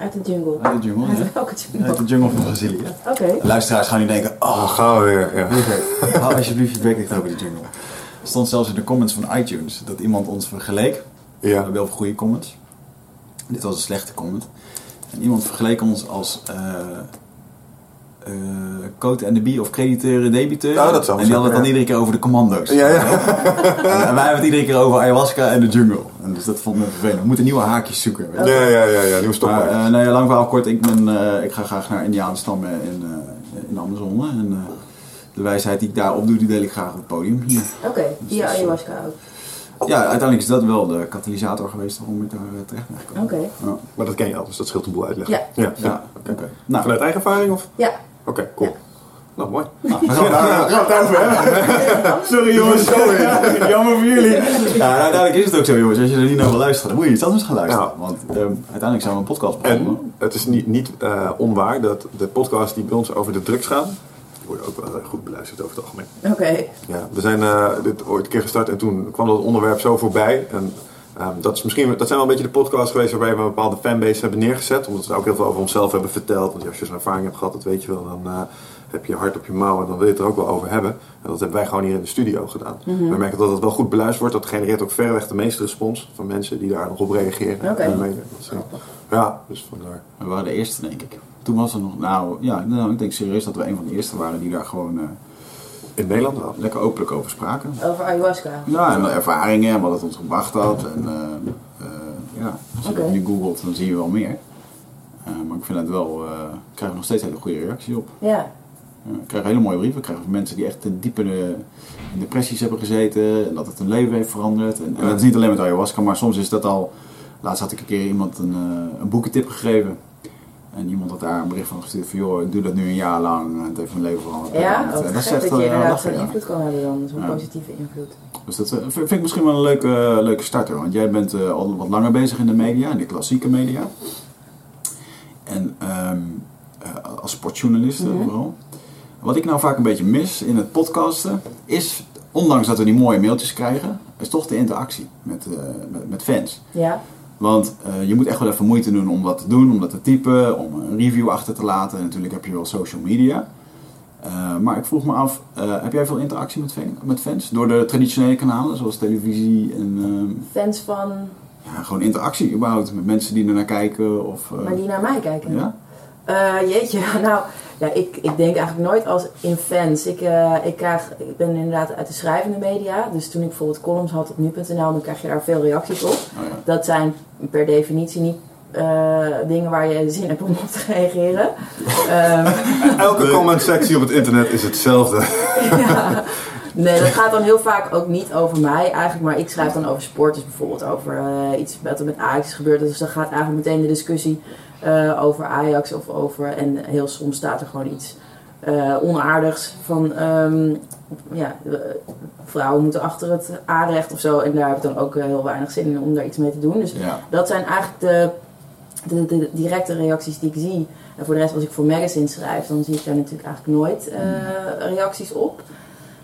Uit de jungle. Uit de jungle, Uit ja. welke Uit de jungle van Brazilië. Oké. Luisteraars gaan nu denken, oh, gaan we weer. Ja. hou alsjeblieft je bek over de jungle. Er stond zelfs in de comments van iTunes dat iemand ons vergeleek. We Ja. hebben wel goede comments. Dit was een slechte comment. En iemand vergeleek ons als eh code en de B of crediteur debiteur. Oh, dat zou en die hadden het dan ja. iedere keer over de commando's. Ja, ja. En wij hebben het iedere keer over ayahuasca en de jungle. En dus dat vond me vervelend. We moeten nieuwe haakjes zoeken. Ja, ja, ja, ja, nieuwe Maar stopwoord. eh, nou ja, lang verhaal kort. Ik, ben, eh, ik ga graag naar Indianenstammen in, eh in de Amazone. En eh, de wijsheid die ik daar opdoe, die deel ik graag op het podium. Oké, via Dus, eh, ayahuasca ook. Ja, uiteindelijk is dat wel de katalysator geweest waarom ik daar eh, terecht ben gekomen. Oké. Ja. Maar dat ken je al, dus dat scheelt een boel uitleggen. Ja. ja. Ja, oké. Nou, Vanuit eigen ervaring of? Ja. Oké, cool. Nou, mooi. nou, we gaan Sorry jongens, jammer voor jullie. Ja, nou, uiteindelijk is het ook zo jongens, als je er niet naar wil luisteren, dan moet je iets anders gaan luisteren. Ja. Want ehm, uiteindelijk zijn we een podcast begonnen. En het is niet, niet eh, onwaar dat de podcasts die bij ons over de drugs gaan, die worden ook wel eh, goed beluisterd over het algemeen. Oké. Ja, we zijn eh, dit ooit een keer gestart en toen kwam dat onderwerp zo voorbij. En ehm, dat, is misschien, dat zijn wel een beetje de podcasts geweest waarbij we een bepaalde fanbase hebben neergezet. Omdat we ook heel veel over onszelf hebben verteld. Want als je zo'n ervaring hebt gehad, dat weet je wel, dan eh, heb je je hart op je mouw en dan wil je het er ook wel over hebben. En dat hebben wij gewoon hier in de studio gedaan. We merken dat het wel goed beluisterd wordt. Dat genereert ook verreweg de meeste respons van mensen die daar nog op reageren. En. Dat eh, ja, dus vandaar. We waren de eerste denk ik. Toen was er nog, nou ja, nou, ik denk serieus dat we een van de eerste waren die daar gewoon eh, In Nederland wel. lekker openlijk over spraken. Over ayahuasca. Ja, en de ervaringen en wat het ons gebracht had. En eh, eh, ja, als je Oké. dat nu googelt, dan zie je wel meer. Eh, maar ik vind het wel, eh ik krijg er nog steeds hele goede reacties op. Ja. Ik krijg hele mooie brieven. Ik krijg van mensen die echt ten diepe in depressies hebben gezeten. En dat het hun leven heeft veranderd. En, en dat is niet alleen met ayahuasca, maar soms is dat al... Laatst had ik een keer iemand een, een boekentip gegeven. En iemand had daar een bericht van gestuurd van... joh, ik doe dat nu een jaar lang en het heeft mijn leven veranderd. Ja, dat dat echt je eh, inderdaad zo'n invloed kan hebben dan. Zo'n Ja. positieve invloed. Dus dat eh, vind ik misschien wel een leuke, leuke starter. Want jij bent eh, al wat langer bezig in de media, in de klassieke media. En ehm, eh, als sportjournalist Mhm. vooral. Wat ik nou vaak een beetje mis in het podcasten is, ondanks dat we die mooie mailtjes krijgen, is toch de interactie met, met, met fans. Ja. Want eh, je moet echt wel even moeite doen om wat te doen, om dat te typen, om een review achter te laten. En natuurlijk heb je wel social media. Eh, maar ik vroeg me af, eh, heb jij veel interactie met, met fans? Door de traditionele kanalen, zoals televisie en ehm, Fans van, ja, gewoon interactie überhaupt met mensen die er naar kijken? Of, maar die naar mij kijken. ja? Jeetje, nou, ja, ik, ik denk eigenlijk nooit als in fans. Ik, eh, ik, krijg, ik ben inderdaad uit de schrijvende media. Dus toen ik bijvoorbeeld columns had op nu.nl, dan krijg je daar veel reacties op. Oh, ja. Dat zijn per definitie niet eh, dingen waar je zin hebt om op te reageren. Ehm, Elke comment sectie op het internet is hetzelfde. ja. Nee, dat gaat dan heel vaak ook niet over mij eigenlijk, maar ik schrijf dan over sport. Dus bijvoorbeeld over eh, iets wat er met Ajax is gebeurd. Dus dan gaat eigenlijk meteen de discussie eh, over Ajax of over... En heel soms staat er gewoon iets eh, onaardigs van... ehm, ja, eh, vrouwen moeten achter het aanrecht of zo. En daar heb ik dan ook heel weinig zin in om daar iets mee te doen. Dus Ja. dat zijn eigenlijk de, de, de directe reacties die ik zie. En voor de rest, als ik voor magazines schrijf, dan zie ik daar natuurlijk eigenlijk nooit reacties op.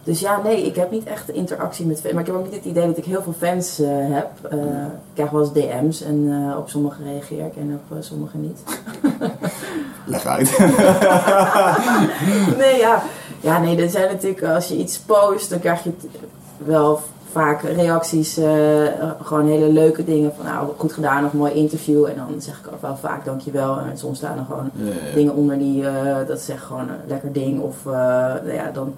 Dus ja, nee, ik heb niet echt interactie met fans. Maar ik heb ook niet het idee dat ik heel veel fans eh, heb. Eh, ik krijg wel eens DM's en eh, op sommige reageer ik en op sommige niet. Leg uit. nee, ja. Ja, nee, er zijn natuurlijk, als je iets post, dan krijg je wel vaak reacties, gewoon hele leuke dingen van nou, goed gedaan of mooi interview. En dan zeg ik ook wel vaak dankjewel. En soms staan er gewoon Ja, ja, ja. dingen onder die, dat zegt gewoon een lekker ding. Of nou ja, dan,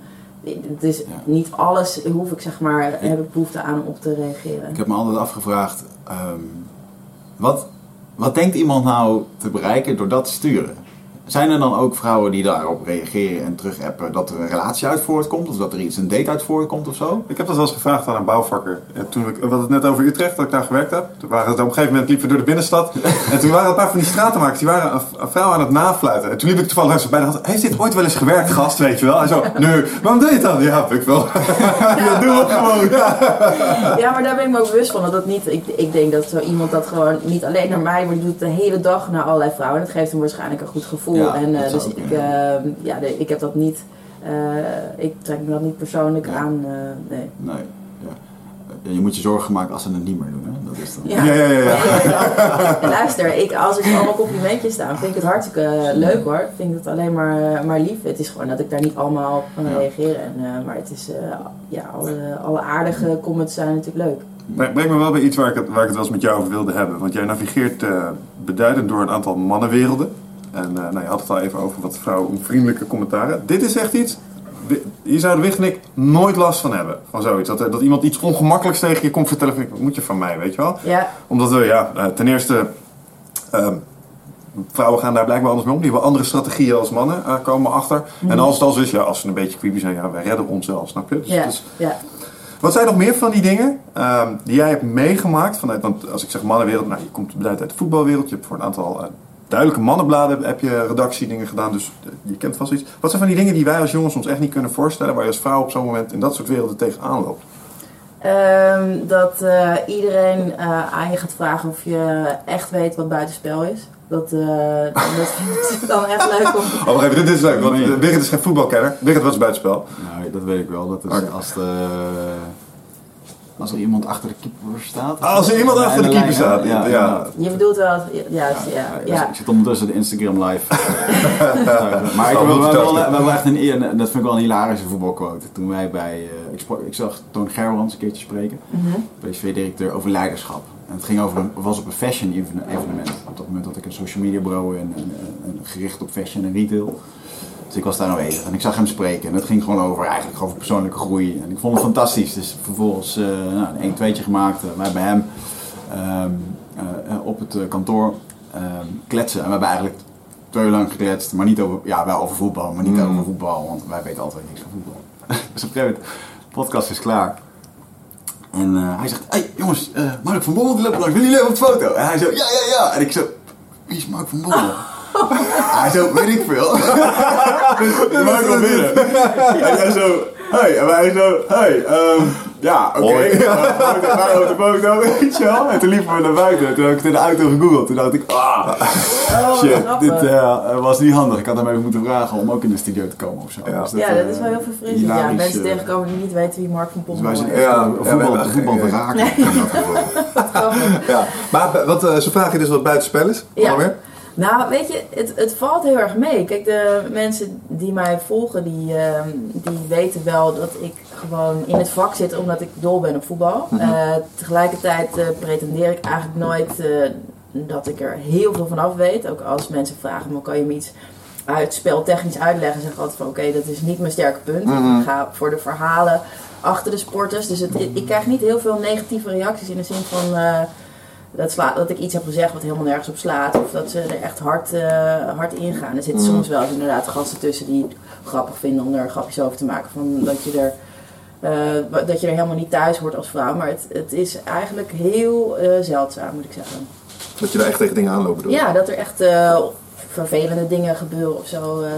het is niet alles, hoef ik zeg maar, heb ik behoefte aan om op te reageren. Ik heb me altijd afgevraagd, ehm, wat, wat denkt iemand nou te bereiken door dat te sturen? Zijn er dan ook vrouwen die daarop reageren en terugappen dat er een relatie uit voortkomt? Of dat er iets, een date uit voortkomt of zo? Ik heb dat wel eens gevraagd aan een bouwvakker. En toen ik, we hadden het net over Utrecht, dat ik daar gewerkt heb. Toen waren het op een gegeven moment liepen we door de binnenstad. en toen waren een paar van die stratenmakers, die waren een, een vrouw aan het nafluiten. En toen liep ik toevallig langs bij de hand. Heeft dit ooit wel eens gewerkt, gast, weet je wel? En zo, nee, waarom doe je het dan? Ja, heb ik wel. ja, doe het gewoon. Ja. Ja, maar daar ben ik me ook bewust van. Dat dat niet, ik, ik denk dat zo iemand dat gewoon niet alleen naar mij, maar die doet het de hele dag naar allerlei vrouwen. En dat geeft hem waarschijnlijk een goed gevoel. Ja, en eh, dus ik, eh, ja, de- ik heb dat niet, eh, ik trek me dat niet persoonlijk Ja. aan. nee. Nee. Ja. Ja, Je moet je zorgen maken als ze het niet meer doen. Hè? Dat is dan... Ja. Ja, ja, ja, ja. Ja, Luister, ik, als er allemaal complimentjes staan, vind ik het hartstikke leuk hoor. Ik vind het alleen maar, maar lief. Het is gewoon dat ik daar niet allemaal op kan Ja. reageren. En, maar het is, ja, alle, alle aardige comments zijn natuurlijk leuk. Breng breng me wel bij iets waar ik, het, waar ik het wel eens met jou over wilde hebben. Want jij navigeert beduidend door een aantal mannenwerelden. En eh, nou, je had het al even over wat vrouwenvriendelijke commentaren. Dit is echt iets... Hier zouden Wig en ik nooit last van hebben. Van zoiets. Dat, er- dat iemand iets ongemakkelijks tegen je komt vertellen. Wat moet je van mij, weet je wel? Ja, Omdat we, ja, eh, ten eerste... ehm, vrouwen gaan daar blijkbaar anders mee om. Die hebben andere strategieën als mannen, eh, komen achter. En als het al zo is, ja, als ze een beetje creepy zijn, ja, wij redden ons wel, snap je? Dus ja, ja. wat zijn nog meer van die dingen ehm, die jij hebt meegemaakt? Vanuit, want als ik zeg mannenwereld, nou, je komt uit de voetbalwereld. Je hebt voor een aantal eh, duidelijke mannenbladen heb je redactiedingen gedaan. Dus eh, je kent vast iets. Wat zijn van die dingen die wij als jongens ons echt niet kunnen voorstellen... waar je als vrouw op zo'n moment in dat soort werelden tegenaan loopt? Ehm, dat eh, iedereen eh, aan je gaat vragen of je echt weet wat buitenspel is. Dat, eh, dat vind ik dan echt leuk om... Oh, wacht even, dit is leuk, want Birgit is geen voetbalkenner. Birgit, wat is buitenspel? Nou, dat weet ik wel. Dat is als, de, als er iemand achter de keeper staat. Als er iemand achter de keeper lijn- staat, ja. inderdaad. Je bedoelt wel... Ja, ja, ja, Ja, ja. Ik zit ondertussen de Instagram live. maar ik Oh, heb wel, wel echt een, en dat vind ik wel een hilarische voetbalquote. Toen wij bij, eh, ik, sprak- ik zag Toon Gerwans een keertje spreken, Mhm. PSV-directeur, over leiderschap. En het ging over een, was op een fashion even- evenement. Op dat moment had ik een social media bureau en, en, en gericht op fashion en retail. Dus ik was daar aanwezig en ik zag hem spreken. En het ging gewoon over, eigenlijk over persoonlijke groei. En ik vond het fantastisch. Dus vervolgens eh nou, een 1 2 gemaakt. eh, wij bij hem ehm, eh, op het kantoor ehm, kletsen. En we hebben eigenlijk twee uur lang gekletst. Maar niet over, ja, wel over voetbal, maar niet Mm. over voetbal. Want wij weten altijd niks van voetbal. dus op een gegeven moment, de podcast is klaar. En hij zegt, hey jongens, Mark van Bommel loopt langs, willen jullie even op de foto? En hij zo, ja, ja, ja. En ik zo, wie is Mark van Bommel? Hij zo, weet ik veel. dus Mark kwam binnen. En hij zo, hey. En wij zo, hey, ehm, ja, oké. Eh, foto, wij op de foto, weet je wel. En toen liepen we naar buiten. Toen heb ik het in de auto gegoogeld. Toen dacht ik, ah, Oh, shit, dit eh, was niet handig. Ik had hem even moeten vragen om ook in de studio te komen of zo. Ja. Dus Ja, eh, dat is wel heel verfrissend. Ja, mensen eh, tegenkomen die niet weten wie Mark van Dus Pommel wij is. Ja, eh, ja, voetbal, voetbal te ja. raken dat geval. Ja, maar wat, eh, ze vragen je dus wat buitenspel is. Ja. Meer? Nou, weet je, het, het valt heel erg mee. Kijk, de mensen die mij volgen, die, ehm, die weten wel dat ik gewoon in het vak zit omdat ik dol ben op voetbal. Mhm. Eh, tegelijkertijd eh, pretendeer ik eigenlijk nooit eh, dat ik er heel veel van af weet. Ook als mensen vragen me, kan je me iets uit speltechnisch uitleggen? Zeg ik altijd van, oké, dat is niet mijn sterke punt. Mhm. Ik ga voor de verhalen achter de sporters. Dus het, ik krijg niet heel veel negatieve reacties in de zin van... dat, sla, dat ik iets heb gezegd wat helemaal nergens op slaat. Of dat ze er echt hard, eh, hard ingaan. Er zitten Mm. soms wel eens inderdaad gasten tussen die het grappig vinden om er grapjes over te maken. Van dat, je er, eh, dat je er helemaal niet thuis hoort als vrouw. Maar het, het is eigenlijk heel eh, zeldzaam, moet ik zeggen. Dat je daar echt tegen dingen aanloopt bedoel je? Ja, dat er echt vervelende dingen gebeuren of zo. ehm,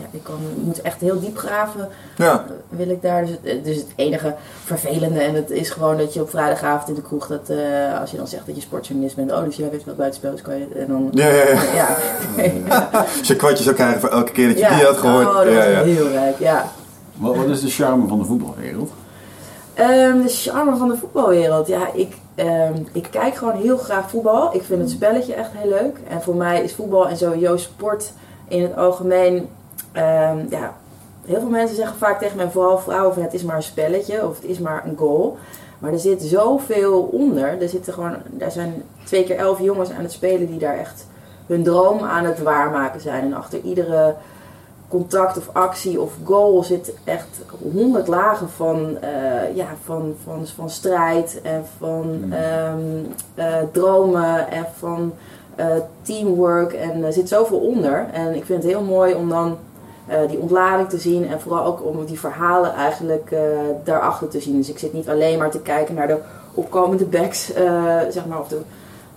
ja, ik kan, moet echt heel diep graven Ja. wil ik daar. Dus het, dus het enige vervelende, en het is gewoon dat je op vrijdagavond in de kroeg, dat eh, als je dan zegt dat je sportjournalist bent, oh, dus jij weet wat buitenspel is, kan je. En dan. Ja, ja, ja. Ja, ja. Als je kwartjes zou krijgen voor elke keer dat je Ja. die had gehoord. Oh, dat ja, heel leuk, ja. Wat, wat is de charme van de voetbalwereld? Ehm, de charme van de voetbalwereld. Ja, ik, ehm, ik kijk gewoon heel graag voetbal. Ik vind het spelletje echt heel leuk. En voor mij is voetbal en sowieso sport in het algemeen. ehm, ja, heel veel mensen zeggen vaak tegen mij, vooral vrouwen, van het is maar een spelletje of het is maar een goal. Maar er zit zoveel onder. Er zitten gewoon, daar zijn twee keer elf jongens aan het spelen die daar echt hun droom aan het waarmaken zijn. En achter iedere contact of actie of goal zit echt honderd lagen van, eh, ja, van, van, van strijd en van Mm. ehm, eh, dromen en van eh, teamwork en er zit zoveel onder. En ik vind het heel mooi om dan die ontlading te zien en vooral ook om die verhalen eigenlijk daarachter te zien. Dus ik zit niet alleen maar te kijken naar de opkomende backs, zeg maar, of de,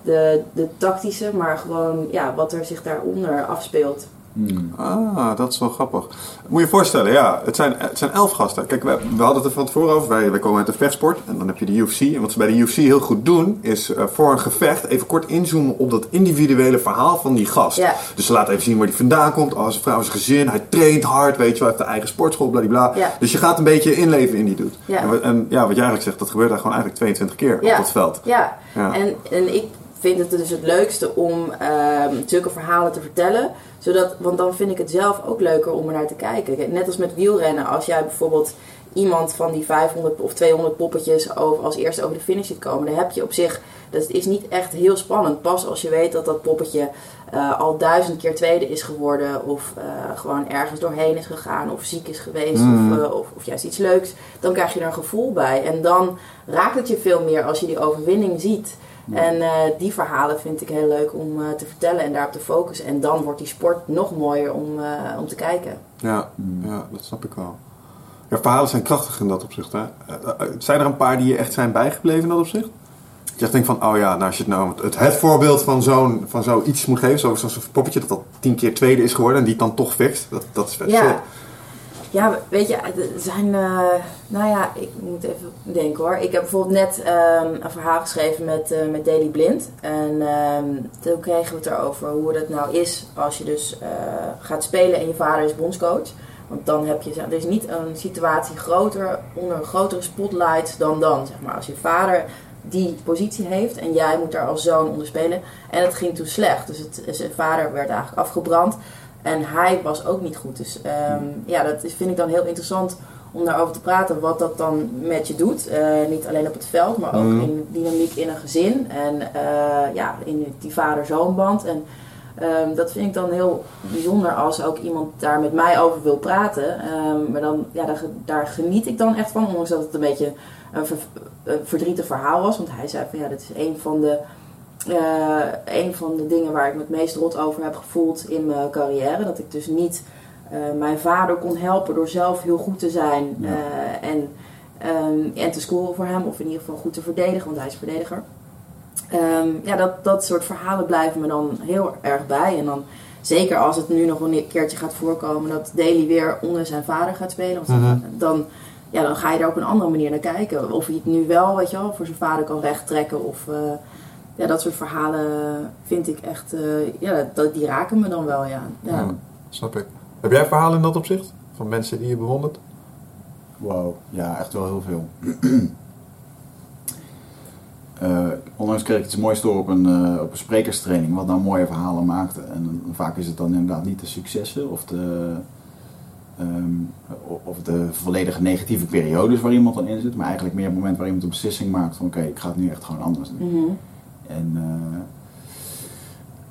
de, de tactische, maar gewoon ja, wat er zich daaronder afspeelt. Hmm. Ah, dat is wel grappig. Moet je je voorstellen, ja, het zijn, het zijn elf gasten. Kijk, we, we hadden het er van tevoren over. Wij, wij komen uit de vechtsport en dan heb je de UFC. En wat ze bij de UFC heel goed doen, is eh, voor een gevecht even kort inzoomen op dat individuele verhaal van die gast. Dus ze laten even zien waar hij vandaan komt. Oh, zijn vrouw, zijn gezin, hij traint hard, weet je wel, heeft de eigen sportschool, bladibla. Ja. Dus je gaat een beetje inleven in die doet. En, ja, wat jij eigenlijk zegt, dat gebeurt daar gewoon eigenlijk 22 keer op dat veld. Ja, Ja. En, en ik vind het dus het leukste om ehm, zulke verhalen te vertellen. Zodat, want dan vind ik het zelf ook leuker om er naar te kijken. Kijk, Net als met wielrennen. Als jij bijvoorbeeld iemand van die 500 of 200 poppetjes over, als eerste over de finish ziet komen. Dan heb je op zich, dat is niet echt heel spannend. Pas als je weet dat dat poppetje eh, al duizend keer tweede is geworden. Of eh, gewoon ergens doorheen is gegaan. Of ziek is geweest. Mm. Of, eh, of, of juist iets leuks. Dan krijg je er een gevoel bij. En dan raakt het je veel meer als je die overwinning ziet. En eh, die verhalen vind ik heel leuk om eh, te vertellen en daarop te focussen. En dan wordt die sport nog mooier om, eh, om te kijken. Ja, ja, dat snap ik wel. Ja, verhalen zijn krachtig in dat opzicht. Hè? Zijn er een paar die je echt zijn bijgebleven in dat opzicht? Dat je echt denkt van, oh ja, nou als je het nou het, het voorbeeld van zo'n van zoiets moet geven, zo- zo'n zo'n poppetje dat al tien keer tweede is geworden en die het dan toch fixt, dat, dat is vet shit. Ja. Weet je, er zijn, eh, nou ja, ik moet even denken hoor. Ik heb bijvoorbeeld net ehm, een verhaal geschreven met, eh met Daily Blind. En ehm, toen kregen we het erover hoe dat nou is als je dus eh, gaat spelen en je vader is bondscoach. Want dan heb je, er is niet een situatie groter, onder een grotere spotlight dan dan, zeg maar. Als je vader die positie heeft en jij moet daar als zoon onder spelen. En het ging toen slecht, dus het, zijn vader werd eigenlijk afgebrand. En hij was ook niet goed. Dus ehm, ja, dat vind ik dan heel interessant om daarover te praten. Wat dat dan met je doet. Eh, niet alleen op het veld, maar ook Mhm. in dynamiek in een gezin. En eh, ja, in die vader-zoonband. En ehm, dat vind ik dan heel bijzonder als ook iemand daar met mij over wil praten. Ehm, maar dan, ja, daar, daar geniet ik dan echt van. Ondanks dat het een beetje een, ver- een verdrietig verhaal was. Want hij zei van ja, dit is een van de eh, een van de dingen waar ik me het meest rot over heb gevoeld in mijn carrière. Dat ik dus niet eh, mijn vader kon helpen door zelf heel goed te zijn. Ja. eh, en, ehm, en te scoren voor hem. Of in ieder geval goed te verdedigen, want hij is verdediger. Ehm, ja, dat, dat soort verhalen blijven me dan heel erg bij. En dan zeker als het nu nog een keertje gaat voorkomen dat Daly weer onder zijn vader gaat spelen. Mhm. dan, ja, dan ga je er op een andere manier naar kijken. Of hij het nu wel, weet je wel, voor zijn vader kan wegtrekken. Of ja, dat soort verhalen vind ik echt, eh, ja, dat, die raken me dan wel, ja. ja. Ja, snap ik. Heb jij verhalen in dat opzicht? Van mensen die je bewondert? Wow, ja, echt wel heel veel. Eh, onlangs kreeg ik iets moois door op een, eh, op een sprekerstraining, wat nou mooie verhalen maakte. En dan- vaak is het dan inderdaad niet de successen of de, ehm, of de volledige negatieve periodes waar iemand dan in zit, maar eigenlijk meer het moment waar iemand een beslissing maakt van oké, ik ga het nu echt gewoon anders doen. Mhm. En eh,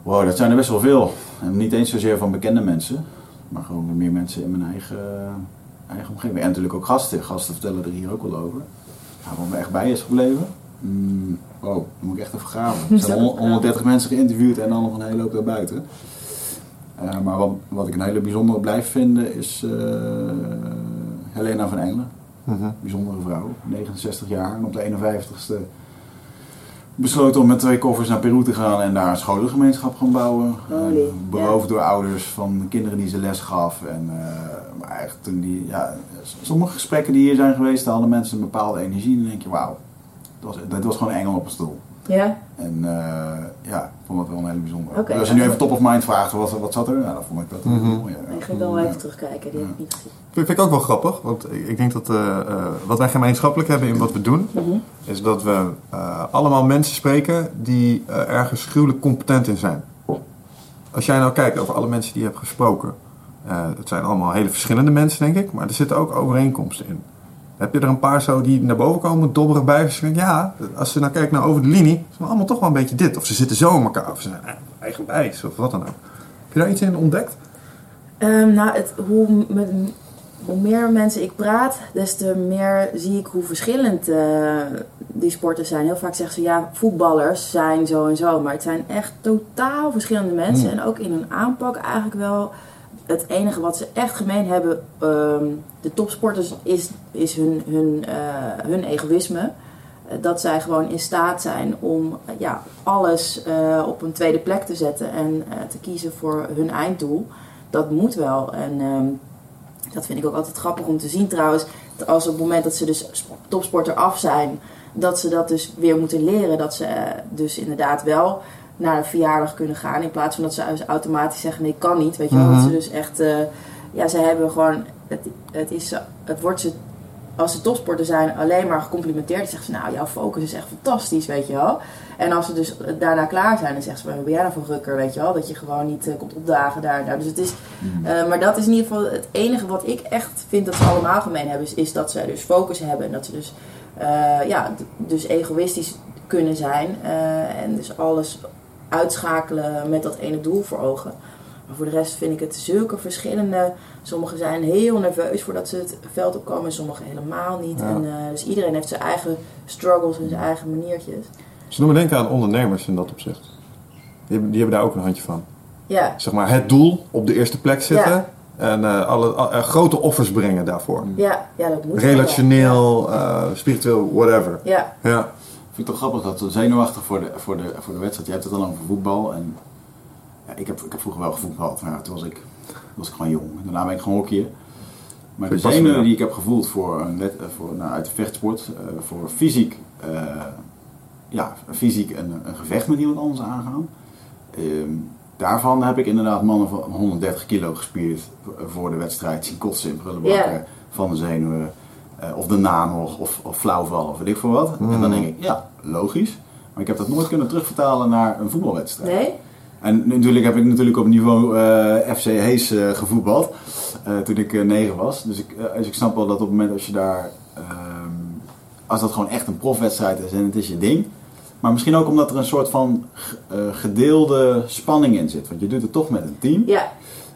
wow, dat zijn er best wel veel. En niet eens zozeer van bekende mensen, maar gewoon meer mensen in mijn eigen, eigen omgeving. En natuurlijk ook gasten. Gasten vertellen er hier ook wel over. Nou, wat me echt bij is gebleven. Mm, wow, dan moet ik echt even graven. Er zijn hon- 130 mensen geïnterviewd en dan nog een hele hoop daarbuiten. Eh, maar wat, wat ik een hele bijzondere blijf vinden is eh, Helena van Engelen. Mhm. Bijzondere vrouw, 69 jaar. En op de 51ste besloten om met twee koffers naar Peru te gaan en daar een scholengemeenschap gaan bouwen. Holy, Eh, beroofd door ouders van kinderen die ze les gaf. En, eh, maar echt toen die, ja, sommige gesprekken die hier zijn geweest, hadden mensen een bepaalde energie. En dan denk je, wauw, dat was, dat was gewoon een engel op een stoel. Ja? En eh, ja, ik vond dat wel een hele bijzondere. Dus als je nu even top of mind vraagt, wat, wat zat er? Ja, dan vond ik dat Mhm. heel mooi. ja. Ik ga dan wel Ja. even terugkijken, die heb ik niet gezien. Vind, vind ik ook wel grappig, want ik ik denk dat eh, eh, wat wij gemeenschappelijk hebben in wat we doen, Mhm. is dat we eh, allemaal mensen spreken die eh, ergens gruwelijk competent in zijn. Als jij nou kijkt over alle mensen die je hebt gesproken, eh het zijn allemaal hele verschillende mensen, denk ik, maar er zitten ook overeenkomsten in. Heb je er een paar zo die naar boven komen, dobberen bij? Denken, ja, als ze nou kijkt naar over de linie, zijn allemaal toch wel een beetje dit. Of ze zitten zo in elkaar, of ze zijn eigenwijs, of wat dan ook. Heb je daar iets in ontdekt? Ehm, nou, het, hoe met, hoe meer mensen ik praat, des te meer zie ik hoe verschillend eh, die sporten zijn. Heel vaak zeggen ze ja, voetballers zijn zo en zo, maar het zijn echt totaal verschillende mensen. Hmm. En ook in hun aanpak eigenlijk wel. Het enige wat ze echt gemeen hebben, ehm, de topsporters, is, is hun, hun, eh, hun egoïsme. Eh, Dat zij gewoon in staat zijn om eh, ja, alles op een tweede plek te zetten en te kiezen voor hun einddoel. Dat moet wel. En ehm, dat vind ik ook altijd grappig om te zien trouwens. Als op het moment dat ze dus sp- topsporter af zijn, dat ze dat dus weer moeten leren. Dat ze dus inderdaad wel naar een verjaardag kunnen gaan. In plaats van dat ze dus automatisch zeggen nee, kan niet. Weet je wel. Dat ze dus echt, eh, ja, ze hebben gewoon, het, het, is, het wordt ze, als ze topsporter zijn, alleen maar gecomplimenteerd. Dan zeggen ze nou, jouw focus is echt fantastisch, weet je wel. En als ze dus daarna klaar zijn, dan zeggen ze, wat ben jij nou voor rukker, weet je wel. Dat je gewoon niet eh, komt opdagen daar. en daar. Dus het is, eh, maar dat is in ieder geval het enige wat ik echt vind dat ze allemaal gemeen hebben. Is, is dat ze dus focus hebben. En dat ze dus, ja, dus egoïstisch kunnen zijn. en dus alles uitschakelen met dat ene doel voor ogen. Maar voor de rest vind ik het zulke verschillende. Sommigen zijn heel nerveus voordat ze het veld opkomen. En sommigen helemaal niet. Ja. En, eh, dus iedereen heeft zijn eigen struggles en zijn eigen maniertjes. Ze doen me denken aan ondernemers in dat opzicht. Die hebben, die hebben daar ook een handje van. Ja, Zeg maar het doel op de eerste plek zitten. Ja. En eh, alle, al- eh, grote offers brengen daarvoor. ja, ja dat moet. Relationeel, spiritueel, whatever. Ja, Ja. Ik vind het toch grappig dat we zenuwachtig voor de, voor de, voor de wedstrijd. Je hebt het dan over voetbal. En, ja, ik, heb, ik heb vroeger wel gevoetbald, maar toen was ik, toen was ik gewoon jong. En daarna ben ik gaan hockeyen. Maar de zenuwen die ik heb gevoeld voor een wed, eh, voor, nou, uit de vechtsport, eh, voor fysiek, eh, ja, fysiek een, een gevecht met iemand anders aangaan. Ehm, daarvan heb ik inderdaad mannen van 130 kilo gespierd voor de wedstrijd. Zien kotsen in prullenbakken van de zenuwen. Eh, of daarna nog, of, of flauwvallen, of weet ik veel wat. En dan denk ik, ja, logisch. Maar ik heb dat nooit kunnen terugvertalen naar een voetbalwedstrijd. nee? En natuurlijk heb ik natuurlijk op niveau eh, FC Hees eh, gevoetbald. toen ik negen was. Dus ik, dus ik snap wel dat op het moment als je daar... ehm, als dat gewoon echt een profwedstrijd is en het is je ding. Maar misschien ook omdat er een soort van gedeelde spanning in zit. Want je doet het toch met een team. Ja,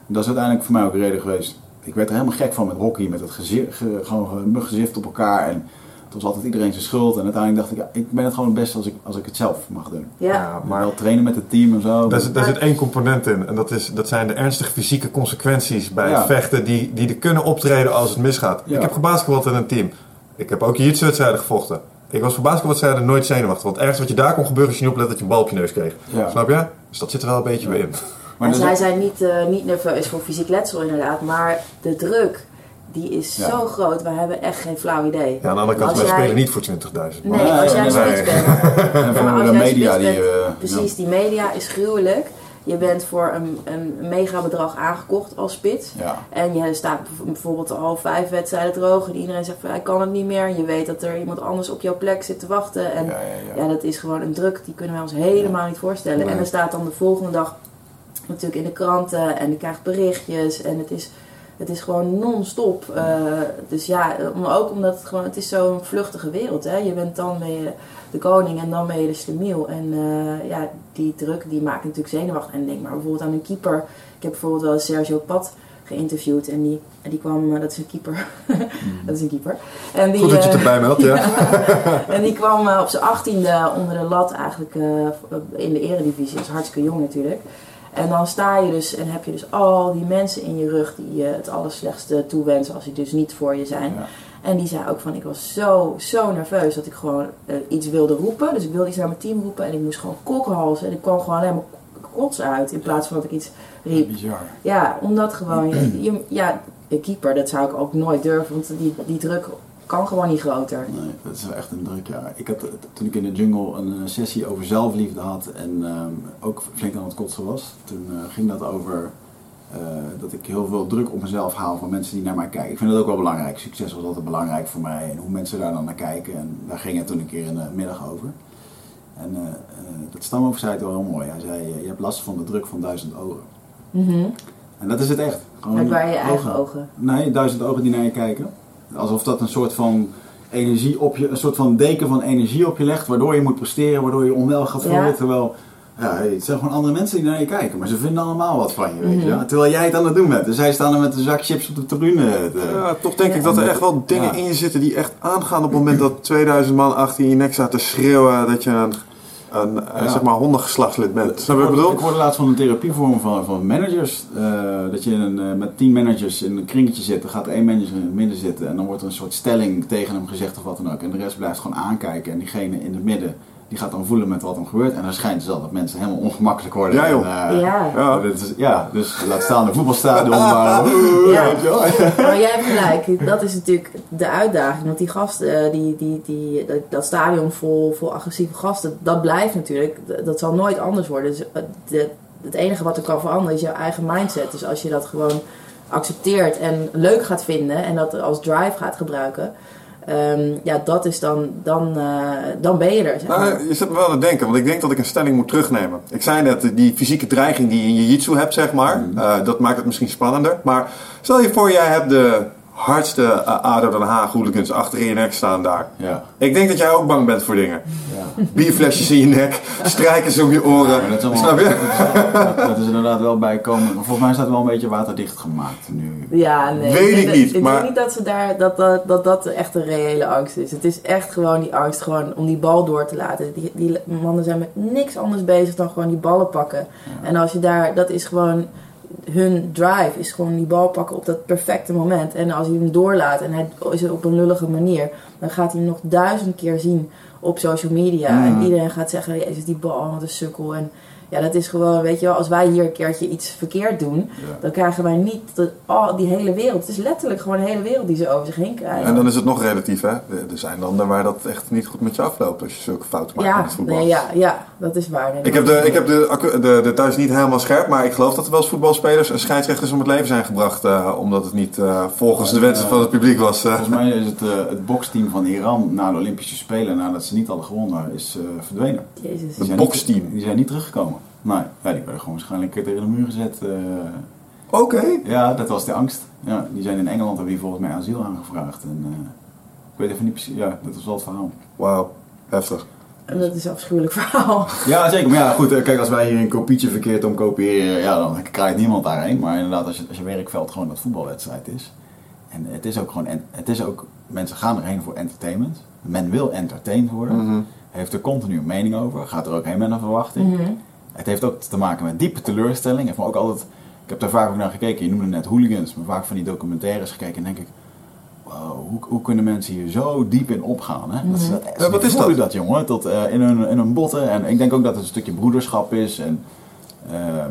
Dat is uiteindelijk voor mij ook een reden geweest. Ik werd er helemaal gek van met hockey. Met het gezi- ge- gewoon ge- muggenzift op elkaar. En het was altijd iedereen zijn schuld. En uiteindelijk dacht ik, ja, ik ben het gewoon het beste als ik, als ik het zelf mag doen. ja. Maar wel trainen met het team en zo. Daar zit, daar zit één component in. En dat, is, dat zijn de ernstige fysieke consequenties bij Ja. het vechten die, die er kunnen optreden als het misgaat. Ja. Ik heb gebasketbald in een team. Ik heb ook jiu-jitsu-wedstrijden gevochten. Ik was voor basketbalwedstrijden nooit zenuwachtig. Want ergens wat je daar kon gebeuren is je niet oplet dat je een bal op je neus kreeg. Ja. Snap je? Dus dat zit er wel een beetje bij in. Maar en zij zijn niet, eh, niet nerveus voor fysiek letsel inderdaad, maar de druk die is Ja. zo groot, we hebben echt geen flauw idee. Ja, aan de andere kant, wij jij- spelen niet voor 20.000. Nee, Nee, als jij spits bent. Maar als de media die... bent, eh, Precies, die media is gruwelijk. Je bent voor een, een mega bedrag aangekocht als spits. Ja. En je staat bijv- bijvoorbeeld al vijf wedstrijden droog. En iedereen zegt van hij kan het niet meer. En je weet dat er iemand anders op jouw plek zit te wachten. En Ja, dat is gewoon een druk die kunnen wij ons helemaal niet voorstellen. Nee. En er staat dan de volgende dag natuurlijk in de kranten. En je krijgt berichtjes. En het is, het is gewoon non-stop. Eh, dus ja, om- ook omdat het gewoon, het is zo'n vluchtige wereld. Hè? Je bent dan ben je de koning en dan ben je de slemiel. En eh, ja, die druk die maakt natuurlijk zenuwachtig. En denk maar bijvoorbeeld aan een keeper. Ik heb bijvoorbeeld wel Sergio Pat geïnterviewd. En die, en die kwam, eh, dat is een keeper. dat is een keeper. En die, Goed dat je het erbij meldt, ja. en die kwam op zijn achttiende onder de lat eigenlijk in de eredivisie. Dat is hartstikke jong natuurlijk. En dan sta je dus en heb je dus al die mensen in je rug die je het allerslechtste toewensen als die dus niet voor je zijn. Ja. En die zei ook van ik was zo, zo nerveus dat ik gewoon eh, iets wilde roepen. Dus ik wilde iets naar mijn team roepen en ik moest gewoon kokhalzen. En ik kwam gewoon helemaal kots uit in plaats van dat ik iets riep. Bizar. Ja, omdat gewoon, je, je- ja, de keeper, dat zou ik ook nooit durven, want die, die druk kan gewoon niet groter. Nee, dat is wel echt een druk jaar. Ik had, toen ik in de jungle een eh, sessie over zelfliefde had en ehm, ook flink aan het kotsen was, toen eh, ging dat over eh, dat ik heel veel druk op mezelf haal van mensen die naar mij kijken. Ik vind dat ook wel belangrijk. Succes was altijd belangrijk voor mij en hoe mensen daar dan naar kijken. En daar ging het toen een keer in de middag over. En dat stamover zei het wel heel mooi. Hij zei, je hebt last van de druk van duizend ogen. Mhm. En dat is het echt. Gewoon Uit waar je eigen ogen. Nee, duizend ogen die naar je kijken. Alsof dat een soort van energie op je, een soort van deken van energie op je legt, waardoor je moet presteren, waardoor je onwel gaat voelen. Ja. Terwijl Ja, het zijn gewoon andere mensen die naar je kijken, maar ze vinden allemaal wat van je, weet Mhm. je wel. Terwijl jij het aan het doen bent. Dus zij staan er met een zak chips op de tribune. Ja, toch denk ik dat er echt wel dingen Ja. in je zitten die echt aangaan op het moment dat 2000 man achter je nek staat te schreeuwen dat je een, een eh, Ja. zeg maar hondengeslachtslid bent. Snap je wat ik bedoel? Ik hoorde laatst van een therapievorm van, van managers. eh, dat je een, eh, met tien managers in een kringetje zit. Dan gaat één manager in het midden zitten. En dan wordt er een soort stelling tegen hem gezegd of wat dan ook. En de rest blijft gewoon aankijken. En diegene in het midden, die gaat dan voelen met wat er gebeurt. En dan schijnt het wel dat mensen helemaal ongemakkelijk worden. Ja, joh. En, eh, Ja. Ja. dit is- ja, dus laat staan een voetbalstadion. maar, Ja. Maar jij hebt gelijk, dat is natuurlijk de uitdaging. Want die gasten, eh, die, die, die, dat, dat stadion vol, vol agressieve gasten, dat blijft natuurlijk. Dat zal nooit anders worden. Dus eh, de- het enige wat er kan veranderen is jouw eigen mindset. Dus als je dat gewoon accepteert en leuk gaat vinden en dat als drive gaat gebruiken, ehm, ja, dat is dan, dan, eh, dan ben je er. Zeg maar. Nou, je zit me wel te denken, want ik denk dat ik een stelling moet terugnemen. Ik zei net, die fysieke dreiging die je in je jitsu hebt, zeg maar, eh, dat maakt het misschien spannender. Maar stel je voor, jij hebt de hardste uh, ADO Den Haag hooligans achter in je nek staan daar. Ja, Ik denk dat jij ook bang bent voor dingen. ja. Bierflesjes in je nek, strijkers om je oren. Dat, is allemaal- Snap je? dat, dat is inderdaad wel bijkomen. Maar volgens mij is dat wel een beetje waterdicht gemaakt nu. Ja, nee. Weet ik denk- niet, Ik maar- denk niet dat ze daar dat dat, dat dat echt een reële angst is. Het is echt gewoon die angst gewoon om die bal door te laten. Die, die mannen zijn met niks anders bezig dan gewoon die ballen pakken. En als je daar, dat is gewoon hun drive is gewoon die bal pakken op dat perfecte moment. En als hij hem doorlaat en hij is het op een lullige manier, dan gaat hij hem nog duizend keer zien op social media. Mm. En iedereen gaat zeggen, jezus die bal, wat een sukkel. En ja, dat is gewoon, weet je wel, als wij hier een keertje iets verkeerd doen, Ja. dan krijgen wij niet de, oh, die hele wereld. Het is letterlijk gewoon een hele wereld die ze over zich heen krijgen. En dan is het nog relatief, hè? Er zijn landen waar dat echt niet goed met je afloopt als je zulke fouten maakt in het voetbal. nee, ja, ja, dat is waar. Nee, Ik heb, de, ik heb de, de, de thuis niet helemaal scherp, maar ik geloof dat er wel eens voetbalspelers en scheidsrechters om het leven zijn gebracht. eh, omdat het niet eh, volgens de wensen van het publiek was. eh. Volgens mij is het, het boksteam van Iran na de Olympische Spelen, nadat ze niet hadden gewonnen, is eh, verdwenen. Jezus. Het boksteam. Die zijn niet teruggekomen. Nee, ja, die werden gewoon waarschijnlijk tegen de muur gezet. eh. Oké. ja, dat was de angst. Ja, die zijn in Engeland, hebben die volgens mij asiel aangevraagd. En, eh, ik weet even niet precies, ja, dat was wel het verhaal. Wauw, heftig. En dat is een afschuwelijk verhaal. Ja, zeker. Maar ja, goed, eh, kijk, als wij hier een kopietje verkeerd om kopiëren, ja, dan krijgt niemand daarheen. Maar inderdaad, als je, als je werkveld gewoon dat voetbalwedstrijd is. En het is ook gewoon, en het is ook, mensen gaan erheen voor entertainment. Men wil entertained worden. Mhm. Heeft er continu een mening over. Gaat er ook heen met een verwachting. Mhm. Het heeft ook te maken met diepe teleurstelling. Heeft me ook altijd, ik heb daar vaak ook naar gekeken. Je noemde net hooligans, maar vaak van die documentaires gekeken. En denk ik, wow, hoe, hoe kunnen mensen hier zo diep in opgaan? Hè? Dat, Ja, wat is dat? dat, jongen, tot eh, in, hun, in hun botten. En ik denk ook dat het een stukje broederschap is. En, ehm, Eh,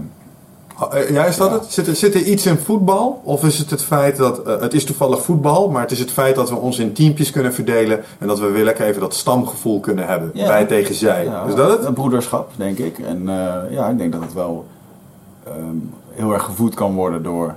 Ja, is dat het? Zit er, zit er iets in voetbal? Of is het het feit dat eh, het is toevallig voetbal, maar het is het feit dat we ons in teampjes kunnen verdelen en dat we weer lekker even dat stamgevoel kunnen hebben. Ja. Wij tegen zij. ja, is dat het? Een broederschap, denk ik. En eh, ja, ik denk dat het wel ehm, heel erg gevoed kan worden door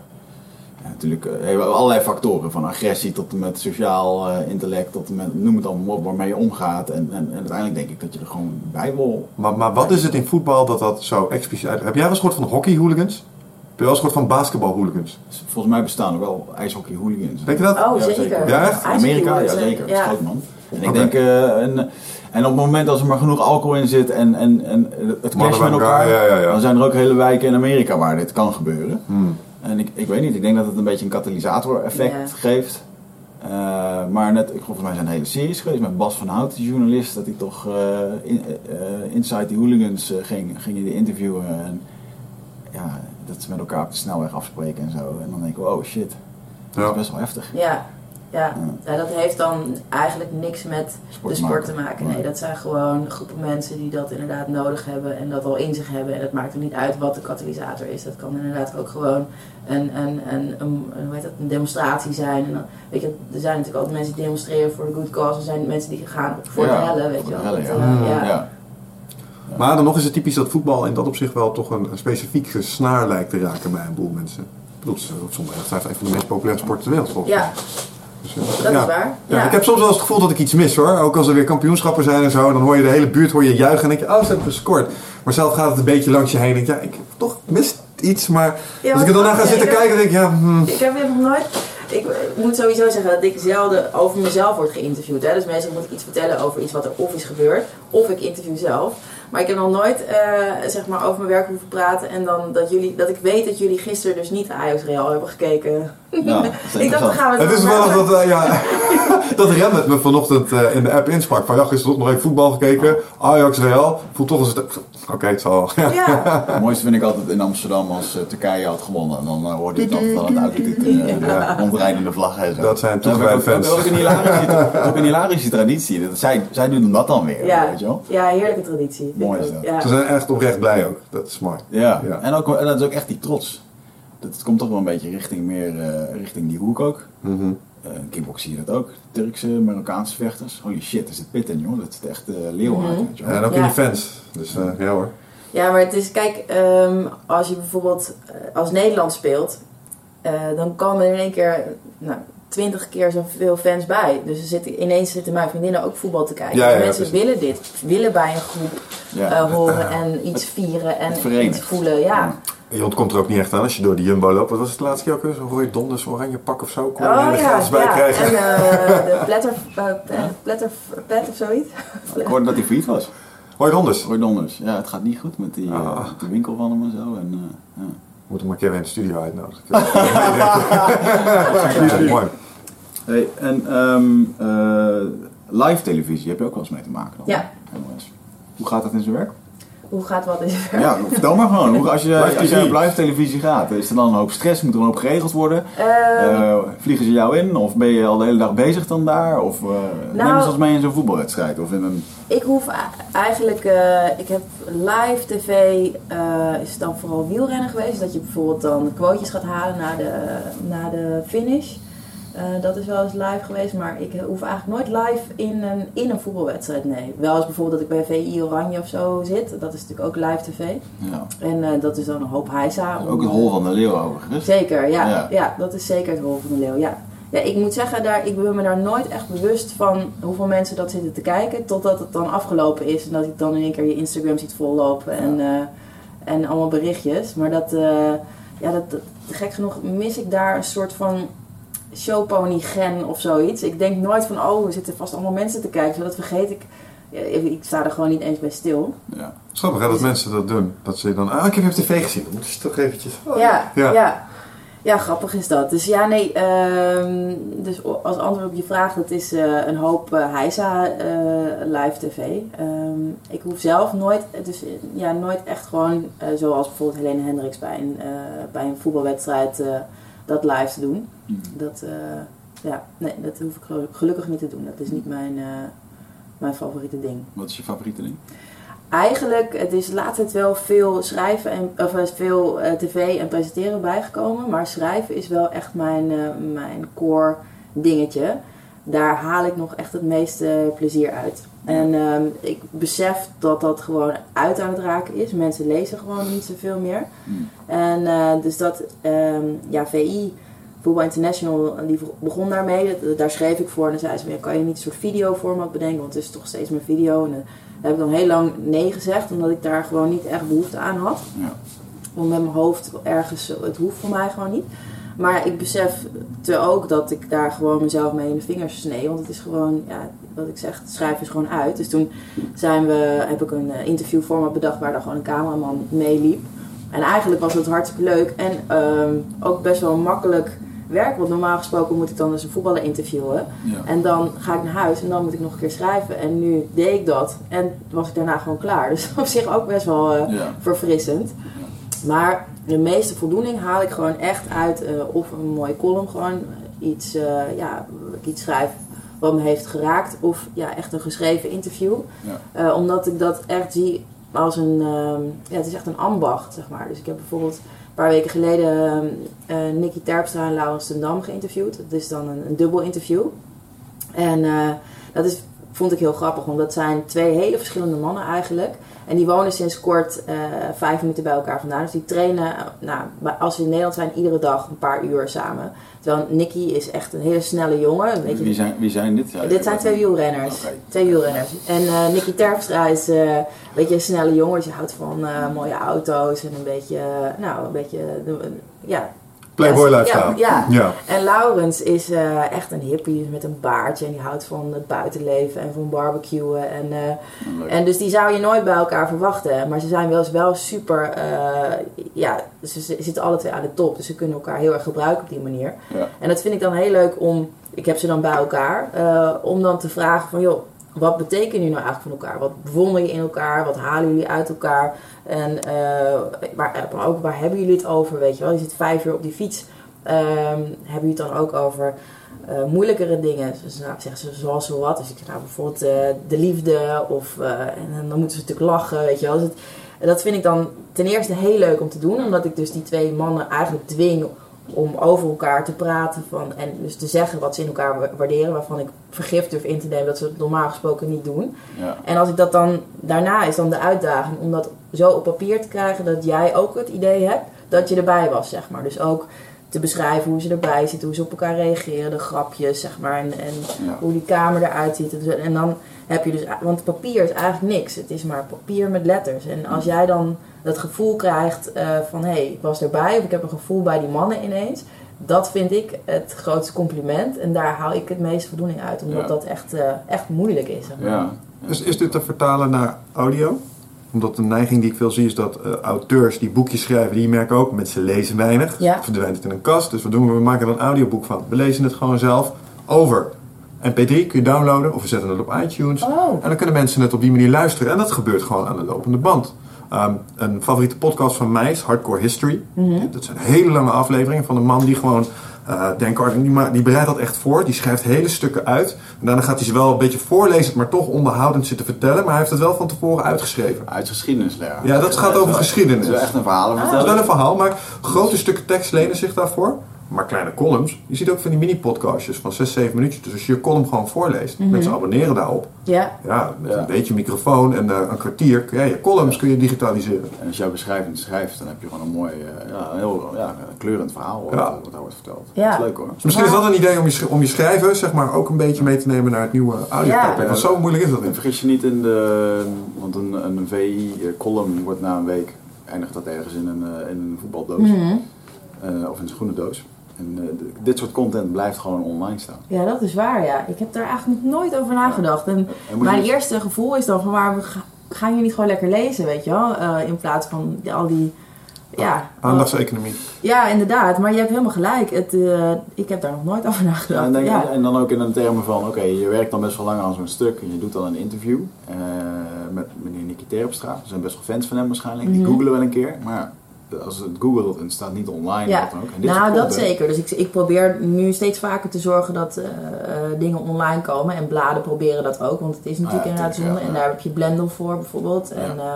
ja, natuurlijk eh, allerlei factoren. Van agressie tot en met sociaal eh, intellect, tot en met noem het allemaal op, waarmee je omgaat. En, en, en uiteindelijk denk ik dat je er gewoon bij wil. Maar, maar wat is het in voetbal dat dat zo expliciet uit... Heb jij wel eens gehoord van hockey-hooligans? Heb je wel eens gehoord van basketbal-hooligans? Volgens mij bestaan er wel ijshockey hooligans. Denk je dat? Oh, Ja, zeker. zeker. Ja, echt? Amerika, ja zeker. Dat is Ja. groot, man. En ik denk, eh, en, en op het moment dat er maar genoeg alcohol in zit en, en, en het clasht met elkaar, elkaar, ja, ja, ja. dan zijn er ook hele wijken in Amerika waar dit kan gebeuren. Hmm. En ik, ik weet niet, ik denk dat het een beetje een katalysator-effect Ja. geeft. Eh, maar net, ik, volgens mij zijn hele series geweest met Bas van Hout, die journalist, dat hij toch eh, in, eh, Inside the Hooligans ging, ging die interviewen. En ja, dat ze met elkaar op de snelweg afspreken en zo. En dan denk ik, oh shit, dat Ja. is best wel heftig. Ja, ja. ja, dat heeft dan eigenlijk niks met Sport de sport te maken. Nee, Nee. dat zijn gewoon groepen mensen die dat inderdaad nodig hebben en dat al in zich hebben. En het maakt er niet uit wat de katalysator is. Dat kan inderdaad ook gewoon een, een, een, een, een, hoe heet dat, een demonstratie zijn. En dan, weet je, er zijn natuurlijk altijd mensen die demonstreren voor de good cause. Er zijn mensen die gaan voor Ja, de hellen, weet je wel. ja. eh, ja. Ja. Maar dan nog is het typisch dat voetbal in dat opzicht wel toch een, een specifieke snaar lijkt te raken bij een boel mensen. Ik bedoel, het is op sommige echt een van de meest populaire sporten ter wereld volgens mij. Ja, Dus, dat ja. is waar. Ja, ik heb soms wel eens het gevoel dat ik iets mis hoor. Ook als er weer kampioenschappen zijn en zo. Dan hoor je de hele buurt hoor je juichen en denk je, oh, ze hebben gescoord. Maar zelf gaat het een beetje langs je heen. En denk je, ja, ik toch mis iets. Maar Ja, als ik er dan naar ga zitten kijken, denk ik, ja, hmm. Ik heb weer nog nooit. Ik moet sowieso zeggen dat ik zelden over mezelf word geïnterviewd. Hè? Dus meestal moet ik iets vertellen over iets wat er of is gebeurd, of ik interview zelf. Maar ik heb nog nooit eh, zeg maar, over mijn werk hoeven praten. En dan dat, jullie, dat ik weet dat jullie gisteren dus niet Ajax Real hebben gekeken. Ja, dat is ik dacht, dan gaan we Het is wel dat, eh, ja, dat Rem het me vanochtend eh, in de app insprak. Van ja, gisteren toch nog even voetbal gekeken. Ajax Real. Voelt toch eens... het- Oké, het zal. Ja. Ja, Het mooiste vind ik altijd in Amsterdam als eh, Turkije had gewonnen. En dan hoorde je dat van het uitlieten. Ja. Rondrijdende vlag en zo. Dat zijn Dat is toegewijde ook- fans. Ook een hilarische, ook een hilarische traditie. Dat, zij, zij doen dat dan weer, ja. weet je wel. ja heerlijke traditie. Mooi ik is dat. Ja. Ze zijn echt oprecht blij ook. Dat is mooi. Ja, Ja. En, ook, en dat is ook echt die trots. Dat het komt toch wel een beetje richting, meer, eh, richting die hoek ook. Eh kickbox zie je dat ook. Turkse, Marokkaanse vechters. Holy shit, er zit pit in joh. Dat zit echt uh, leeuwen uit, weet je wel. En ook in die fans. Dus eh, ja hoor. Ja, maar het is, kijk, ehm, als je bijvoorbeeld eh, als Nederland speelt, eh, dan komen er in één keer nou, twintig keer zoveel fans bij. Dus er zitten, ineens zitten mijn vriendinnen ook voetbal te kijken. Ja, Dus ja, mensen precies. willen dit, willen bij een groep Ja. eh, horen en iets vieren en het iets voelen. Ja. Je ontkomt er ook niet echt aan als je door de Jumbo loopt. Wat was het laatste keer ook? Zo'n rode donders, oranje pak of zo? Kon je Oh er ja, bij ja. krijgen. en eh, de platter, uh, platter pet of zoiets. Ik hoorde dat hij failliet was. Rode donders. Donders. Ja, het gaat niet goed met die, Ah. met winkel van hem en zo. En, eh, ja. Moet hem maar een keer weer in de studio uitnodigen. ja, mooi. Hey, en ehm, eh, live televisie heb je ook wel eens mee te maken dan? Ja. NOS. Hoe gaat dat in zijn werk? Hoe gaat wat in zijn Ja, vertel maar gewoon. Hoe, als, je, als je op live televisie gaat, is er dan een hoop stress? Moet er een hoop geregeld worden? Ehm, Eh, vliegen ze jou in? Of ben je al de hele dag bezig dan daar? Of uh, Nou- nemen ze ons mee in zo'n voetbalwedstrijd? Of in een... Ik hoef eigenlijk, eh, ik heb live tv, eh, is het dan vooral wielrennen geweest. Dat je bijvoorbeeld dan quotejes gaat halen na de, na de finish. Eh, dat is wel eens live geweest, maar ik hoef eigenlijk nooit live in een, in een voetbalwedstrijd. Nee. Wel eens bijvoorbeeld dat ik bij VI Oranje of zo zit. Dat is natuurlijk ook live tv. Ja. En eh, dat is dan een hoop heisa. Ook het hol van de leeuw overigens. Zeker, ja, Ja. ja. dat is zeker het rol van de leeuw. Ja. Ja, ik moet zeggen, daar, ik ben me daar nooit echt bewust van hoeveel mensen dat zitten te kijken. Totdat het dan afgelopen is en dat ik dan in één keer je Instagram ziet vollopen en, eh, en allemaal berichtjes. Maar dat, eh, ja, dat- gek genoeg mis ik daar een soort van showpony gen of zoiets. Ik denk nooit van, oh, er zitten vast allemaal mensen te kijken. Zodat vergeet ik, ja, ik sta er gewoon niet eens bij stil. Ja. Grappig hè, dat mensen dat doen. Dat ze dan, ah ik heb je op tv gezien. Dan moeten ze toch eventjes... Ja, Ja. ja. ja. grappig is dat. Dus ja, nee, ehm, dus als antwoord op je vraag, dat is eh, een hoop eh Heisa eh, live tv. Ehm, ik hoef zelf nooit, dus ja, nooit echt gewoon, zoals bijvoorbeeld Helene Hendricks bij een, bij een voetbalwedstrijd, dat live te doen. Mhm. Dat, eh, ja, nee, dat hoef ik gelu- gelukkig niet te doen. Dat is niet mijn, eh, mijn favoriete ding. Wat is je favoriete ding? Eigenlijk, het is laatst tijd wel veel schrijven en of is veel eh, tv en presenteren bijgekomen. Maar schrijven is wel echt mijn, eh, mijn core dingetje. Daar haal ik nog echt het meeste plezier uit. En ehm, ik besef dat dat gewoon uit aan het raken is. Mensen lezen gewoon niet zoveel meer. Hmm. En eh, dus dat, ehm, ja, VI, Voetbal International, die begon daarmee. Dat- Daar schreef ik voor en dan zei ze, kan je niet een soort videoformat bedenken? Want het is toch steeds meer video. En, daar heb ik dan heel lang nee gezegd, omdat ik daar gewoon niet echt behoefte aan had. Ja. Want met mijn hoofd ergens, het hoeft voor mij gewoon niet. Maar ik besefte ook dat ik daar gewoon mezelf mee in de vingers snee. Want het is gewoon, ja, wat ik zeg, schrijven is gewoon uit. Dus toen zijn we, heb ik een eh, interviewformat bedacht waar daar gewoon een cameraman meeliep. En eigenlijk was het hartstikke leuk en ehm, ook best wel makkelijk werk. Want normaal gesproken moet ik dan dus een voetballer interviewen. Ja. En dan ga ik naar huis en dan moet ik nog een keer schrijven. En nu deed ik dat en was ik daarna gewoon klaar. Dus op zich ook best wel eh, Ja. verfrissend. Maar de meeste voldoening haal ik gewoon echt uit eh, of een mooie column, gewoon iets, ja, ik iets schrijf wat me heeft geraakt, of ja, echt een geschreven interview. Ja. Eh, omdat ik dat echt zie als een, ehm, ja, het is echt een ambacht, zeg maar. Dus ik heb bijvoorbeeld een paar weken geleden ehm, eh, Nicky Terpstra en Laurens ten Dam geïnterviewd. Dat is dan een, een dubbel interview. En eh, dat is, vond ik heel grappig, want dat zijn twee hele verschillende mannen eigenlijk. En die wonen sinds kort eh, vijf minuten bij elkaar vandaan. Dus die trainen, eh, nou, als ze in Nederland zijn, iedere dag een paar uur samen. Terwijl Nicky is echt een hele snelle jongen. Een beetje Wie, zijn, wie zijn dit? Dit zijn twee wielrenners. Twee wielrenners. En eh Nicky Terpstra is eh, een beetje een snelle jongen. Dus je houdt van mooie auto's en een beetje, nou, een beetje, ja, Playboy Ja, lifestyle. Ja, Ja. En Laurens is eh, echt een hippie met een baardje en die houdt van het buitenleven en van barbecuen. En, eh, en dus die zou je nooit bij elkaar verwachten. Maar ze zijn wel eens wel super, eh, ja, ze, ze zitten alle twee aan de top. Dus ze kunnen elkaar heel erg gebruiken op die manier. Ja. En dat vind ik dan heel leuk om, ik heb ze dan bij elkaar, eh, om dan te vragen van joh, wat betekenen jullie nou eigenlijk van elkaar? Wat bewonder je in elkaar? Wat halen jullie uit elkaar? En eh, waar, maar ook waar hebben jullie het over? Weet je wel, je zit vijf uur op die fiets. Ehm, hebben jullie het dan ook over eh, moeilijkere dingen? Dus, zeggen ze zoals zo wat. Dus ik zeg nou bijvoorbeeld eh, de liefde of eh, en dan moeten ze natuurlijk lachen, weet je wel. Dus het- dat vind ik dan ten eerste heel leuk om te doen, omdat ik dus die twee mannen eigenlijk dwing om over elkaar te praten van, en dus te zeggen wat ze in elkaar wa- waarderen, waarvan ik vergif durf in te nemen dat ze het normaal gesproken niet doen. Ja. En als ik dat dan, daarna is dan de uitdaging om dat zo op papier te krijgen dat jij ook het idee hebt dat je erbij was, zeg maar. Dus ook te beschrijven hoe ze erbij zitten, hoe ze op elkaar reageren, de grapjes, zeg maar, en, en Ja. hoe die kamer eruit ziet. Dus- En dan heb je dus, want papier is eigenlijk niks. Het is maar papier met letters. En als jij dan dat gevoel krijgt eh, van, hé, hey, ik was erbij, of ik heb een gevoel bij die mannen ineens. Dat vind ik het grootste compliment. En daar haal ik het meeste voldoening uit. Omdat Ja. dat echt, eh, echt moeilijk is. zeg maar. Ja. Dus is dit te vertalen naar audio? Omdat de neiging die ik veel zie is dat eh, auteurs die boekjes schrijven, die merken ook, mensen lezen weinig. Ja. Verdwijnt het in een kast. Dus wat doen we? We maken er een audioboek van. We lezen het gewoon zelf over. MP3 kun je downloaden of we zetten het op iTunes. Oh. En dan kunnen mensen het op die manier luisteren. En dat gebeurt gewoon aan de lopende band. Ehm, een favoriete podcast van mij is Hardcore History. Mhm. Dat zijn hele lange afleveringen van een man die gewoon... eh denk, die, ma- die bereidt dat echt voor. Die schrijft hele stukken uit. En daarna gaat hij ze wel een beetje voorlezen, maar toch onderhoudend zitten vertellen. Maar hij heeft het wel van tevoren uitgeschreven. Uit geschiedenisleraar. Ja, dat gaat over geschiedenis. Het is wel echt een verhaal Het is vertellen. wel een verhaal, maar grote stukken tekst lenen zich daarvoor. Maar kleine columns. Je ziet ook van die mini-podcastjes van 6, 7 minuutjes. Dus als je je column gewoon voorleest, mensen abonneren daarop. Ja, Ja, met Ja. een beetje microfoon en eh, een kwartier. kun je je columns kun je digitaliseren. En als jij beschrijvend schrijft, dan heb je gewoon een mooi, eh, ja, een heel ja, een kleurend verhaal wat, Ja. wat daar wordt verteld. Ja. Dat is leuk hoor. Dus misschien is dat een idee om je, om je schrijven zeg maar, ook een beetje mee te nemen naar het nieuwe audio Ja. Want zo moeilijk is dat En niet. vergis je niet in de, want een, een VI-column wordt na een week, eindigt dat ergens in een, eh, in een voetbaldoos. Mhm. Eh, of in een schoenendoos. En eh, dit soort content blijft gewoon online staan. ja, dat is waar. Ja. Ik heb daar eigenlijk nog nooit over nagedacht. En En moet je mijn eerste gevoel is dan van, maar we ga- gaan jullie niet gewoon lekker lezen, weet je wel? Eh, in plaats van al die, ja... Aandachtseconomie. Ja, inderdaad. Maar je hebt helemaal gelijk. Het, eh, ik heb daar nog nooit over Ja, nagedacht. en, denk- Ja. en dan ook in een termen van, oké, je werkt dan best wel lang aan zo'n stuk en je doet dan een interview met meneer Nicky Terpstra. Er zijn best wel fans van hem waarschijnlijk, die Mhm. googelen wel een keer. Maar als het googelt en staat niet online, Ja. dan ook. En dit Nou, dat zeker. Dus ik, ik probeer nu steeds vaker te zorgen dat eh, eh, dingen online komen. En bladen proberen dat ook, want het is natuurlijk Ah, ja, inderdaad tuurlijk, zonde. ja, En daar heb je Blendel voor bijvoorbeeld. En, eh,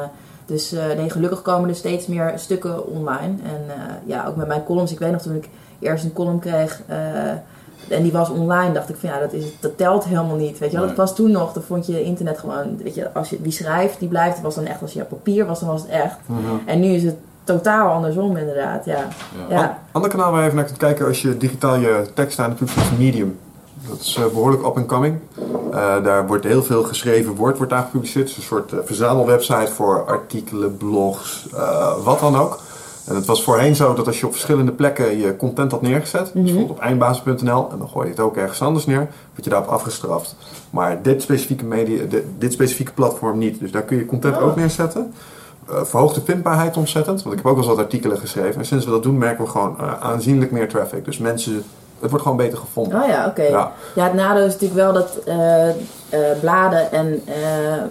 dus eh, nee, gelukkig komen er steeds meer stukken online. En eh, ja, ook met mijn columns. Ik weet nog toen ik eerst een column kreeg... eh, en die was online, dacht ik van ja, dat, is, dat telt helemaal niet. Weet je wel, dat was toen nog, dan vond je internet gewoon, weet je, als je wie schrijft, die blijft. Het was dan echt, als je op papier was, dan was het echt. En nu is het totaal andersom inderdaad, ja. Ja. ja. Ander kanaal waar je even naar kunt kijken als je digitaal je tekst aan natuurlijk is Medium. Dat is eh, behoorlijk up and coming. Eh, daar wordt heel veel geschreven woord wordt daar gepubliceerd. Het is een soort eh, verzamelwebsite voor artikelen, blogs, wat dan ook. En het was voorheen zo dat als je op verschillende plekken je content had neergezet, dus bijvoorbeeld op eindbasis.nl, en dan gooi je het ook ergens anders neer, word je daarop afgestraft. Maar dit specifieke, media, dit, dit specifieke platform niet. Dus daar kun je content ook neerzetten. Eh verhoogt de vindbaarheid ontzettend. Want ik heb ook eens wat artikelen geschreven. En sinds we dat doen merken we gewoon eh, aanzienlijk meer traffic. Dus mensen, het wordt gewoon beter gevonden. Oh ja, oké. Ja. Ja. het nadeel is natuurlijk wel dat eh, bladen en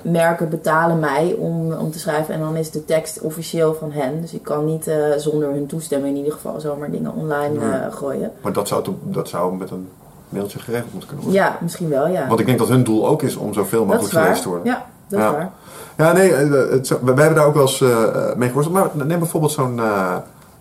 merken betalen mij om, om te schrijven. En dan is de tekst officieel van hen. Dus ik kan niet zonder hun toestemming in ieder geval zomaar dingen online Nee. eh, gooien. Maar dat zou, dat zou met een mailtje geregeld moeten kunnen worden. Ja, misschien wel, ja. Want ik denk dat hun doel ook is om zoveel mogelijk gelezen te worden. Ja, dat Ja. is waar. Ja, nee, eh, het, zou- wij hebben daar ook wel eens eh, eh, mee geworsteld. Maar neem bijvoorbeeld zo'n... eh,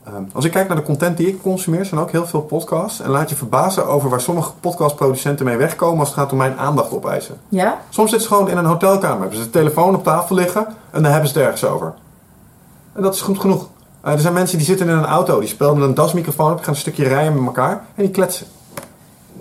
eh, als ik kijk naar de content die ik consumeer, zijn ook heel veel podcasts. En laat je verbazen over waar sommige podcastproducenten mee wegkomen als het gaat om mijn aandacht opeisen. Ja? Soms zitten ze gewoon in een hotelkamer, hebben ze de telefoon op tafel liggen en dan hebben ze het ergens over. En dat is goed genoeg. Eh, er zijn mensen die zitten in een auto, die spelen met een dasmicrofoon op, die gaan een stukje rijden met elkaar en die kletsen.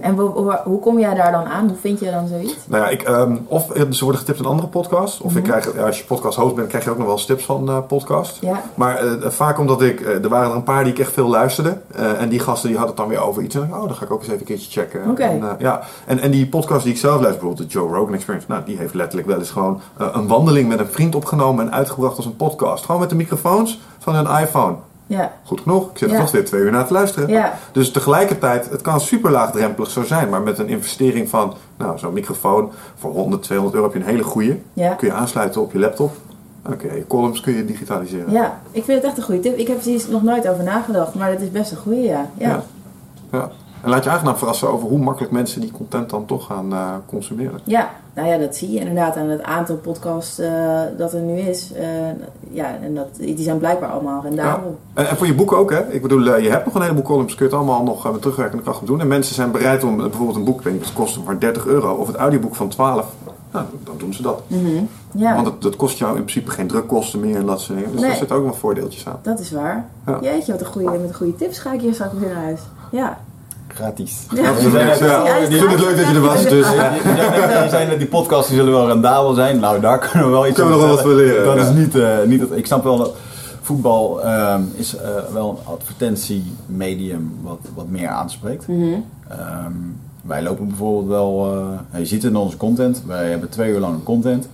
En hoe, hoe kom jij daar dan aan? Hoe vind je dan zoiets? Nou ja, ik, ehm, of eh, ze worden getipt in andere podcasts. Of ik krijg, ja, als je podcast host bent, krijg je ook nog wel eens tips van eh podcast. Ja. Maar eh, vaak omdat ik, er waren er een paar die ik echt veel luisterde. en die gasten die hadden het dan weer over iets. En ik, oh, dan ga ik ook eens even een keertje checken. Oké. En, ja. en, en die podcast die ik zelf luister, bijvoorbeeld de Joe Rogan Experience. Nou, die heeft letterlijk wel eens gewoon een wandeling met een vriend opgenomen en uitgebracht als een podcast. Gewoon met de microfoons van een iPhone. Ja. Goed genoeg, ik zit er Ja. nog weer twee uur naar te luisteren. Ja. Dus tegelijkertijd, het kan super laagdrempelig zo zijn, maar met een investering van, nou, zo'n microfoon voor 100, 200 euro heb je een hele goede. Ja. Kun je aansluiten op je laptop. Je columns kun je digitaliseren. Ja, ik vind het echt een goede tip. Ik heb er nog nooit over nagedacht, maar dat is best een goede, ja. ja. Ja. Ja. En laat je aangenaam verrassen over hoe makkelijk mensen die content dan toch gaan eh, consumeren. Ja, nou ja, dat zie je inderdaad aan het aantal podcasts eh, dat er nu is. Eh, ja, en dat, die zijn blijkbaar allemaal rendabel. En, en voor je boek ook, hè? Ik bedoel, je hebt nog een heleboel columns, kun je het allemaal nog met terugwerkende kracht doen. En mensen zijn bereid om bijvoorbeeld een boek, ik weet niet, het kost maar 30 euro, of het audioboek van 12. Nou, dan doen ze dat. Mhm. Ja, Want het, dat kost jou in principe geen drukkosten meer en dat soort dingen. Dus Nee. daar zitten ook nog voordeeltjes aan. dat is waar. Ja. Jeetje, wat een goede, met goede tips ga ik hier straks weer naar huis. Ja. Gratis. Ja. Ja, ik vind het leuk dat je er was, dus je zei net, die podcasts die zullen wel rendabel zijn. Nou, daar kunnen we wel iets Kunnen we nog wat leren, Dat ja. is niet, eh, niet het, ik snap wel dat voetbal ehm, is eh, wel een advertentiemedium wat, wat meer aanspreekt. Mhm. Ehm, wij lopen bijvoorbeeld wel, eh, je ziet het in onze content, wij hebben twee uur lang een content.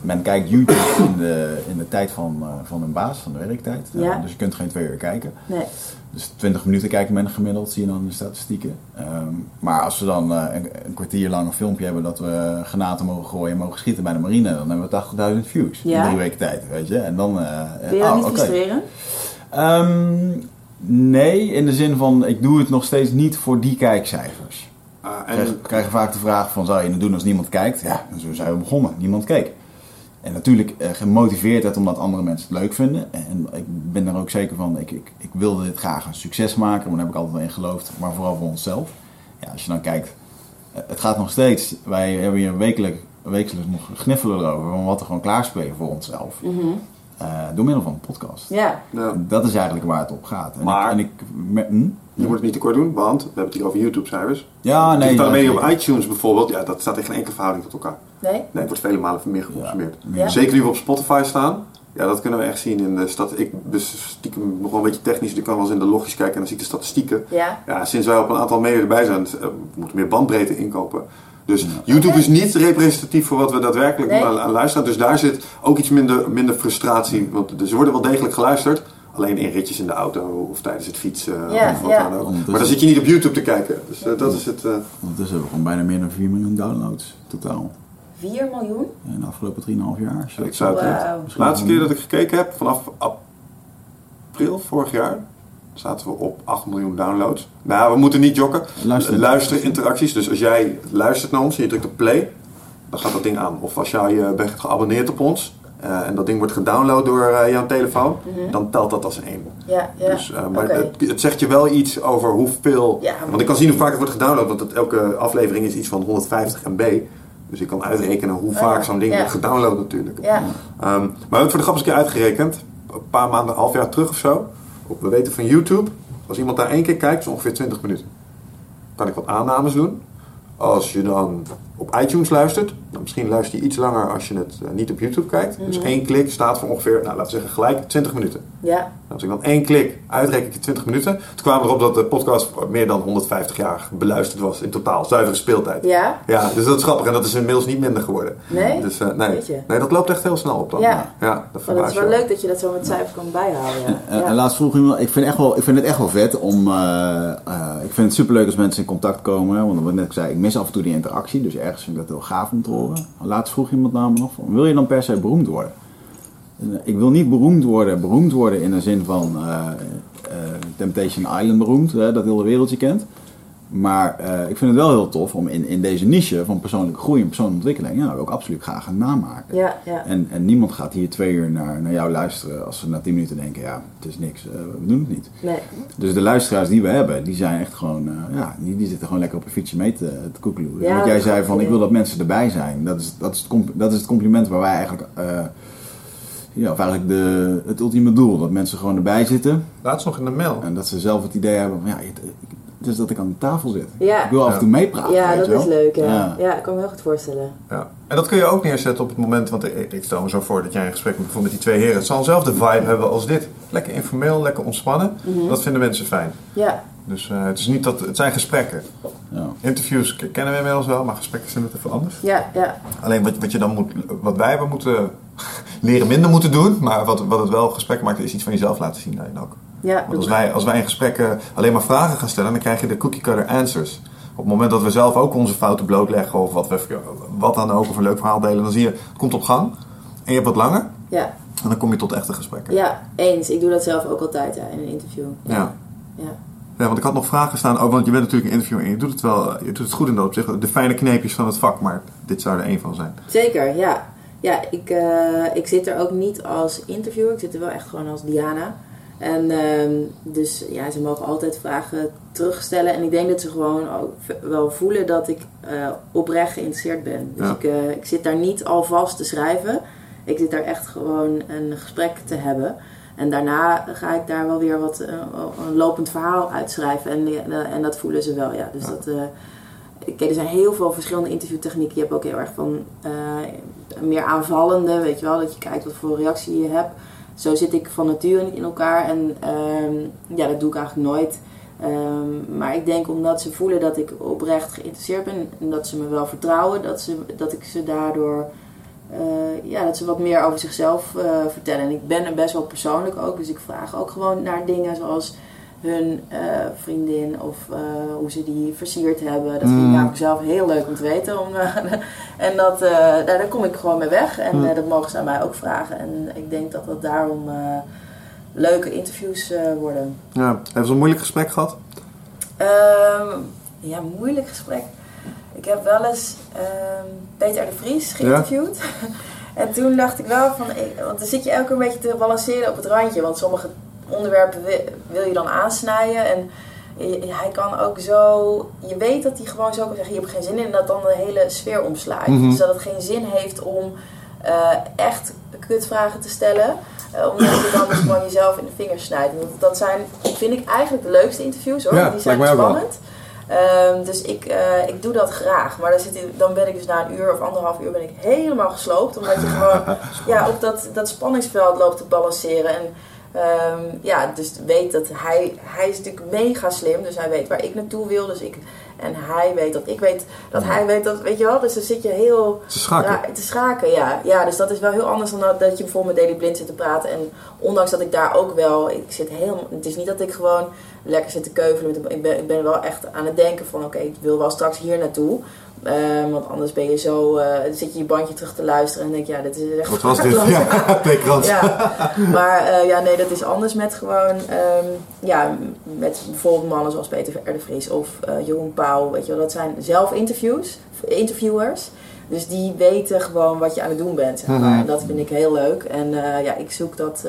Men kijkt YouTube in de, in de tijd van, eh, van hun baas, van de werktijd. Eh, Ja. dus je kunt geen twee uur kijken. Nee. Dus 20 minuten kijkt men gemiddeld, zie je dan in de statistieken. Ehm, maar als we dan eh, een, een kwartier lang een filmpje hebben dat we granaten mogen gooien en mogen schieten bij de marine, dan hebben we 80.000 views Ja. in drie weken tijd, weet je. En dan... eh, Vind je dat oh, niet oké. frustrerend? Ehm, nee, in de zin van, ik doe het nog steeds niet voor die kijkcijfers. Ah, We krijgen, krijgen vaak de vraag van, zou je het doen als niemand kijkt? Ja, en zo zijn we begonnen. Niemand keek. En natuurlijk eh, gemotiveerdheid omdat andere mensen het leuk vinden. En ik ben er ook zeker van, ik, ik, ik wilde dit graag een succes maken. Maar daar heb ik altijd wel in geloofd. Maar vooral voor onszelf. Ja, als je dan kijkt, eh, het gaat nog steeds. Wij hebben hier wekelijk, wekelijks nog gniffelen erover. Van wat er gewoon klaarspelen voor onszelf. Mhm. Eh, door middel van een podcast. Ja. Dat is eigenlijk waar het op gaat. En Maar- ik, en ik, me- hm? Je moet het niet te kort doen, want we hebben het hier over YouTube-cijfers. Ja, nee. Digitale ja, media zeker. op iTunes bijvoorbeeld, ja, dat staat in geen enkele verhouding tot elkaar. Nee? Nee, het wordt vele malen meer geconsumeerd. Ja. Zeker nu we op Spotify staan. Ja, dat kunnen we echt zien in de stad. Ik ben stiekem nog wel een beetje technisch, dus ik kan wel eens in de logjes kijken en dan zie ik de statistieken. Ja. Ja, sinds wij op een aantal media erbij zijn, eh, we moeten meer bandbreedte inkopen. Dus YouTube is niet representatief voor wat we daadwerkelijk Nee. aan, aan luisteren. Dus daar zit ook iets minder, minder frustratie. Want ze worden wel degelijk geluisterd. Alleen in ritjes in de auto of tijdens het fietsen Ja, of wat ja. dan ook. Maar dan zit je niet op YouTube te kijken. Dus eh, dat is het. eh, Ondertussen hebben we gewoon bijna meer dan 4 miljoen downloads totaal. 4 miljoen? In de afgelopen 3,5 jaar. Ik zou het. De laatste keer dat ik gekeken heb, vanaf april vorig jaar, zaten we op 8 miljoen downloads. Nou, we moeten niet jokken. Luister. Luister interacties. Dus als jij luistert naar ons en je drukt op play, dan gaat dat ding aan. Of als jij eh, bent geabonneerd op ons eh, en dat ding wordt gedownload door eh, jouw telefoon, dan telt dat als één. Ja, ja. Dus, eh, maar het, het zegt je wel iets over hoeveel. Ja. Want ik kan zien hoe vaak het wordt gedownload, want het, elke aflevering is iets van 150 MB. Dus ik kan uitrekenen hoe Oh, vaak ja. zo'n ding Ja. wordt gedownload natuurlijk. Ja. Ehm, maar we hebben het voor de grap eens een keer uitgerekend. Een paar maanden, een half jaar terug of zo. Op- We weten van YouTube, als iemand daar één keer kijkt, is ongeveer 20 minuten. Kan ik wat aannames doen. Als je dan op iTunes luistert, dan misschien luister je iets langer als je het eh, niet op YouTube kijkt. Dus één klik staat voor ongeveer, nou, laten we zeggen gelijk 20 minuten. Ja. Nou, Als ik dan één klik uitreken ik je 20 minuten. Toen kwamen we erop dat de podcast meer dan 150 jaar beluisterd was in totaal. Zuivere speeltijd. Ja? Ja, dus dat is grappig en dat is inmiddels niet minder geworden. Nee? Dus, eh, nee. Weet je. nee, dat loopt echt heel snel op dan. Ja. ja dat is wel je. leuk dat je dat zo met cijfers kan bijhouden. Ja. En, Ja. en laatst vroeg iemand, ik vind, echt wel, ik vind het echt wel vet om, eh, eh, ik vind het superleuk als mensen in contact komen. Want wat ik net zei, ik mis af en toe die interactie, dus ergens vind ik dat heel gaaf om te horen. Laatst vroeg iemand namelijk nog, van, wil je dan per se beroemd worden? En, eh, ik wil niet beroemd worden, beroemd worden in de zin van eh, eh, Temptation Island beroemd, hè, dat heel de wereld je kent. Maar eh, ik vind het wel heel tof om in, in deze niche van persoonlijke groei en persoonlijke ontwikkeling, ja, wil ik absoluut graag een naam maken. Ja, ja. En, en niemand gaat hier twee uur naar, naar jou luisteren als ze na tien minuten denken, ja, het is niks, eh, we doen het niet. Nee. Dus de luisteraars die we hebben, die zijn echt gewoon, eh, ja, die, die zitten gewoon lekker op een fietsje mee te, te koekeloeren. Ja, Wat jij dat zei van, ik wil dat mensen erbij zijn. Dat is, dat is, het, comp- dat is het compliment waar wij eigenlijk, eh, ja, of eigenlijk de, het ultieme doel. Dat mensen gewoon erbij zitten Laatst nog in de mail. en dat ze zelf het idee hebben van, ja, dus dat ik aan de tafel zit. Ja. Ik wil af en toe meepraten. Ja, weet dat je wel. is leuk. Ja. Ja. Ja. ik kan me heel goed voorstellen. Ja. En dat kun je ook neerzetten op het moment, want ik, ik stel me zo voor dat jij een gesprek met bijvoorbeeld met die twee heren. Het zal dezelfde vibe hebben als dit. Lekker informeel, lekker ontspannen. Mhm. Dat vinden mensen fijn. Ja, Dus eh, het, is niet dat, het zijn gesprekken. Ja. Interviews kennen we inmiddels wel, maar gesprekken zijn het even anders. ja, ja. Alleen wat, wat, je dan moet, wat wij hebben moeten leren minder moeten doen, maar wat, wat het wel gesprek maakt, is iets van jezelf laten zien daarin ook. Ja. Want als wij, als wij in gesprekken alleen maar vragen gaan stellen, dan krijg je de cookie cutter answers. Op het moment dat we zelf ook onze fouten blootleggen of wat, we, wat dan ook, of een leuk verhaal delen, dan zie je, het komt op gang. En je hebt wat langer, ja. en dan kom je tot echte gesprekken. Ja, eens. Ik doe dat zelf ook altijd ja, in een interview. Ja. ja. Ja, want ik had nog vragen staan, oh, want je bent natuurlijk een interviewer en je doet het wel, je doet het goed in dat opzicht. De fijne kneepjes van het vak, maar dit zou er één van zijn. Zeker, ja. Ja, ik, eh, ik zit er ook niet als interviewer. Ik zit er wel echt gewoon als Diana. En ehm, dus ja, ze mogen altijd vragen terugstellen. En ik denk dat ze gewoon ook wel voelen dat ik eh, oprecht geïnteresseerd ben. Dus Ja. ik, eh, ik zit daar niet alvast te schrijven. Ik zit daar echt gewoon een gesprek te hebben. En daarna ga ik daar wel weer wat, eh, een lopend verhaal uitschrijven. En, en dat voelen ze wel, ja. Dus Ja. dat... Kijk, er zijn heel veel verschillende interviewtechnieken. Je hebt ook heel erg van meer aanvallende, weet je wel, dat je kijkt wat voor reactie je hebt. Zo zit ik van nature niet in elkaar en ehm, ja, dat doe ik eigenlijk nooit. Ehm, maar ik denk omdat ze voelen dat ik oprecht geïnteresseerd ben en dat ze me wel vertrouwen, dat, ze, dat ik ze daardoor, eh, ja, dat ze wat meer over zichzelf eh, vertellen. En ik ben er best wel persoonlijk ook, dus ik vraag ook gewoon naar dingen zoals hun eh, vriendin of eh, hoe ze die versierd hebben. Dat vind ik Mm. namelijk zelf heel leuk om te weten. Om, eh, en dat, eh, daar, kom ik gewoon mee weg. En Mm. dat mogen ze aan mij ook vragen. En ik denk dat dat daarom leuke interviews worden. Ja, hebben ze een moeilijk gesprek gehad? Ehm, ja, moeilijk gesprek. Ik heb wel eens ehm, Peter de Vries geïnterviewd. en toen dacht ik wel van, want dan zit je elke keer een beetje te balanceren op het randje. Want sommige onderwerpen wil, wil je dan aansnijden. En hij kan ook zo, je weet dat hij gewoon zo kan zeggen, je hebt geen zin in. En dat dan de hele sfeer omslaat. Mhm. Dus dat het geen zin heeft om eh, echt kutvragen te stellen. Eh, omdat je dan gewoon jezelf in de vingers snijdt. En dat, zijn, vind ik eigenlijk de leukste interviews hoor. Ja, Want die zijn spannend. Ehm, dus ik, eh, ik doe dat graag. Maar dan, zit ik, dan ben ik dus na een uur of anderhalf uur ben ik helemaal gesloopt. Omdat je gewoon ja, op dat, dat spanningsveld loopt te balanceren. En ehm, ja, dus weet dat hij, hij is natuurlijk mega slim. Dus hij weet waar ik naartoe wil. Dus ik, en hij weet dat ik weet dat hij weet dat, weet je wel. Dus dan zit je heel Ze schaken. te schaken, ja. Ja, dus dat is wel heel anders dan dat, dat je bijvoorbeeld met Daily Blind zit te praten. En ondanks dat ik daar ook wel, ik zit helemaal, het is niet dat ik gewoon lekker zit te keuvelen. Met ik, ben, ik ben wel echt aan het denken van, oké, ik wil wel straks hier naartoe. Ehm, want anders ben je zo, eh, zit je je bandje terug te luisteren en denk je, ja, dit is echt... Wat was dit? Ja, maar eh, ja, nee, dat is anders met gewoon, ehm, ja, met bijvoorbeeld mannen zoals Peter R. de Vries of eh Jeroen Pauw, weet je wel, dat zijn zelf interviews, interviewers. Dus die weten gewoon wat je aan het doen bent, zeg maar. Mhm. En dat vind ik heel leuk. En ja, ik zoek dat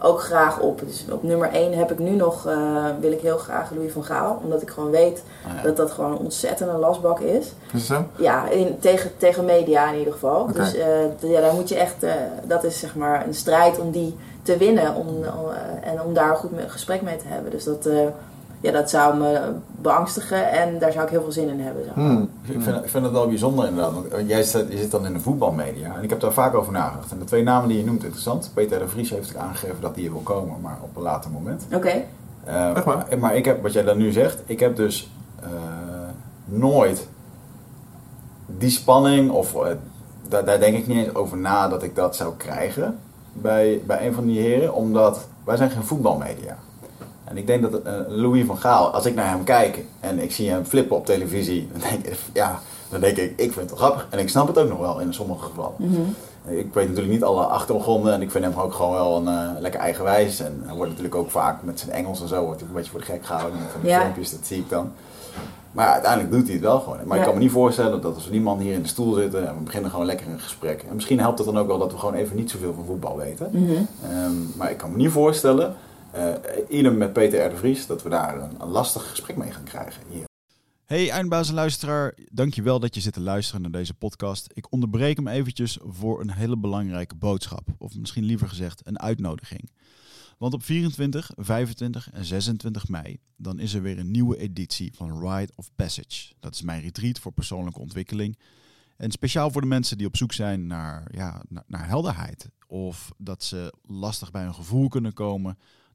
ook graag op. Dus op nummer 1 heb ik nu nog, eh, wil ik heel graag Louis van Gaal. Omdat ik gewoon weet Ah, ja. dat dat gewoon een ontzettende lastbak is. Is zo? Ja, in, tegen, tegen media in ieder geval. Dus eh, ja, daar moet je echt, eh, dat is zeg maar een strijd om die te winnen om, en om daar een goed gesprek mee te hebben. Dus dat, ja, dat zou me beangstigen en daar zou ik heel veel zin in hebben. Zeg. maar. Hmm. Ik vind, ik vind het wel bijzonder inderdaad. Want eh, jij zit, je zit dan in de voetbalmedia. En ik heb daar vaak over nagedacht. En de twee namen die je noemt, interessant. Peter de Vries heeft ook aangegeven dat hij hier wil komen, maar op een later moment. Oké, Eh, Echt waar? maar ik heb, wat jij dan nu zegt, ik heb dus eh, nooit die spanning, of eh, daar, daar denk ik niet eens over na dat ik dat zou krijgen bij, bij een van die heren, omdat wij zijn geen voetbalmedia. En ik denk dat eh, Louis van Gaal, als ik naar hem kijk en ik zie hem flippen op televisie, dan denk ik, ja, dan denk ik, ik vind het wel grappig. En ik snap het ook nog wel in sommige gevallen. Mhm. Ik weet natuurlijk niet alle achtergronden en ik vind hem ook gewoon wel een eh, lekker eigenwijs. En hij wordt natuurlijk ook vaak met zijn Engels en zo wordt hij een beetje voor de gek gehouden. Van die Ja. filmpjes, dat zie ik dan. Maar uiteindelijk doet hij het wel gewoon. Maar ik kan me niet voorstellen dat als we die man hier in de stoel zitten en we beginnen gewoon lekker een gesprek. En misschien helpt het dan ook wel dat we gewoon even niet zoveel van voetbal weten. Mhm. Ehm, maar ik kan me niet voorstellen, eh idem met Peter R. de Vries, dat we daar een, een lastig gesprek mee gaan krijgen hier. Hey eindbazenluisteraar, dankjewel dat je zit te luisteren naar deze podcast. Ik onderbreek hem eventjes voor een hele belangrijke boodschap. Of misschien liever gezegd een uitnodiging. Want op 24, 25 en 26 mei, dan is er weer een nieuwe editie van Ride of Passage. Dat is mijn retreat voor persoonlijke ontwikkeling. En speciaal voor de mensen die op zoek zijn naar, ja, naar, naar helderheid. Of dat ze lastig bij hun gevoel kunnen komen.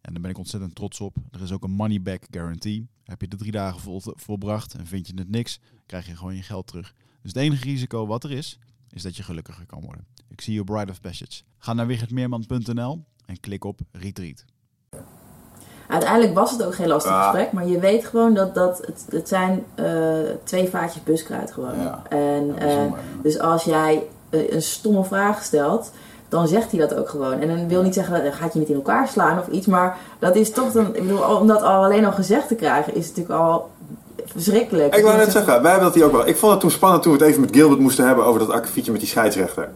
En daar ben ik ontzettend trots op. Er is ook een money back guarantee. Heb je de drie dagen vol, volbracht en vind je het niks, krijg je gewoon je geld terug. Dus het enige risico wat er is, is dat je gelukkiger kan worden. Ik zie je Bride of Passage. Ga naar wichertmeerman.nl en klik op Retreat. Uiteindelijk was het ook geen lastig Ja. gesprek, maar je weet gewoon dat, dat het, het zijn eh, twee vaatjes buskruid gewoon. Ja. En, Ja, eh, dus als jij eh, een stomme vraag stelt, dan zegt hij dat ook gewoon. En dan wil niet zeggen, dat gaat je niet in elkaar slaan of iets, maar dat is toch dan, ik bedoel, om dat al alleen al gezegd te krijgen, is het natuurlijk al verschrikkelijk. Ik wou net zeggen, wij hebben dat hier ook wel. Ik vond het toen spannend toen we het even met Gilbert moesten hebben over dat akkefietje met die scheidsrechter.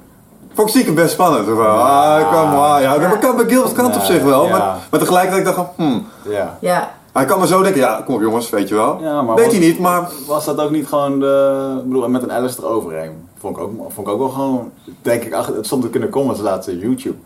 Vond ik stiekem best spannend. Van, ah, kom maar. Ja, dat kan bij Gilbert kan het op Ja, zich wel. ja. Maar, maar tegelijkertijd dacht ik, hmm, Ja. Ja, hij kan maar zo denken, ja, kom op jongens, weet je wel. Ja, maar Weet was- hij niet, maar Was dat ook niet gewoon de... Ik bedoel, met een Alice eroverheen. Vond ik ook, vond ik ook wel gewoon... Denk ik, ach, het stond er kunnen komen als laatste YouTube.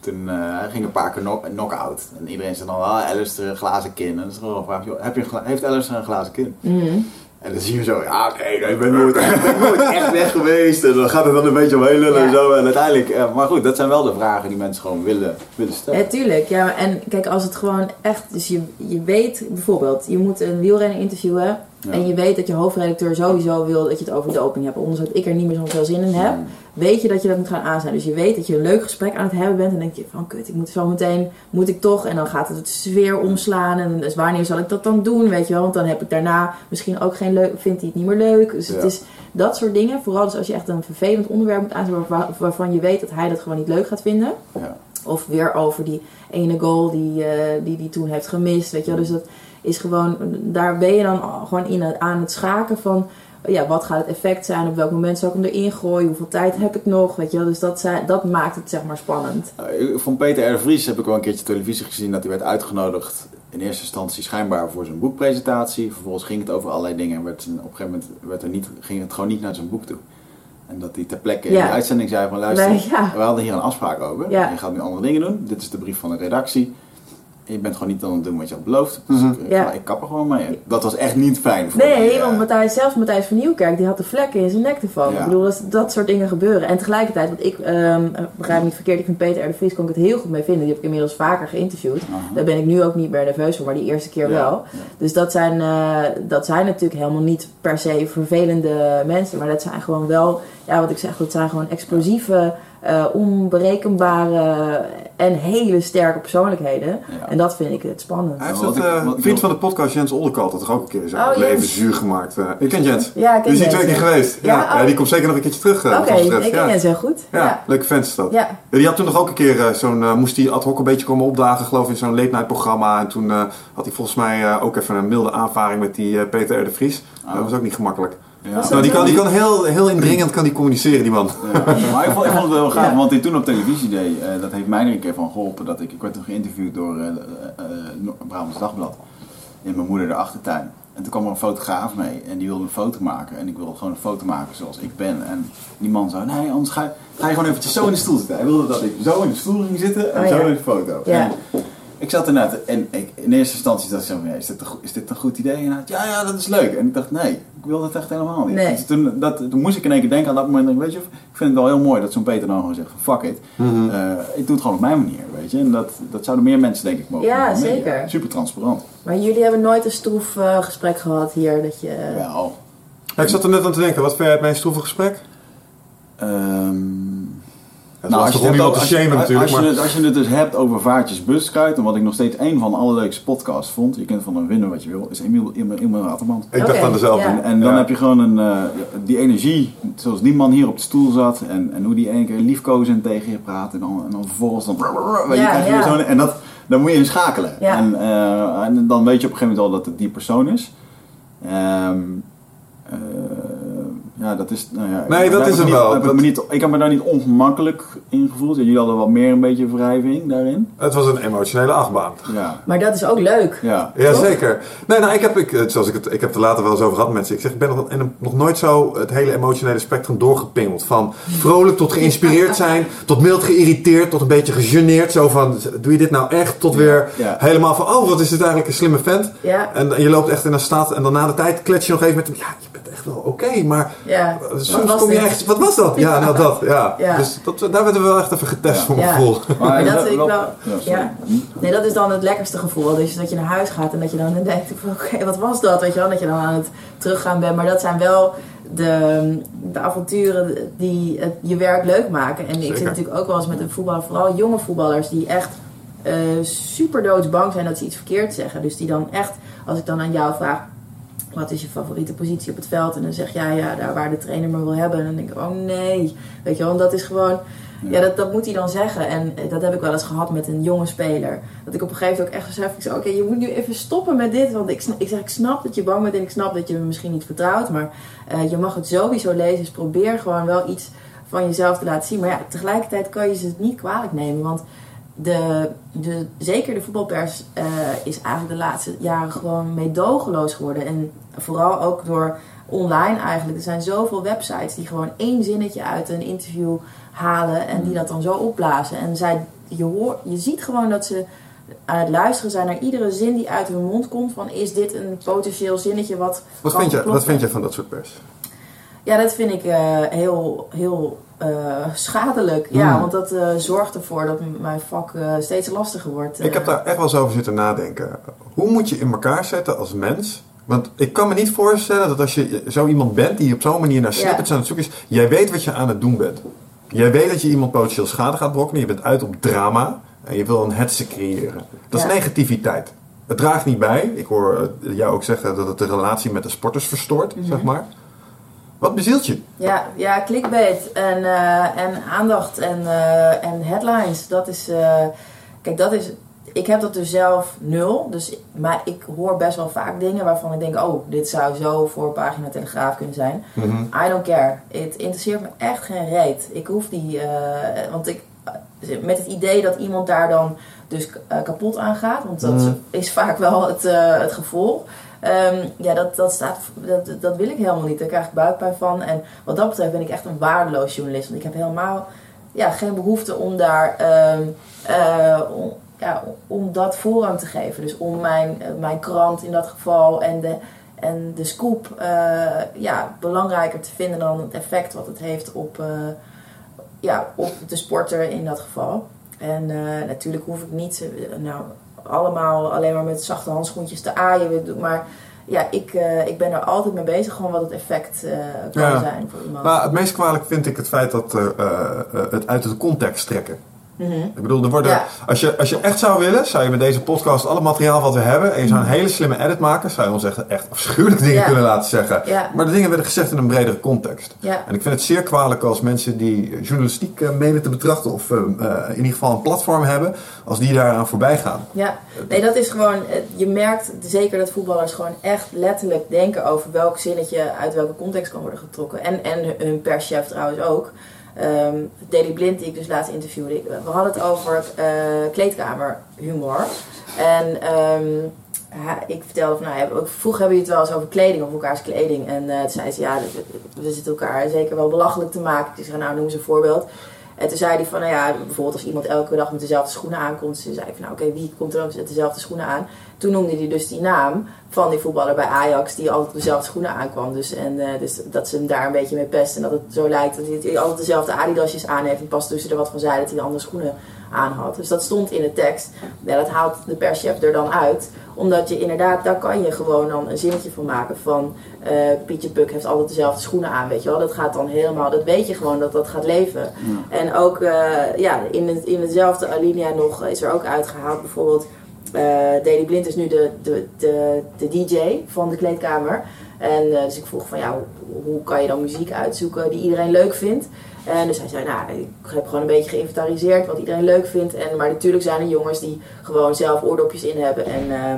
Toen eh, hij ging een paar keer knock- knock-out. En iedereen zei dan, ah, Alice een glazen kin. En dan is er gewoon een vraag, joh, heb je heeft Alice een glazen kin? Mhm. En dan zie je zo, ja, nee, nee, ik ben nooit, ik ben nooit echt weg geweest. En dan gaat het dan een beetje omheen lullen en Ja. zo. En uiteindelijk, eh, maar goed, dat zijn wel de vragen die mensen gewoon willen, willen stellen. Ja, tuurlijk. Ja, en kijk, als het gewoon echt... Dus je, je weet bijvoorbeeld, je moet een wielrenner interviewen... Ja. en je weet dat je hoofdredacteur sowieso wil dat je het over doping hebt. Ondanks dat ik er niet meer zoveel zin in heb... Mm. weet je dat je dat moet gaan aanzien. Dus je weet dat je een leuk gesprek aan het hebben bent... en denk je van, kut, ik moet zo meteen... moet ik toch... en dan gaat het de sfeer omslaan... en dus wanneer zal ik dat dan doen, weet je wel? Want dan heb ik daarna misschien ook geen leuk... vindt hij het niet meer leuk. Dus het is dat soort dingen. Vooral dus als je echt een vervelend onderwerp moet aanzetten... waar- waarvan je weet dat hij dat gewoon niet leuk gaat vinden... Ja. Of weer over die ene goal die eh, die, die toen heeft gemist. Weet je wel. Dus dat is gewoon, daar ben je dan gewoon in aan het schaken van. Ja, wat gaat het effect zijn? Op welk moment zal ik hem erin gooien? Hoeveel tijd heb ik nog? Weet je wel. Dus dat, zijn, dat maakt het zeg maar spannend. Nou, Van Peter R. Vries heb ik wel een keertje televisie gezien dat hij werd uitgenodigd. In eerste instantie schijnbaar voor zijn boekpresentatie. Vervolgens ging het over allerlei dingen en werd, zijn- op een gegeven moment werd er niet, ging het gewoon niet naar zijn boek toe. En dat hij ter plekke in Ja. de uitzending zei van luister, Nee, ja. we hadden hier een afspraak over. Ja. Je gaat nu andere dingen doen. Dit is de brief van de redactie. Je bent gewoon niet aan het doen wat je had beloofd. Dus Mhm. ik, ik- Ja. ik kap er gewoon mee. Dat was echt niet fijn voor Nee, die, eh, want Matthijs, zelfs Matthijs van Nieuwkerk, die had de vlekken in zijn nek ervan. Ja. Ik bedoel, dat, dat soort dingen gebeuren. En tegelijkertijd, want ik ehm, begrijp niet verkeerd, ik vind Peter R. de Vries, kon ik het heel goed mee vinden. Die heb ik inmiddels vaker geïnterviewd. Daar ben ik nu ook niet meer nerveus voor, maar die eerste keer Ja, wel. Dus dat zijn, eh, dat zijn natuurlijk helemaal niet per se vervelende mensen. Maar dat zijn gewoon wel, ja, wat ik zeg, dat zijn gewoon explosieve, eh, onberekenbare en hele sterke persoonlijkheden. Ja. En dat vind ik het spannend. hij heeft het, ik- eh, ik vriend van de podcast Jens Olderkalt had toch ook een keer zijn Oh, leven Jens. zuur gemaakt. eh. je kent Jens? Ja, ik ken Die is hier twee keer geweest. Ja, Ja, ja, oh. die komt zeker nog een keertje terug. Oké, ik ken ja. Jens heel goed. Ja, Ja. leuke fans is dat. Ja. Ja, die had toen nog ook een keer zo'n, moest hij ad hoc een beetje komen opdagen, geloof ik, in zo'n late night programma. En toen eh, had hij volgens mij eh, ook even een milde aanvaring met die eh, Peter R. de Vries. Oh. Dat was ook niet gemakkelijk. Ja. Nou, die kan, die kan heel, heel indringend kan die communiceren, die man. Ja. Maar ik vond, ik vond het wel gaaf, Ja. want hij toen op televisie deed, eh, dat heeft mij er een keer van geholpen. Dat ik, ik werd toen geïnterviewd door eh eh, eh, Brabants Dagblad in mijn moeder de achtertuin. En toen kwam er een fotograaf mee en die wilde een foto maken. En ik wilde gewoon een foto maken zoals ik ben. En die man zei, nee, anders ga je, ga je gewoon eventjes zo in de stoel zitten. Hij wilde dat ik zo in de stoel ging zitten en Oh, zo ja. in de foto. Ja. En ik zat inderdaad, en ik, in eerste instantie dacht ik zo, ja, is, dit een, is dit een goed idee? Inderdaad, ja, ja, dat is leuk. En ik dacht, nee, ik wil dat echt helemaal niet. Nee. Dus toen, dat, toen moest ik in één keer denken aan dat moment, denk ik, weet je, ik vind het wel heel mooi dat zo'n Peter dan gewoon zegt van, fuck it. Mhm. Eh, ik doe het gewoon op mijn manier, weet je. En dat, dat zouden meer mensen denk ik mogen Ja, zeker. Super transparant. Maar jullie hebben nooit een stroef eh, gesprek gehad hier dat je... Wel. Ja, ik zat er net aan te denken, wat vind jij het meest stroeve gesprek? Ehm Het nou, het te als je- shamen als, maar... het, als je het dus hebt over vaartjes buskruid, en wat ik nog steeds een van de allerleukste podcasts vond, je kunt van hem winnen wat je wil, is Emiel, Emiel, Emiel Raterband. Ik dacht Oké, aan dezelfde. ja. En, en dan Ja. heb je gewoon een, eh, die energie, zoals die man hier op de stoel zat, en, en hoe die één keer liefkozend tegen je praat, en dan, en dan vervolgens dan, Ja, je weer zo'n- en dat, dan moet je in schakelen. Ja. En, eh, en dan weet je op een gegeven moment al dat het die persoon is. Ehm, eh, ja, dat is. Nou ja, Nee, dat is niet- wel. heb ik, Dat- me niet, ik heb me daar niet ongemakkelijk in gevoeld. Ja, jullie hadden wel meer een beetje wrijving daarin. Het was een emotionele achtbaan. Ja, Maar dat is ook leuk. ja. Jazeker. Nee, nou, ik heb, ik, eh, zoals ik, het, ik heb het er later wel eens over gehad met mensen. Ik zeg, ik ben nog, en nog nooit zo het hele emotionele spectrum doorgepingeld. Van vrolijk tot geïnspireerd zijn, tot mild geïrriteerd, tot een beetje gegeneerd. Zo van, doe je dit nou echt? Tot weer Ja. helemaal van, oh, wat is dit eigenlijk een slimme vent. Ja, En je loopt echt in een staat en dan na de tijd klets je nog even met hem. Ja, je bent wel oké, maar ja. soms Wat was kom je echt... Wat was dat? Ja, nou dat. Ja. Ja. Dus dat, daar werden we wel echt even getest Ja. voor mijn Ja. gevoel. Maar dat ik wel- ja. Nee, dat is dan het lekkerste gevoel. Dus dat je naar huis gaat en dat je dan denkt van oké, wat was dat? Weet je wel, dat je dan aan het teruggaan bent. Maar dat zijn wel de, de avonturen die het, je werk leuk maken. En ik zit natuurlijk ook wel eens met een voetballer, vooral jonge voetballers die echt eh super doodsbang zijn dat ze iets verkeerd zeggen. Dus die dan echt, als ik dan aan jou vraag, wat is je favoriete positie op het veld? En dan zeg jij, ja, daar waar de trainer me wil hebben. En dan denk ik, oh nee. Weet je wel, dat is gewoon... Ja, dat, dat moet hij dan zeggen. En eh, dat heb ik wel eens gehad met een jonge speler. Dat ik op een gegeven moment ook echt gezegd heb, ik zei, oké, je moet nu even stoppen met dit. Want ik, ik zeg, ik snap dat je bang bent en ik snap dat je me misschien niet vertrouwt. Maar eh, je mag het sowieso lezen. Dus probeer gewoon wel iets van jezelf te laten zien. Maar ja, tegelijkertijd kan je ze het niet kwalijk nemen. Want de, de, zeker de voetbalpers eh, is eigenlijk de laatste jaren gewoon meedogenloos geworden. En vooral ook door online eigenlijk. Er zijn zoveel websites die gewoon één zinnetje uit een interview halen en die dat dan zo opblazen. En zij, je, hoort, je ziet gewoon dat ze aan het luisteren zijn naar iedere zin die uit hun mond komt. Van is dit een potentieel zinnetje wat. Wat vind, je, wat vind je van dat soort pers? Ja, dat vind ik eh, heel, heel eh, schadelijk. Ja, Hmm. want dat eh, zorgt ervoor dat mijn vak eh, steeds lastiger wordt. Ik heb daar echt wel eens over zitten nadenken. Hoe moet je in elkaar zetten als mens? Want ik kan me niet voorstellen dat als je zo iemand bent die op zo'n manier naar Ja. snippets aan het zoeken is, jij weet wat je aan het doen bent. Jij weet dat je iemand potentieel schade gaat brokkenen, je bent uit op drama en je wil een hetze creëren. Dat is negativiteit. Het draagt niet bij. Ik hoor jou ook zeggen dat het de relatie met de sporters verstoort, Mhm. zeg maar. Wat bezielt je? Ja, ja clickbait en, eh, en aandacht en, eh, en headlines. Dat is, eh, kijk, dat is, ik heb dat dus zelf nul. Dus, maar ik hoor best wel vaak dingen waarvan ik denk, oh, dit zou zo voor pagina Telegraaf kunnen zijn. Mhm. I don't care. Het interesseert me echt geen reet. Ik hoef die, want ik, met het idee dat iemand daar dan dus kapot aan gaat, want dat Mhm. is vaak wel het, het gevolg. Ehm, ja, dat, dat, staat, dat, dat wil ik helemaal niet. Daar krijg ik buikpijn van. En wat dat betreft ben ik echt een waardeloos journalist. Want ik heb helemaal ja, geen behoefte om daar ehm, eh, ja, om dat forum te geven. Dus om mijn, eh, mijn krant in dat geval en de, en de scoop eh, ja, belangrijker te vinden dan het effect wat het heeft op, ja, op de sporter in dat geval. En natuurlijk hoef ik niet nou, allemaal alleen maar met zachte handschoentjes te aaien. Maar ja, ik, eh, ik ben er altijd mee bezig, gewoon wat het effect eh, kan Ja. zijn voor iemand. Maar het meest kwalijk vind ik het feit dat eh, het uit de context trekken. Mhm. Ik bedoel, er worden, Ja. als, je, als je echt zou willen, zou je met deze podcast alle materiaal wat we hebben en je zou een hele slimme edit maken, zou je ons echt, echt afschuwelijke dingen Ja. kunnen laten zeggen. Ja. Maar de dingen werden gezegd in een bredere context. En ik vind het zeer kwalijk als mensen die journalistiek eh, menen te betrachten of eh, eh, in ieder geval een platform hebben, als die daaraan voorbij gaan. Ja, nee, dat is gewoon. eh, Je merkt zeker dat voetballers gewoon echt letterlijk denken over welk zinnetje uit welke context kan worden getrokken. En, en hun perschef trouwens ook. Ehm Daily Blind, die ik dus laatst interviewde. We hadden het over eh, kleedkamerhumor. En ehm, ik vertelde van, nou, ja, vroeger hebben jullie het wel eens over kleding, of elkaars kleding. En eh toen zei ze, ja, we- zitten elkaar zeker wel belachelijk te maken. Ik zei, nou, noem eens een voorbeeld. En toen zei hij van, nou ja, bijvoorbeeld als iemand elke dag met dezelfde schoenen aankomt. Toen zei ik van, nou oké, wie komt er dan met dezelfde schoenen aan? Toen noemde hij dus die naam van die voetballer bij Ajax die altijd dezelfde schoenen aankwam. Dus, en, eh, dus dat ze hem daar een beetje mee pest. En dat het zo lijkt dat hij altijd dezelfde Adidasjes aan heeft. En pas tussen er wat van zei dat hij andere schoenen aan had. Dus dat stond in de tekst. Ja, dat haalt de perschef er dan uit. Omdat je inderdaad, daar kan je gewoon dan een zinnetje van maken van eh, Pietje Puk heeft altijd dezelfde schoenen aan, weet je wel. Dat gaat dan helemaal, dat weet je gewoon dat dat gaat leven. En ook eh, ja, in, het, in hetzelfde alinea nog is er ook uitgehaald bijvoorbeeld... Uh, Daley Blind is nu de, de, de, de DJ van de kleedkamer. En uh, dus ik vroeg van ja, hoe, kan je dan muziek uitzoeken die iedereen leuk vindt? En dus hij zei, nou, ik heb gewoon een beetje geïnventariseerd wat iedereen leuk vindt. En, maar natuurlijk zijn er jongens die gewoon zelf oordopjes in hebben en uh,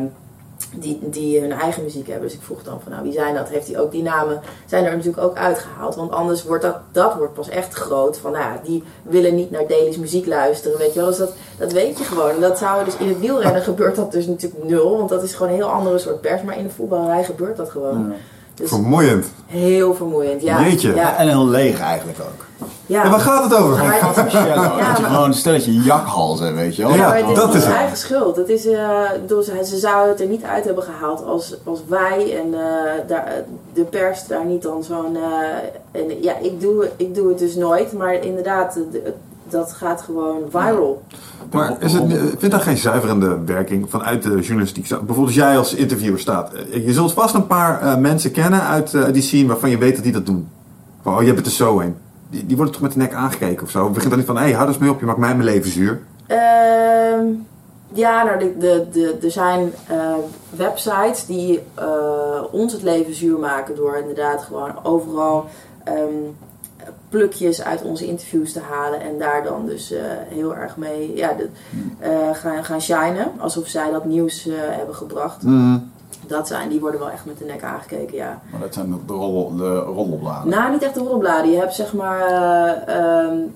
die, die hun eigen muziek hebben. Dus ik vroeg dan van, nou, wie zijn dat? Heeft hij ook die namen, zijn er natuurlijk ook uitgehaald. Want anders wordt dat, dat wordt pas echt groot. Van, nou, die willen niet naar Daily's muziek luisteren, weet je wel. Dus dat, dat weet je gewoon. Dat zou dus in het wielrennen gebeurt dat dus natuurlijk nul. Want dat is gewoon een heel andere soort pers. Maar in de voetbalrij gebeurt dat gewoon. Ja. Dus vermoeiend. Heel vermoeiend, ja. Jeetje. Ja. En heel leeg eigenlijk ook. Ja. En waar gaat het over? Ja, dat je gewoon een stelletje jakhalzen, weet je wel. Ja, maar het is dat is hun het. eigen schuld. Het is, uh, bedoel, ze, ze zouden het er niet uit hebben gehaald als, als wij en uh, daar, de pers daar niet dan zo'n... Uh, en, ja, ik doe, ik doe het dus nooit, maar inderdaad, de, dat gaat gewoon viral. Maar is het, vindt dat geen zuiverende werking vanuit de journalistiek? Bijvoorbeeld als jij als interviewer staat. Je zult vast een paar uh, mensen kennen uit uh, die scene waarvan je weet dat die dat doen. Van, oh, je bent er zo een. Die, die worden toch met de nek aangekeken of zo? Begint dan niet van, hé, hey, hou eens mee op, je maakt mij mijn leven zuur. Uh, ja, nou, de, de, de, er zijn uh, websites die uh, ons het leven zuur maken door inderdaad gewoon overal um, plukjes uit onze interviews te halen en daar dan dus uh, heel erg mee ja, de, gaan, gaan shinen. Alsof zij dat nieuws hebben gebracht. Mm. Dat zijn, die worden wel echt met de nek aangekeken, ja. Maar dat zijn de, roddel, de roddelbladen? Nou, niet echt de roddelbladen. Je hebt zeg maar... Um,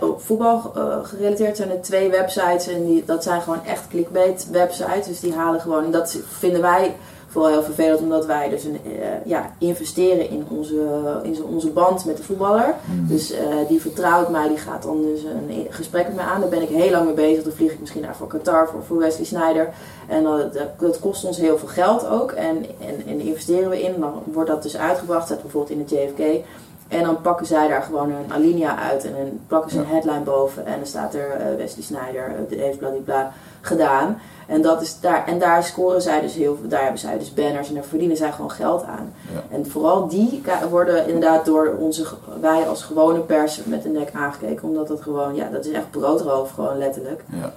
op voetbal gerelateerd zijn er twee websites en die, dat zijn gewoon echt clickbait websites. Dus die halen gewoon, en dat vinden wij vooral heel vervelend omdat wij dus een, uh, ja, investeren in onze, in onze band met de voetballer. Mm. Dus uh, die vertrouwt mij, die gaat dan dus een gesprek met mij aan. Daar ben ik heel lang mee bezig. Dan vlieg ik misschien naar voor Qatar, voor, voor Wesley Snyder. En dat, dat kost ons heel veel geld ook. En, en, en investeren we in. Dan wordt dat dus uitgebracht, zet bijvoorbeeld in de JFK. En dan pakken zij daar gewoon een alinea uit en dan plakken ze een headline boven. En dan staat er uh, Wesley Snyder, heeft bladibla gedaan. En, dat is daar, en daar scoren zij dus heel veel, daar hebben zij dus banners en daar verdienen zij gewoon geld aan. Ja. En vooral die worden inderdaad door onze, wij als gewone pers met de nek aangekeken. Omdat dat gewoon, ja, dat is echt broodroof gewoon letterlijk. Ja.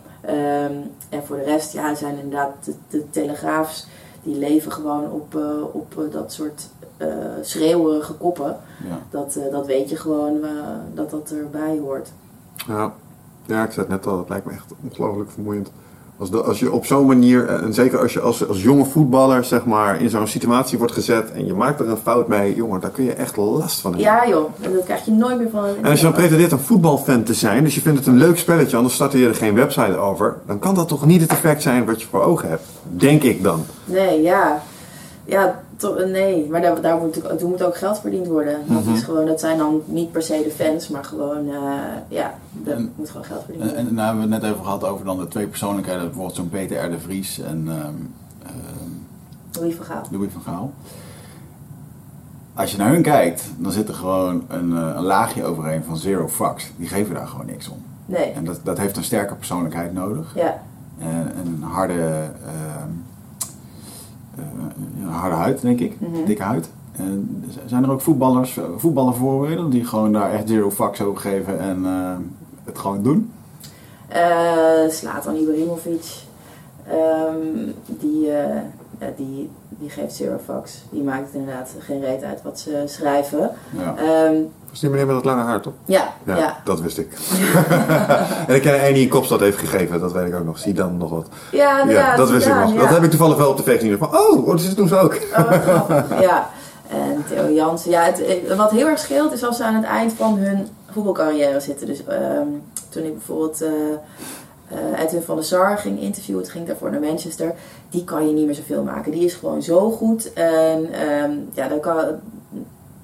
Um, en voor de rest, ja, zijn inderdaad de, de telegraafs, die leven gewoon op, uh, op uh, dat soort uh, schreeuwerige koppen. Ja. Dat, uh, dat weet je gewoon uh, dat dat erbij hoort. Ja. ja, ik zei het net al, het lijkt me echt ongelooflijk vermoeiend. Als, de, als je op zo'n manier, en zeker als je als, als jonge voetballer zeg maar, in zo'n situatie wordt gezet en je maakt er een fout mee, jongen, daar kun je echt last van hebben. Ja joh, en dat krijg je nooit meer van. En als je dan pretendeert een voetbalfan te zijn, dus je vindt het een leuk spelletje, anders startte je er geen website over, dan kan dat toch niet het effect zijn wat je voor ogen hebt. Denk ik dan. Nee, ja. Ja, to, nee, maar daar, daar moet, er moet ook geld verdiend worden. Dat, Mhm. is gewoon, dat zijn dan niet per se de fans, maar gewoon, uh, ja, er En- moet gewoon geld verdiend En, worden. en nou hebben we het net even gehad over dan de twee persoonlijkheden. Bijvoorbeeld zo'n Peter R. de Vries en ehm, ehm, Louis van Gaal. Louis van Gaal. Als je naar hun kijkt, dan zit er gewoon een, eh, een laagje overheen van zero fucks. Die geven daar gewoon niks om. Nee, En dat, dat heeft een sterke persoonlijkheid nodig. ja. En een harde, ehm, eh, harde huid, denk ik. Mhm. Dikke huid. En zijn er ook voetballers, eh, voetballervoorbeelden die gewoon daar echt zero fucks over geven en eh, het gewoon doen? Uh, Slatan Ibrahimovic, um, die, uh, die, die geeft zero fucks. Die maakt het inderdaad geen reet uit wat ze schrijven. Ja. Um, Was die meneer met dat lange haar, toch? ja, Ja, ja. dat wist ik. en ik ken er één die een kopstad heeft gegeven, dat weet ik ook nog. Zie dan nog wat. Ja, dat wist ik nog. ja. Dat heb ik toevallig wel op de feest gezien. Van, oh, oh, dat doen ze ook. Oh, ja. En Theo Jansen. Ja, het, eh, wat heel erg scheelt is als ze aan het eind van hun voetbalcarrière zitten. Dus um, toen ik bijvoorbeeld uh, uh, Edwin van der Sar ging interviewen, ging ik daarvoor naar Manchester. Die kan je niet meer zoveel maken. Die is gewoon zo goed. En um, ja, dan kan,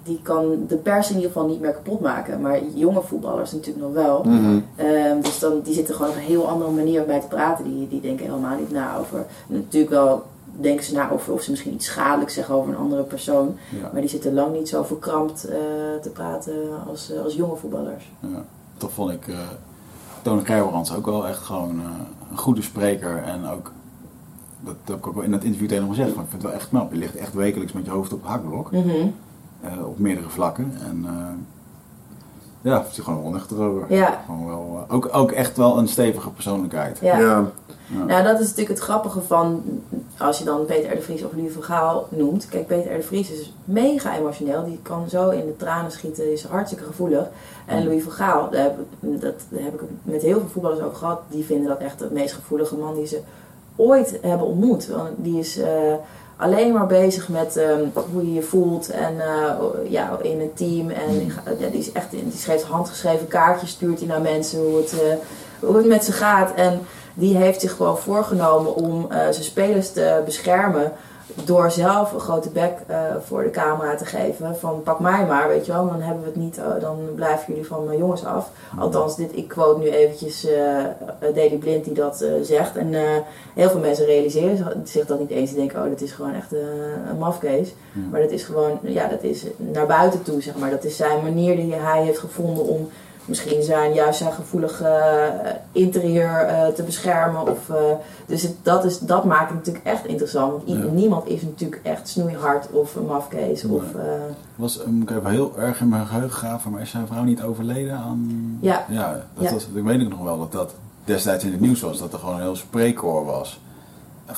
die kan de pers in ieder geval niet meer kapot maken. Maar jonge voetballers natuurlijk nog wel. Mhm. Ehm, dus dan, die zitten gewoon op een heel andere manier bij te praten. Die, die denken helemaal niet na over. Natuurlijk wel denken ze na over of ze misschien iets schadelijks zeggen over een andere persoon. Ja. Maar die zitten lang niet zo verkrampt eh, te praten als, eh, als jonge voetballers. Ja, toch vond ik eh Tony Gerbrands ook wel echt gewoon eh, een goede spreker. En ook, dat heb ik ook wel in dat interview tegen hem gezegd, ik vind het wel echt knap. Je ligt echt wekelijks met je hoofd op het hakblok, Mhm. eh, op meerdere vlakken. En eh, ja, het is gewoon wel echt erover. Ja. Gewoon wel, eh, ook, ook echt wel een stevige persoonlijkheid. Ja. Ja. Nou, dat is natuurlijk het grappige van als je dan Peter R. de Vries of Louis van Gaal noemt. Kijk, Peter R. de Vries is mega emotioneel. Die kan zo in de tranen schieten, is hartstikke gevoelig. En Louis van Gaal, daar heb, dat, daar heb ik met heel veel voetballers over gehad. Die vinden dat echt de meest gevoelige man die ze ooit hebben ontmoet. Want die is eh, alleen maar bezig met ehm, hoe je je voelt en eh, ja, in een team. En die ga- ja, die, is echt, die schrijft handgeschreven kaartjes, stuurt hij naar mensen hoe het, eh, hoe het met ze gaat. En die heeft zich gewoon voorgenomen om zijn spelers te beschermen. Door zelf een grote bek eh, voor de camera te geven. Van pak mij maar, weet je wel. Dan hebben we het niet, eh, dan blijven jullie van mijn jongens af. Althans, dit, ik quote nu eventjes eh eh, Daley Blind die dat zegt. En heel veel mensen realiseren zich dat niet eens. Die denken, oh, dat is gewoon echt een mafkees. Maar dat is gewoon, ja, dat is naar buiten toe, zeg maar. Dat is zijn manier die hij heeft gevonden om misschien zijn, juist zijn gevoelige eh, interieur eh, te beschermen. Of, eh, dus het, dat, is, dat maakt het natuurlijk echt interessant. Want Ja. niemand is natuurlijk echt snoeihard of een mafkees. Nee. Of, eh, Was, moet ik even heel erg in mijn geheugen graven, maar is zijn vrouw niet overleden aan... Ja. Ja, dat Ja. Was, ik weet ik nog wel dat dat destijds in het nieuws was, dat er gewoon een heel spreekkoor was.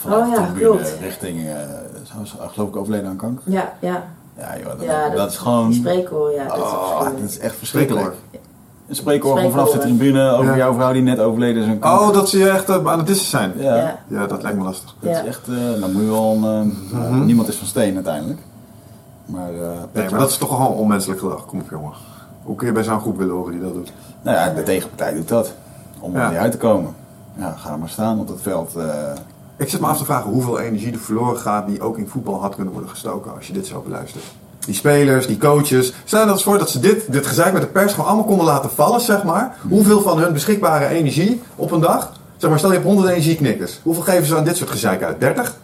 Oh ja, de klopt. richting, eh zou ze geloof ik overleden aan kanker. ja, ja, Ja joh, dat, ja dat, is gewoon... Die spreekkoor, ja. Dat oh, dat is echt verschrikkelijk. Een Spreekkoor, vanaf de tribune over Ja. jouw vrouw die net overleden is. Oh, dat ze echt eh, aan het dissen zijn. Ja, dat lijkt me lastig. dat is echt, eh dan moet je wel een... eh, Mhm. Niemand is van steen uiteindelijk. Maar, eh, Nee, maar dat is toch gewoon onmenselijk gedrag. Kom op, jongen. Hoe kun je bij zo'n groep willen horen die dat doet? Nou ja, de tegenpartij doet dat. Om er niet uit te komen. Ja, ga er maar staan op het veld. eh. Ik zit me af te vragen hoeveel energie er verloren gaat die ook in voetbal had kunnen worden gestoken als je dit zo beluistert. Die spelers, die coaches. Stel je eens voor dat ze dit, dit gezeik met de pers gewoon allemaal konden laten vallen, zeg maar. Hoeveel van hun beschikbare energie op een dag? Zeg maar, stel je hebt 100 energieknikkers. Hoeveel geven ze aan dit soort gezeik uit? 30?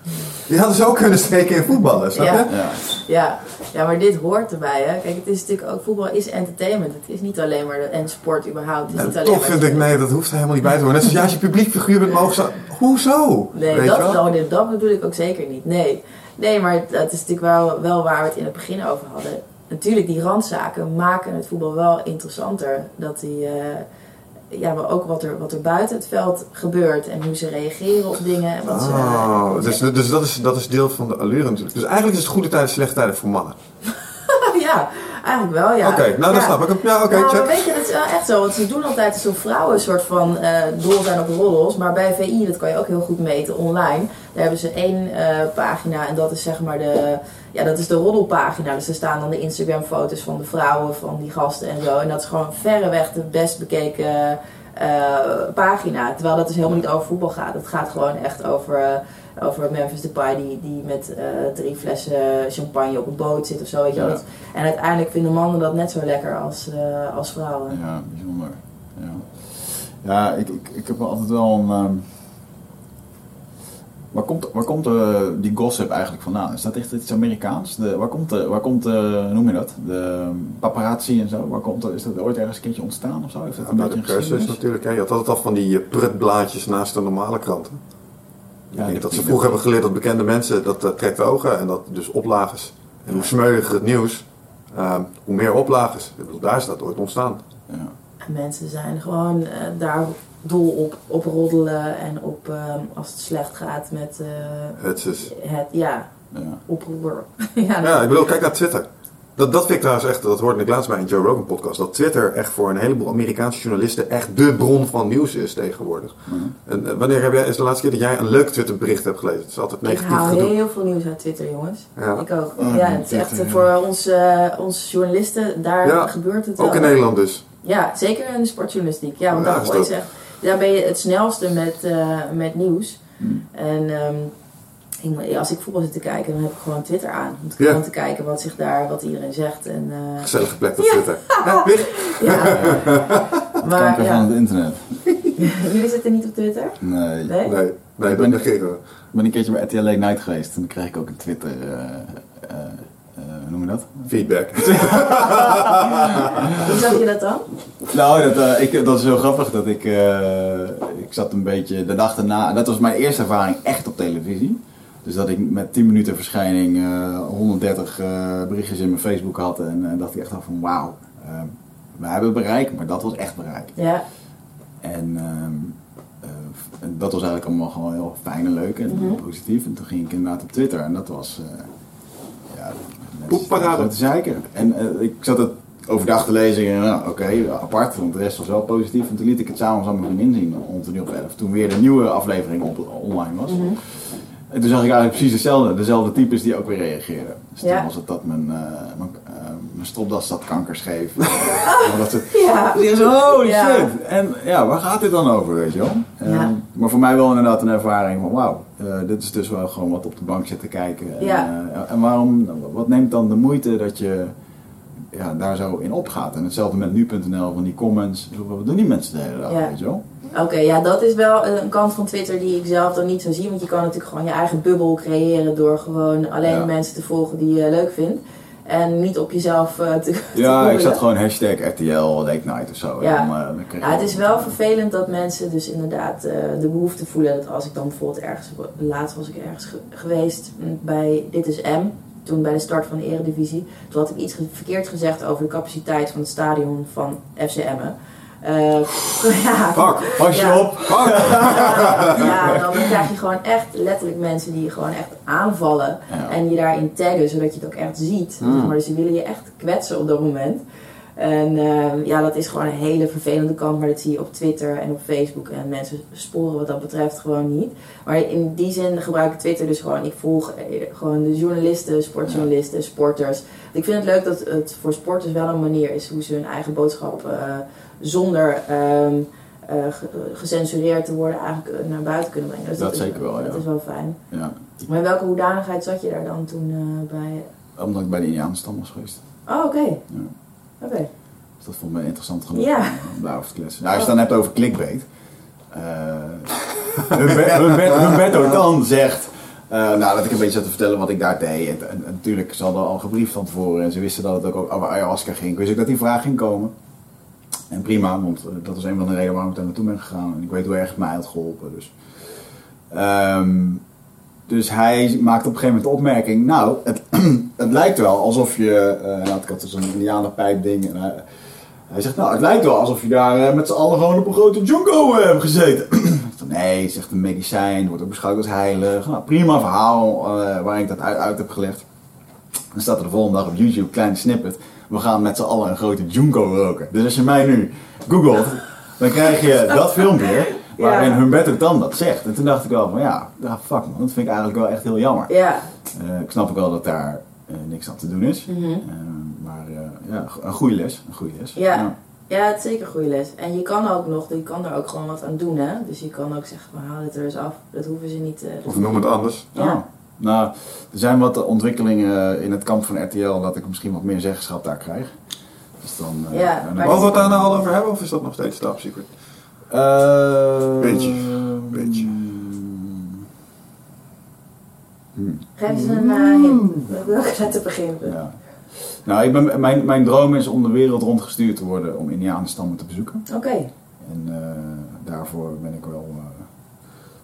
Die hadden ze ook kunnen steken in voetballen, snap je? Ja. ja. Ja, ja, maar dit hoort erbij. Hè. Kijk, het is natuurlijk ook voetbal is entertainment. Het is niet alleen maar de, en sport überhaupt. Het is En niet alleen toch vind ik, nee, dat hoeft er helemaal niet bij te horen. Net zoals ja, als je publiek figuur bent, mogen ze... Hoezo? Nee, Weet dat, dat, dat bedoel ik ook zeker niet. Nee, nee maar het is natuurlijk wel, wel waar we het in het begin over hadden. Natuurlijk, die randzaken maken het voetbal wel interessanter. Dat die, eh, ja, maar ook wat er, wat er buiten het veld gebeurt en hoe ze reageren op dingen. En wat ze, Oh, dus, dus dat, is, dat is deel van de allure natuurlijk. Dus eigenlijk is het goede tijden, slechte tijden voor mannen. ja, eigenlijk wel, ja. Oké, nou dat Ja. snap ik. Ja, oké, nou, check. maar weet je, dat is wel echt zo. Want ze doen altijd alsof vrouwen een soort van eh dol zijn op roddels. Maar bij VI, dat kan je ook heel goed meten online. Daar hebben ze één eh, pagina en dat is zeg maar de... Ja, dat is de roddelpagina. Dus er staan dan de Instagram foto's van de vrouwen, van die gasten en zo. En dat is gewoon verreweg de best bekeken eh, pagina. Terwijl dat dus helemaal niet over voetbal gaat. Het gaat gewoon echt over... over Memphis Depay die, die met eh, drie flessen champagne op een boot zit of zo. Weet je wel. Ja. Dat- En uiteindelijk vinden mannen dat net zo lekker als, eh, als vrouwen. Ja, bijzonder. Ja, ja ik, ik, ik heb wel altijd wel een. ehm, waar komt, waar komt eh, die gossip eigenlijk vandaan? Is dat echt iets Amerikaans? De, waar komt, de, waar komt eh, hoe noem je dat? De paparazzi en zo? Waar komt, is dat ooit ergens een keertje ontstaan of zo? Heeft dat een bij beetje de een pers is natuurlijk. Hè. Je had altijd al van die prutblaadjes naast de normale kranten. Ja, ik denk dat ze vroeger hebben geleerd dat bekende mensen, dat, dat trekt ogen en dat dus oplages. En hoe smeuiger het nieuws, ehm, hoe meer oplages. Ik bedoel, daar is dat ooit ontstaan. Ja. En mensen zijn gewoon eh, daar dol op, op roddelen en op ehm, als het slecht gaat met eh, Het het, ja, Ja. oproer. ja, ja, ik bedoel, kijk naar Twitter. Dat, dat vind ik trouwens echt, dat hoorde ik laatst bij een Joe Rogan podcast, dat Twitter echt voor een heleboel Amerikaanse journalisten echt de bron van nieuws is tegenwoordig. Mhm. En eh, wanneer heb jij, is de laatste keer dat jij een leuk Twitter bericht hebt gelezen? Het is altijd ik negatief haal gedoe. heel veel nieuws uit Twitter, jongens. Ja. Ik ook. Oh, ja, het is echt Twitter, voor ons, eh, onze journalisten, daar Ja, gebeurt het Ook wel. in Nederland dus. Ja, zeker in de sportjournalistiek. Ja, want Ja, daar, is echt, daar ben je het snelste met, eh, met nieuws. Hmm. En ehm, ik- als ik voetbal zit te kijken, dan heb ik gewoon Twitter aan. Om te, Ja. gewoon te kijken wat zich daar, wat iedereen zegt. En, eh, Gezellige plek op Twitter. Ja, ja. maar Kanker van ja, het internet. jullie zitten niet op Twitter? Nee. Nee? Nee, nee, Ik dat ben- negeren we. Ik ben een keertje bij RTL Late Night geweest. Toen kreeg ik ook een Twitter... eh, eh, eh, hoe noem je dat? Feedback. Hoe zag je dat dan? Nou, dat, ik, dat is heel grappig. Dat ik, eh, ik zat een beetje de dag erna. Dat was mijn eerste ervaring echt op televisie. Dus dat ik met 10 minuten verschijning eh, 130 eh, berichtjes in mijn Facebook had. En eh, dacht ik echt al van wauw. eh, we hebben bereik, maar dat was echt bereik. Ja, En ehm, eh, en dat was eigenlijk allemaal gewoon heel fijn en leuk en Mhm. positief. En toen ging ik inderdaad op Twitter en dat was... eh ja, Poepparade. te zeiken. En eh, ik zat het overdag te lezen en nou, oké, apart, want de rest was wel positief. En toen liet ik het s'avonds aan mijn vriendin zien, om tien uur of elf. Toen weer de nieuwe aflevering op, online was. Mhm. En toen zag ik eigenlijk precies hetzelfde, dezelfde types die ook weer reageerden. Dus Ja. toen was het dat mijn, eh, mijn, eh, mijn stropdas dat kanker schreef. Eh, dat ze, ja. die zo, holy Ja. shit. En ja, waar gaat dit dan over, weet je wel? Ja. Ehm, maar voor mij wel inderdaad een ervaring van wauw, eh, dit is dus wel gewoon wat op de bank zitten kijken. En, Ja. en waarom, wat neemt dan de moeite dat je ja, daar zo in opgaat? En hetzelfde met nu.nl van die comments. Wat doen die mensen de hele dag, weet je wel? Oké, ja, dat is wel een kant van Twitter die ik zelf dan niet zo zie. Want je kan natuurlijk gewoon je eigen bubbel creëren door gewoon alleen Ja. mensen te volgen die je leuk vindt. En niet op jezelf eh, te, te Ja, ik zat gewoon hashtag RTL Late Night of zo. Ja. Dan, eh, dan Ja, het is wel vervelend dat mensen dus inderdaad eh, de behoefte voelen. Dat als ik dan bijvoorbeeld ergens, laatst was ik ergens ge- geweest mm, bij Dit is M. Toen bij de start van de eredivisie. Toen had ik iets verkeerd gezegd over de capaciteit van het stadion van FC Ja, Fuck. Pas je Ja. op! ja, dan krijg je gewoon echt letterlijk mensen die je gewoon echt aanvallen. En je daarin taggen, zodat je het ook echt ziet. Mm. Zeg maar, dus ze willen je echt kwetsen op dat moment. En ehm, ja, dat is gewoon een hele vervelende kant. Maar dat zie je op Twitter en op Facebook. En mensen sporen wat dat betreft gewoon niet. Maar in die zin gebruik ik Twitter dus gewoon. Ik volg eh, gewoon de journalisten, sportjournalisten, sporters. Ik vind het leuk dat het voor sporters wel een manier is hoe ze hun eigen boodschap eh, zonder ge- gecensureerd te worden eigenlijk eh, naar buiten kunnen brengen. Dus Dat is, zeker wel, Dat ja. is wel fijn. Ja, Maar in welke hoedanigheid zat je daar dan toen eh, bij? omdat ik bij de Indianenstam was geweest. Oh, oké. Ja. Oké. Dus dat vond ik interessant genoeg Ja. om daarover te kletsen. Nou, als je het dan hebt over clickbait. Humber- Humber- Humberto Dan zegt... eh, nou, dat ik een beetje zat te vertellen wat ik daar deed. En, en- en natuurlijk, ze hadden al gebriefd van tevoren. En ze wisten dat het ook over ayahuasca ging. Ik wist ook dat die vraag ging komen. En prima, want eh, dat was een van de redenen waarom ik daar naartoe ben gegaan. En ik weet hoe erg het mij had geholpen. Dus, Ehm, dus hij maakt op een gegeven moment de opmerking... Nou, het, het lijkt wel alsof je... eh nou, ik had dus een indianenpijp ding. En hij, hij zegt, nou, het lijkt wel alsof je daar eh, met z'n allen gewoon op een grote junko eh, hebt gezeten. Nee, zegt een medicijn, wordt ook beschouwd als heilig. Nou, prima verhaal eh, waar ik dat uit, heb gelegd. Dan staat er de volgende dag op YouTube, kleine snippet. We gaan met z'n allen een grote junko roken. Dus als je mij nu googelt, dan krijg je dat filmpje waarin Ja. Humberto Dan dat zegt. En toen dacht ik wel van, ja, ja, fuck man, dat vind ik eigenlijk wel echt heel jammer. Ja. Eh, ik snap ook wel dat daar eh, niks aan te doen is. Mhm. Eh, maar eh, ja, een goede les. Een goede les. Ja. Ja, het is zeker een goede les. En je kan ook nog, je kan er ook gewoon wat aan doen, hè. Dus je kan ook zeggen, van, haal het er eens af. Dat hoeven ze niet... eh, Of noem het anders. Ja. Nou, er zijn wat ontwikkelingen in het kamp van RTL dat ik misschien wat meer zeggenschap daar krijg. Dus dan, eh, Ja, Mogen we het daar nou al over hebben of is dat nog steeds top secret? Eh, Beetje, beetje. hmm, Geef eens een uh. Welke letter begint het? ja. Nou, ik ben, mijn, mijn droom is om de wereld rondgestuurd te worden om Indianenstammen te bezoeken. Oké. En eh, daarvoor ben ik wel, eh,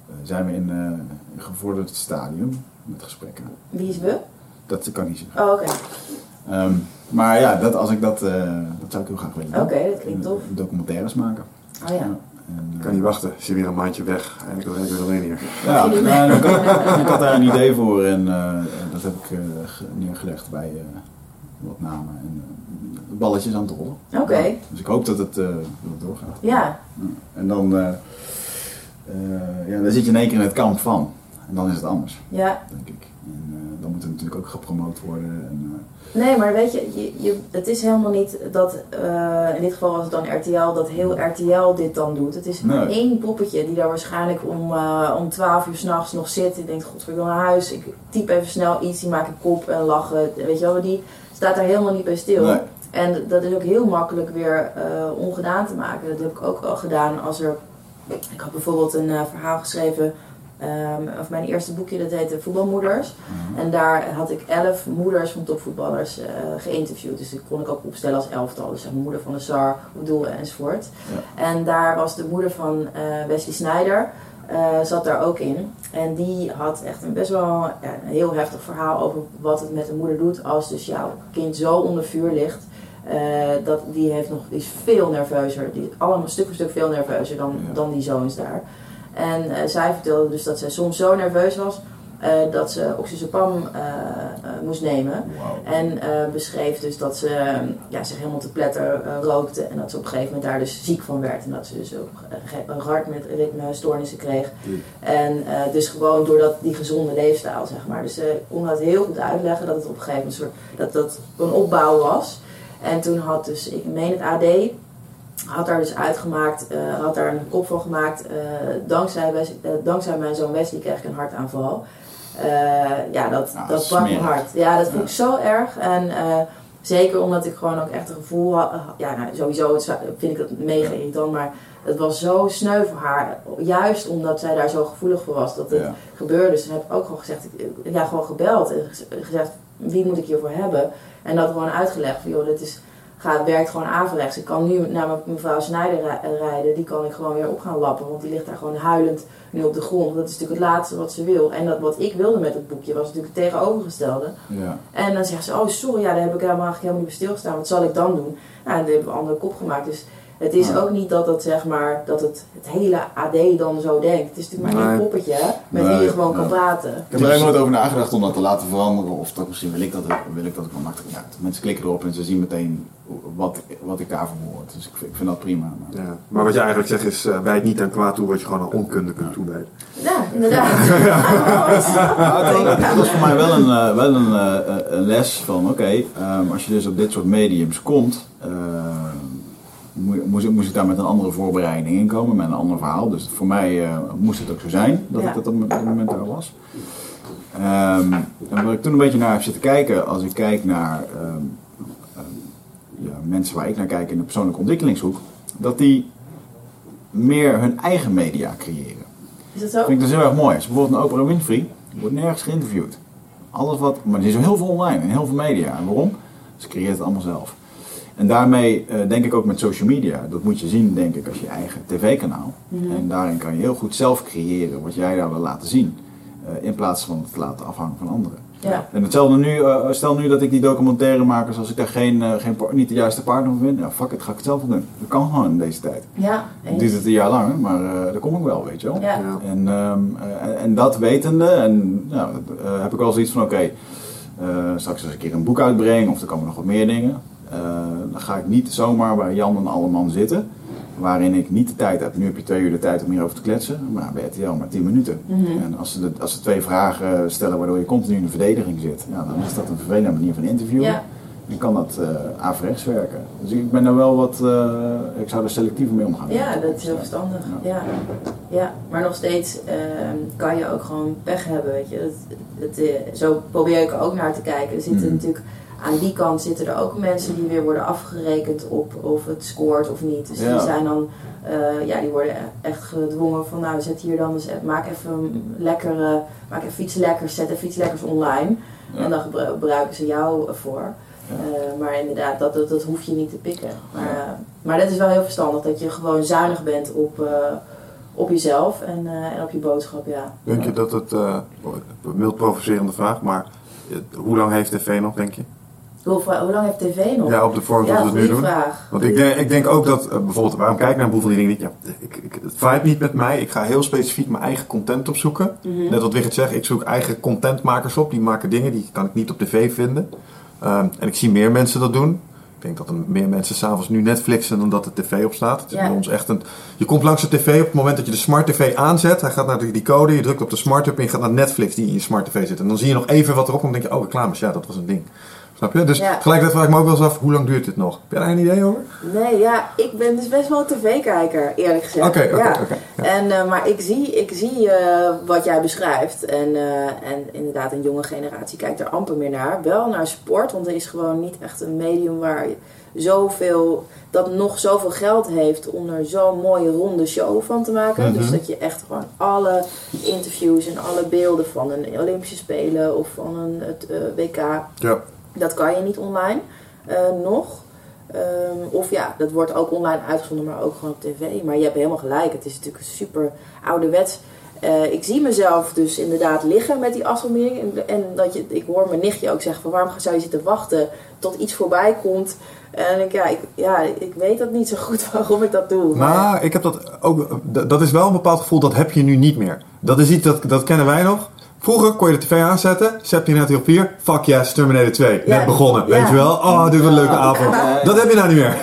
eh, zijn we in eh, een gevorderd stadium met gesprekken. Wie is we? Dat kan niet zeggen. Oh, oké. Ehm, maar ja, dat, als ik dat, eh, dat zou ik heel graag willen doen. Oké, dat klinkt tof. Documentaires maken. Oh ja. En, Ik eh, kan niet wachten. Is je weer een maandje weg. Eindelijk ben ik weer alleen hier. Ja, nou, ik, had, ik had daar een idee voor en eh, dat heb ik eh, ge- neergelegd bij eh, wat namen en balletjes aan het rollen. Oké. Ja, dus ik hoop dat het, eh, doorgaat. Ja. En dan, eh, eh, ja, dan zit je in één keer in het kamp van. En dan is het anders, Ja, denk ik. En eh, dan moet het natuurlijk ook gepromoot worden. En, eh, Nee, maar weet je, je, je het is helemaal niet dat, eh, in dit geval was het dan RTL, dat heel RTL dit dan doet. Het is Nee. één poppetje die daar waarschijnlijk om, om 12 uur s'nachts nog zit. Die denkt, god, ik wil naar huis. Ik typ even snel iets, die maakt een kop en lachen. Weet je wel, die staat daar helemaal niet bij stil. Nee. En dat is ook heel makkelijk weer ongedaan te maken. Dat heb ik ook al gedaan als er... Ik had bijvoorbeeld een verhaal geschreven... ehm, of mijn eerste boekje, dat heette Voetbalmoeders. En daar had ik elf moeders van topvoetballers eh, geïnterviewd. Dus die kon ik ook opstellen als elftal. Dus zeg maar moeder van de Sar, Doel enzovoort. En daar was de moeder van eh, Wesley Snyder. eh, zat daar ook in. En die had echt een best wel ja, een heel heftig verhaal over wat het met een moeder doet als dus jouw kind zo onder vuur ligt. dat, die, heeft nog, die is veel nerveuzer. Die is allemaal stuk voor stuk veel nerveuzer dan, Ja. dan die zoons daar. En eh, zij vertelde dus dat zij soms zo nerveus was eh, dat ze oxazepam eh, moest nemen. En beschreef dus dat ze eh, ja, zich helemaal te pletter rookte. En dat ze op een gegeven moment daar dus ziek van werd. En dat ze dus ook een hart met ritmestoornissen kreeg. En dus gewoon door dat, die gezonde leefstijl, zeg maar. Dus ze kon dat heel goed uitleggen. Dat het op een gegeven moment een soort, dat dat een opbouw was. En toen had dus, ik meen het AD, had daar dus uitgemaakt, eh, had daar een kop van gemaakt. eh, dankzij, Wes- eh, dankzij mijn zoon Wesley kreeg ik een hartaanval. Ja, dat, Ah, dat brak mijn hart. Ja, dat vond ik zo erg. En zeker omdat ik gewoon ook echt een gevoel had. Ja, nou, sowieso het vind ik dat mega irritant, maar het was zo sneu voor haar. Juist omdat zij daar zo gevoelig voor was dat het Ja. gebeurde. Dus toen heb ik ook gewoon gezegd, ja, gewoon gebeld en gez- gezegd, wie moet ik hiervoor hebben? En dat gewoon uitgelegd van, joh, dit is, gaat, werkt gewoon averechts. Ik kan nu naar mijn- mevrouw Snijder ri- rijden, die kan ik gewoon weer op gaan lappen, want die ligt daar gewoon huilend nu op de grond. Dat is natuurlijk het laatste wat ze wil. En dat, wat ik wilde met het boekje was natuurlijk het tegenovergestelde. Ja. En dan zegt ze, oh sorry, ja, daar heb ik helemaal, eigenlijk helemaal niet bij stilgestaan. Wat zal ik dan doen? Nou, en die hebben we een andere kop gemaakt. Dus het is ook niet dat, het, zeg maar, dat het, het hele AD dan zo denkt. Het is natuurlijk maar Nee. poppetje met wie je gewoon kan praten. Ik heb er helemaal nooit over nagedacht om dat te laten veranderen. Of dat misschien wil ik dat, wil ik dat ik wel makkelijk ja, Mensen klikken erop en ze zien meteen wat, wat ik daarvan hoor. Dus ik, vind- ik vind dat prima. Maar- Ja. Maar wat je eigenlijk zegt is, uh, wijd niet aan kwaad toe wat je gewoon aan onkunde kunt toewijden. Ja, inderdaad. Ja, het, het was voor mij wel een, eh, wel een, eh, een les van, oké, ehm, als je dus op dit soort mediums komt, eh, moest, ik- moest ik daar met een andere voorbereiding in komen, met een ander verhaal. Dus voor mij eh, moest het ook zo zijn, dat Ja. ik dat op dat moment daar was. Ehm, en waar ik toen een beetje naar heb zitten kijken, als ik kijk naar ehm, ehm, ja, mensen waar ik naar kijk in de persoonlijke ontwikkelingshoek, dat die meer hun eigen media creëren. Is dat zo? Dat vind ik dus heel erg mooi. Als bijvoorbeeld een Oprah Winfrey, wordt nergens geïnterviewd. Alles wat, maar er is heel veel online en heel veel media. En waarom? Ze creëert het allemaal zelf. En daarmee eh, denk ik ook met social media. Dat moet je zien, denk ik, als je eigen tv-kanaal. Mhm. En daarin kan je heel goed zelf creëren wat jij daar wil laten zien. Eh, in plaats van het te laten afhangen van anderen. Ja. En hetzelfde nu, eh, stel nu dat ik die documentairemakers, als ik daar geen, geen, niet de juiste partner voor vind, ja fuck it, ga ik het zelf doen. Dat kan gewoon in deze tijd. Ja, Het duurt het een jaar langer, maar eh daar kom ik wel, weet je wel. Ja. En, ehm, eh, en dat wetende, en eh, heb ik wel zoiets van: oké, straks als ik een keer een boek uitbreng of er komen nog wat meer dingen, dan ga ik niet zomaar bij Jan en Alleman zitten, waarin ik niet de tijd heb. Nu heb je twee uur de tijd om hierover te kletsen, maar bij RTL maar tien minuten. Mhm. En als ze, de, als ze twee vragen stellen waardoor je continu in de verdediging zit, ja, dan is dat een vervelende manier van interviewen. Ja. Dan kan dat uh, averechts werken. Dus ik ben er wel wat, uh, ik zou er selectiever mee omgaan. Ja, dat is heel verstandig. Ja. Ja. maar nog steeds uh, kan je ook gewoon pech hebben, weet je. Uh, zo probeer ik er ook naar te kijken. Er zitten mm. natuurlijk, aan die kant zitten er ook mensen die weer worden afgerekend op of het scoort of niet. Dus ja. die zijn dan, uh, ja, die worden echt gedwongen van, nou, zet hier dan, dus, maak even lekker, maak even iets lekkers, zet even iets lekkers online. Ja. En dan gebruiken ze jou voor. Uh, maar inderdaad, dat, dat, dat, hoef je niet te pikken. Maar, uh, maar dat is wel heel verstandig, dat je gewoon zuinig bent op, uh, op jezelf en, en op je boodschap, ja. Denk je dat het, mild provocerende vraag, maar hoe lang heeft tv nog, denk je? Hoe, hoe lang heeft tv nog? Ja, op de vorm zoals ja, we het nu doen. Vraag. Want ik denk, ik denk ook dat, uh, bijvoorbeeld, waarom kijk ik naar een boel van die dingen? Ja, ik, ik, het vibe niet met mij. Ik ga heel specifiek mijn eigen content opzoeken. Mhm. Mm -hmm. Net wat Wigert zegt, ik zoek eigen contentmakers op. Die maken dingen, die kan ik niet op tv vinden. Um, en ik zie meer mensen dat doen. Ik denk dat er meer mensen s'avonds nu Netflixen dan dat de tv op staat. Het is Ja. bij ons echt een... Je komt langs de tv op het moment dat je de smart tv aanzet. Hij gaat naar die code, je drukt op de smart hub en je gaat naar Netflix die in je smart tv zit. En dan zie je nog even wat erop komt en denk je, oh reclames, ja dat was een ding. Snap je? Dus Ja. tegelijkertijd vraag ik me ook wel eens af, hoe lang duurt dit nog? Heb jij daar een idee over? Nee, ja, ik ben dus best wel een tv-kijker, eerlijk gezegd. Oké, oké, ja. oké, ja. En, eh, maar ik zie, ik zie eh, wat jij beschrijft. En, eh, en inderdaad, een jonge generatie kijkt er amper meer naar. Wel naar sport, want er is gewoon niet echt een medium waar je zoveel, dat nog zoveel geld heeft om er zo'n mooie ronde show van te maken. Mhm. Dus dat je echt gewoon alle interviews en alle beelden van een Olympische Spelen of van een het, WK Ja. Dat kan je niet online eh, nog. Ehm, of ja, dat wordt ook online uitgezonden, maar ook gewoon op tv. Maar je hebt helemaal gelijk. Het is natuurlijk super ouderwets. Eh, ik zie mezelf dus inderdaad liggen met die afstandsbediening. En, en dat je, ik hoor mijn nichtje ook zeggen van waarom zou je zitten wachten tot iets voorbij komt. En ik, ja, ik, ja, ik weet dat niet zo goed waarom ik dat doe. Maar- Nou, ik heb dat ook. Dat is wel een bepaald gevoel, dat heb je nu niet meer. Dat is iets dat, dat kennen wij nog. Vroeger kon je de tv aanzetten, zet je net op 4, fuck yes, Terminator 2. Ja. Net begonnen, weet je wel? Oh, dit wordt een leuke avond. Dat heb je nou niet meer.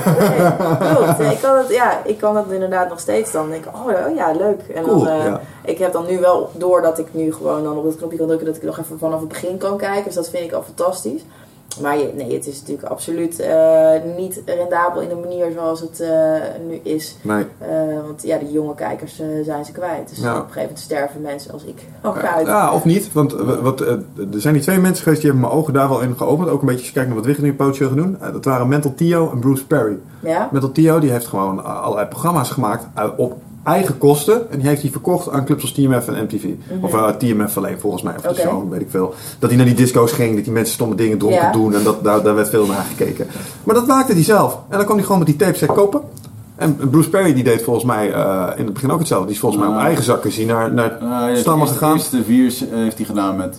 Nee, ik, kan het, ja, ik kan dat inderdaad nog steeds dan. denk ik, oh, ja, oh ja, leuk. En dan, eh. Ik heb dan nu wel door dat ik nu gewoon dan op het knopje kan drukken dat ik nog even vanaf het begin kan kijken. Dus dat vind ik al fantastisch. Maar je, nee, het is natuurlijk absoluut eh, niet rendabel in de manier zoals het eh, nu is. Nee. Eh, want ja, die jonge kijkers zijn ze kwijt. Dus Ja. op een gegeven moment sterven mensen als ik ook uit. Ja, of niet. Want wat, er zijn die twee mensen geweest die hebben mijn ogen daar wel in geopend. Ook een beetje kijkt naar wat Wiggen nu pootje gaan doen. Dat waren Mental Theo en Bruce Perry. Ja? Mental Theo die heeft gewoon allerlei programma's gemaakt op eigen kosten. En die heeft hij verkocht aan clubs als TMF en MTV. Of eh, TMF alleen volgens mij. Of Mhm. Weet ik veel. Dat hij naar die disco's ging. Dat die mensen stomme dingen dronken Ja. doen. En dat, daar, daar werd veel naar gekeken. Maar dat maakte hij zelf. En dan kwam hij gewoon met die tapes kopen. En Bruce Perry die deed volgens mij eh, in het begin ook hetzelfde. Die is volgens mij op eigen zakken zien naar, naar Uh, stammen de gegaan. eerste vier eh, heeft hij gedaan met,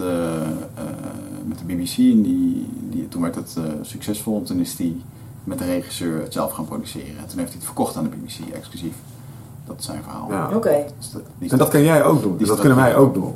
met de BBC. En die, die, toen werd het eh, succesvol. Toen is hij met de regisseur het zelf gaan produceren. En toen heeft hij het verkocht aan de BBC, exclusief. Dat is zijn verhaal. Ja. Oké. Dus En dat kan jij ook doen. Dus dat kunnen wij ook doen.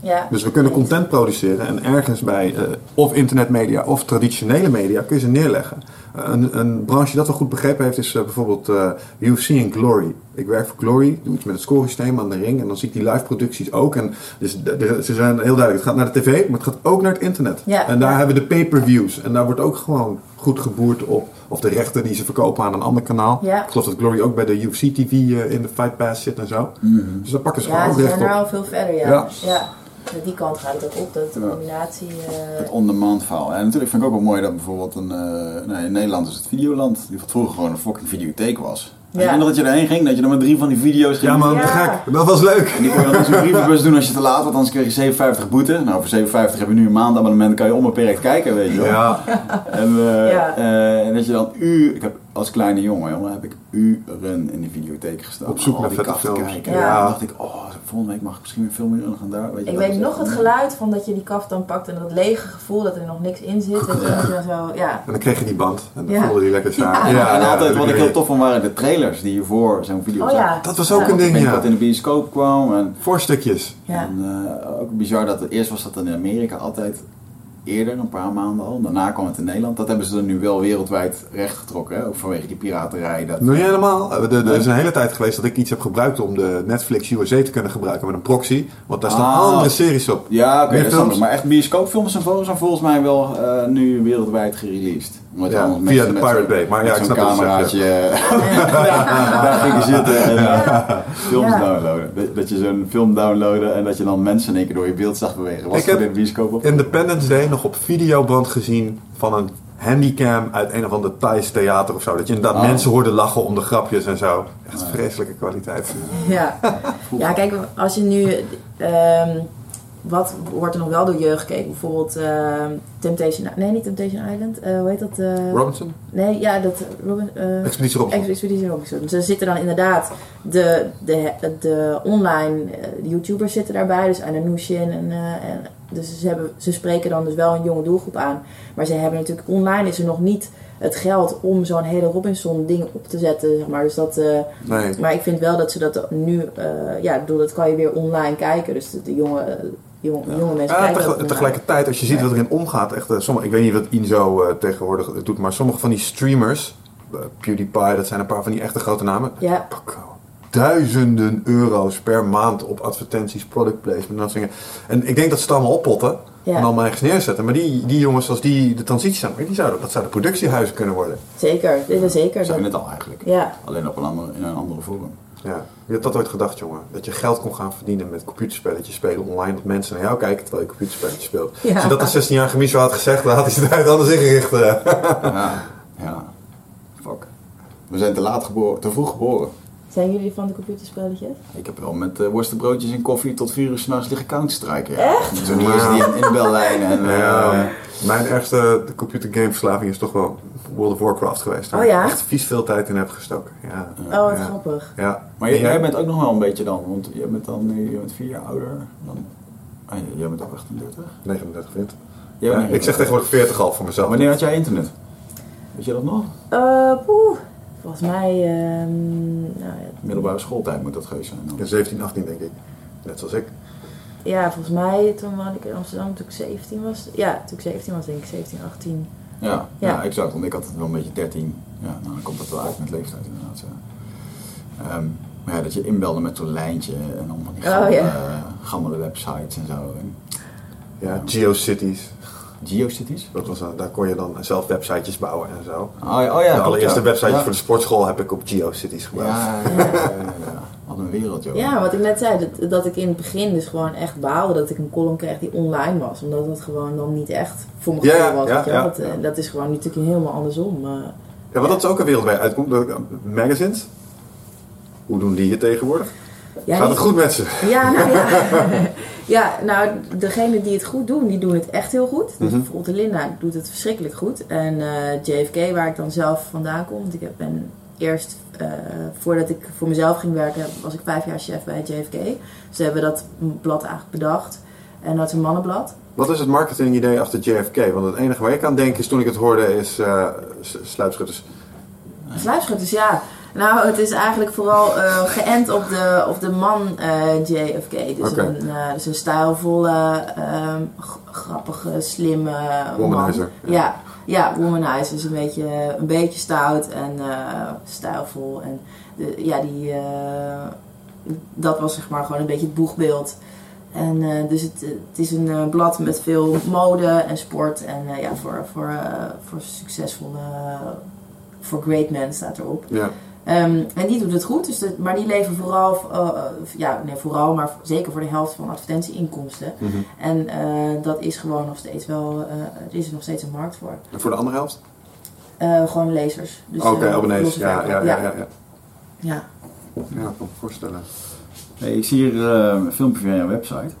Ja. Dus we kunnen content produceren en ergens bij eh, of internetmedia of traditionele media kun je ze neerleggen. Een, een branche die dat wel goed begrepen heeft is eh, bijvoorbeeld eh UFC en Glory. Ik werk voor Glory, doe iets met het scoresysteem aan de ring en dan zie ik die live producties ook. En dus ze zijn heel duidelijk, het gaat naar de tv, maar het gaat ook naar het internet. Ja, en daar ja. hebben we de pay-per-views en daar wordt ook gewoon goed geboerd op. Of de rechten die ze verkopen aan een ander kanaal. Ja. Ik geloof dat Glory ook bij de UFC TV eh, in de Fight Pass zit en zo. Dus daar pakken ze Ja, gewoon ook ze recht zijn er op. al veel verder, ja. Met die kant gaat het ook op, dat de Ja. combinatie... eh, Het on-demand verhaal. En natuurlijk vind ik ook wel mooi dat bijvoorbeeld een, eh, nou, in Nederland is het Videoland, die wat vroeger gewoon een fucking videotheek was. Ja. En dat je erheen ging, dat je dan met drie van die video's ging. Ja man, Ja. te gek. Dat was leuk. En die kon je dan zo'n brievenbus doen als je te laat was, anders kreeg je 57 boete. Nou, voor 57 heb je nu een maandabonnement, kan je onbeperkt kijken, weet je wel. Ja. En, eh, Ja. eh, en dat je dan uur, ik heb als kleine jongen, jongen heb ik uren in de videotheek gestaan. Op zoek al naar die vette te films. kijken. Ja. Dacht ik, oh, volgende week mag ik misschien weer veel meer gaan daar. Weet je Ik weet nog het geluid van dat je die kaft dan pakt en dat lege gevoel dat er nog niks in zit. En dat je dan zo, ja. En dan kreeg je die band. En dan Ja. voelde die lekker samen. Ja, en altijd, ja, wat ik heel tof vond, waren de trailers die hiervoor zo'n video Oh ja. Dat was ook Ja. een ding, ja. dat in de bioscoop kwam. En, Voorstukjes. Ja. en eh, ook bizar dat eerst was dat in Amerika altijd eerder, een paar maanden al. Daarna kwam het in Nederland. Dat hebben ze er nu wel wereldwijd recht getrokken. Hè? Ook vanwege die piraterij. Dat, Nog niet helemaal. Er, er is een hele tijd geweest dat ik iets heb gebruikt om de Netflix USA te kunnen gebruiken met een proxy. Want daar staan Ah. andere series op. Ja, oké, dat. Maar echt bioscoopfilms en foto's zijn volgens mij wel eh, nu wereldwijd gereleased. Omdat Ja, allemaal via mensen de met Pirate zo'n- Bay. Maar ja, met ik snap je cameraatje daar gingen zitten en eh, films Ja. downloaden. Dat, dat je zo'n film downloaden en dat je dan mensen in één keer door je beeld zag bewegen. Was Ik dat heb in de bioscoop op? Independence Day nog op videoband gezien van een handycam uit een of ander Thais theater of zo. Dat je inderdaad Oh. mensen hoorde lachen om de grapjes en zo. Echt vreselijke kwaliteit. Ja. ja, kijk, als je nu. ehm, wat wordt er nog wel door jeugd gekeken? Bijvoorbeeld ehm, Temptation... Nee, niet Temptation Island. Eh, hoe heet dat? eh? Robinson? nee, ja, dat... Robin, Expeditie Robinson. Expeditie Robinson. Dus er zitten dan inderdaad de, de, de online YouTubers zitten daarbij. Dus Ananushin en... en dus ze, hebben, ze spreken dan dus wel een jonge doelgroep aan. Maar ze hebben natuurlijk... Online is er nog niet het geld om zo'n hele Robinson ding op te zetten, zeg maar. Dus dat... Nee. maar ik vind wel dat ze dat nu, ja, ik bedoel, dat kan je weer online kijken. Dus de, de jonge, jong, jonge mensen Ja, kijken tegel- ook naar. tegelijkertijd, als je ziet wat erin omgaat, echt, eh, sommige, ik weet niet wat Inzo eh, tegenwoordig doet, maar sommige van die streamers, eh, PewDiePie, dat zijn een paar van die echte grote namen, Ja, pakken duizenden euro's per maand op advertenties, product placement en dat soort dingen. En ik denk dat ze het allemaal oppotten Ja. en allemaal ergens neerzetten. Maar die, die jongens, als die de transitie zijn, die zouden, dat zouden productiehuizen kunnen worden. zeker. Dit is zeker. zijn het al eigenlijk. ja, Alleen op een andere, in een andere vorm. Ja. Wie had dat ooit gedacht, jongen? Dat je geld kon gaan verdienen met computerspelletjes spelen online. Dat mensen naar jou kijken terwijl je computerspelletjes speelt. Ja. Als je dat als 16-jarige Miso had gezegd, dan had hij zich anders ingericht. eh. Ja, ja. Fuck. We zijn te laat geboren, te vroeg geboren. zijn jullie van de computerspelletjes? Ik heb wel met uh, worstenbroodjes en koffie tot vier uur s'nachts liggen counterstrijken. Ja. Echt? Eens die in, in de bellijn. En, Ja, eh, mijn ergste computergameverslaving is toch wel World of Warcraft geweest. Waar Oh ja? ik echt vies veel tijd in heb gestoken. Ja. Oh, wat ja. grappig. Ja. maar jij, jij bent ook nog wel een beetje dan, want jij bent dan nu je bent vier jaar ouder. Dan, ah, jij- bent ook 38. 39 vindt. Jij Ja, bent ik zeg tegenwoordig 40 al voor mezelf. Wanneer had jij internet? Weet je dat nog? Eh, poeh. Volgens mij, ehm, nou ja, Middelbare schooltijd moet dat geweest zijn. dan. Ja, 17, 18 denk ik. Net zoals ik. Ja, volgens mij toen woonde ik in Amsterdam toen ik 17 was. Ja, toen ik 17 was, denk ik 17, 18. Ja, ja. Ja. exact. Want ik had het wel een beetje 13. Ja, nou, dan komt dat wel uit met leeftijd inderdaad. Ja. Ehm, maar ja, dat je inbelde met zo'n lijntje en dan van die Oh, gammele, ja. gammele websites en zo. En Ja, GeoCities. GeoCities? Dat was, dan- daar kon je dan zelf websitejes bouwen en zo. Oh ja, oh ja de allereerste ja. website ja. voor de sportschool heb ik op GeoCities gebruikt. Ja, ja, ja, ja, ja. Wat een wereld, joh. Ja, wat ik net zei, dat, dat ik in het begin dus gewoon echt baalde dat ik een column kreeg die online was. Omdat het gewoon dan niet echt voor mijn gevoel was. ja, je ja, dat, eh, dat is gewoon natuurlijk helemaal andersom. eh. Ja, want dat is ook een wereld waar je uitkomt. De magazines. Hoe doen die het tegenwoordig? ja, Gaat het goed met ze? Ja, nou ja. ja, nou, degenen die het goed doen, die doen het echt heel goed. Dus Mhm. bijvoorbeeld de Linda doet het verschrikkelijk goed. En eh, JFK, waar ik dan zelf vandaan kom, want ik heb- ben eerst, eh, voordat ik voor mezelf ging werken, was ik vijf jaar chef bij JFK. Dus we hebben dat blad eigenlijk bedacht. En dat is een mannenblad. Wat is het marketingidee achter JFK? Want het enige waar ik aan denk is toen ik het hoorde is s- sluipschutters. Sluipschutters, ja. Nou, het is eigenlijk vooral eh, geënt op de, op de man JFK. Dus, een, eh, dus een stijlvolle, ehm, grappige, slimme man. Ja, ja, womanizer. Dus een beetje, een beetje stout en eh, stijlvol. En de, ja, die, eh, dat was zeg maar gewoon een beetje het boegbeeld. En eh, dus het, het is een blad met veel mode en sport. En ja, voor, voor, voor succesvolle, voor great men staat erop. Ja. Ehm, en die doet het goed, dus de- maar die leveren vooral, eh, eh, ja, nee, vooral, maar zeker voor de helft van advertentieinkomsten. Mhm. En eh, dat is gewoon nog steeds wel, eh, er is er nog steeds een markt voor. En voor de andere helft? Eh, gewoon lezers. Dus, Oké, abonnees. losse Ja, ja, ja, ja, ja. ja. Ja, ik kan me voorstellen. Hey, ik zie hier eh, een filmpje van jouw website.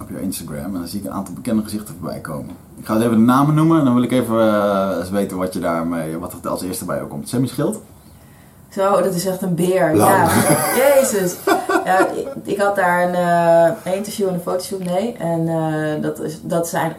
Op jouw Instagram. En dan zie ik een aantal bekende gezichten voorbij komen. Ik ga eens even de namen noemen. En dan wil ik even eens weten wat je daarmee, wat er als eerste bij jou komt. Sammy Schild. Zo, dat is echt een beer. Lang. Ja, jezus. Ja, ik, ik had daar een, eh, een interview en een fotoshoot mee. En eh, dat, is, dat, zijn,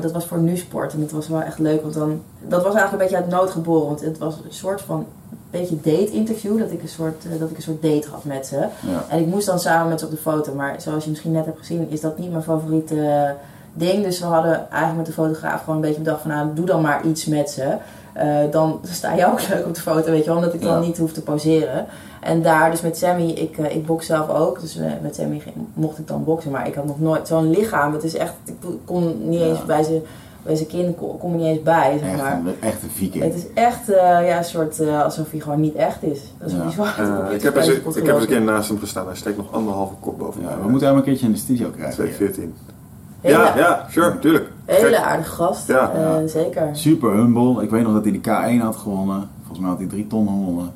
dat was voor Nusport. En dat was wel echt leuk. Want dan, dat was eigenlijk een beetje uit nood geboren. Want het was een soort van beetje date interview. Dat ik een soort, eh, dat ik een soort date had met ze. Ja. En ik moest dan samen met ze op de foto. Maar zoals je misschien net hebt gezien, is dat niet mijn favoriete ding. Dus we hadden eigenlijk met de fotograaf gewoon een beetje bedacht van... Nou, doe dan maar iets met ze. Eh, dan sta je ook leuk op de foto, weet je wel. Omdat ik dan Ja. niet hoef te poseren. En daar dus met Sammy, ik, eh, ik box zelf ook. Dus eh, met Sammy mocht ik dan boksen. Maar ik had nog nooit zo'n lichaam. Het is echt, ik kon niet eens Ja. bij zijn bij zijn kin kom, er niet eens bij, zeg Echt, maar. een, echt een viking. Het is echt eh, ja, een soort uh, alsof hij gewoon niet echt is. Dat is Ja. ja. bizar. Uh, ik, heb eens, ik heb eens een keer naast hem gestaan. Hij steekt nog anderhalve kop boven Ja, we moeten hem een keertje in de studio krijgen. 214. Hele, Ja, ja, sure, tuurlijk. Hele aardige gast. Ja. eh, Ja. Zeker. Super humble. Ik weet nog dat hij de K1 had gewonnen. Volgens mij had hij drie ton gewonnen.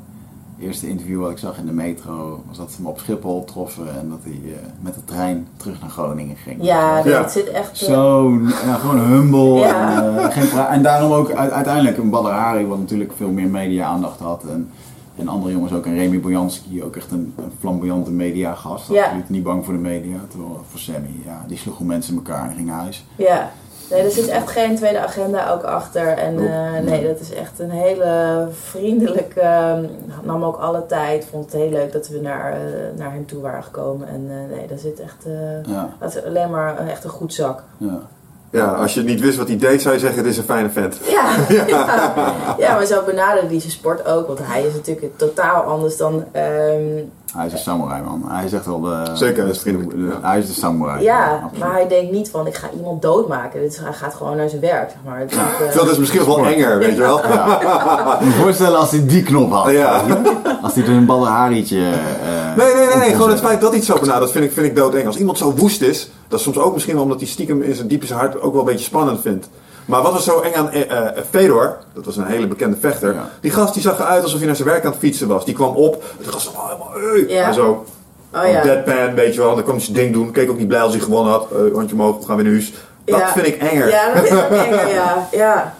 eerste interview wat ik zag in de metro was dat ze hem op Schiphol troffen en dat hij eh, met de trein terug naar Groningen ging. Ja, Ja. dat zit echt... eh, Zo, ja, gewoon humble. En, geen en daarom ook uiteindelijk een Badr wat natuurlijk veel meer media-aandacht had. En, en andere jongens ook. En Remy Bojanski, ook echt een, een flamboyante mediagast. Ja. Absoluut niet bang voor de media. Terwijl voor Sammy, ja, die sloeg gewoon mensen in elkaar en ging naar huis. Ja, Nee, er zit echt geen tweede agenda ook achter. En eh, nee, dat is echt een hele vriendelijke. ehm, nam ook alle tijd. Vond het heel leuk dat we naar, eh, naar hem toe waren gekomen. En eh, nee, daar zit echt. eh, Ja, dat is alleen maar een- echt een goed zak. ja. Ja, als je niet wist wat hij deed, zou je zeggen: het is een fijne vent. Ja, ja. ja, maar zo benaderde hij zijn sport ook. Want hij is natuurlijk totaal anders dan. ehm, Hij is een samurai, man. Hij is echt wel de... Zeker, hij is de- vriendelijk, de- ja. Hij is de samurai. ja, maar hij denkt niet van ik ga iemand doodmaken. Hij gaat gewoon naar zijn werk, zeg maar. Eh, Dat is misschien wel enger, weet je wel. Me voorstellen als hij die knop had. Ja. Als hij dus een ballenharietje... eh, Nee, nee, nee, nee. Gewoon het feit dat hij het zo benadert, dat vind ik, vind ik doodeng. Als iemand zo woest is, dat is soms ook misschien wel omdat hij stiekem in zijn zijn hart ook wel een beetje spannend vindt. Maar wat was zo eng aan eh, eh, Fedor, dat was een hele bekende vechter. Ja. Die gast die zag eruit alsof hij naar zijn werk aan het fietsen was. Die kwam op, gast was helemaal, hey. Ja. En zo, oh ja. deadpan, weet je wel. Dan kwam hij zijn ding doen, keek ook niet blij als hij gewonnen had. Eh handje omhoog, we gaan weer naar huis. Dat Ja. vind ik enger. Ja, dat is ook enger, ja. ja.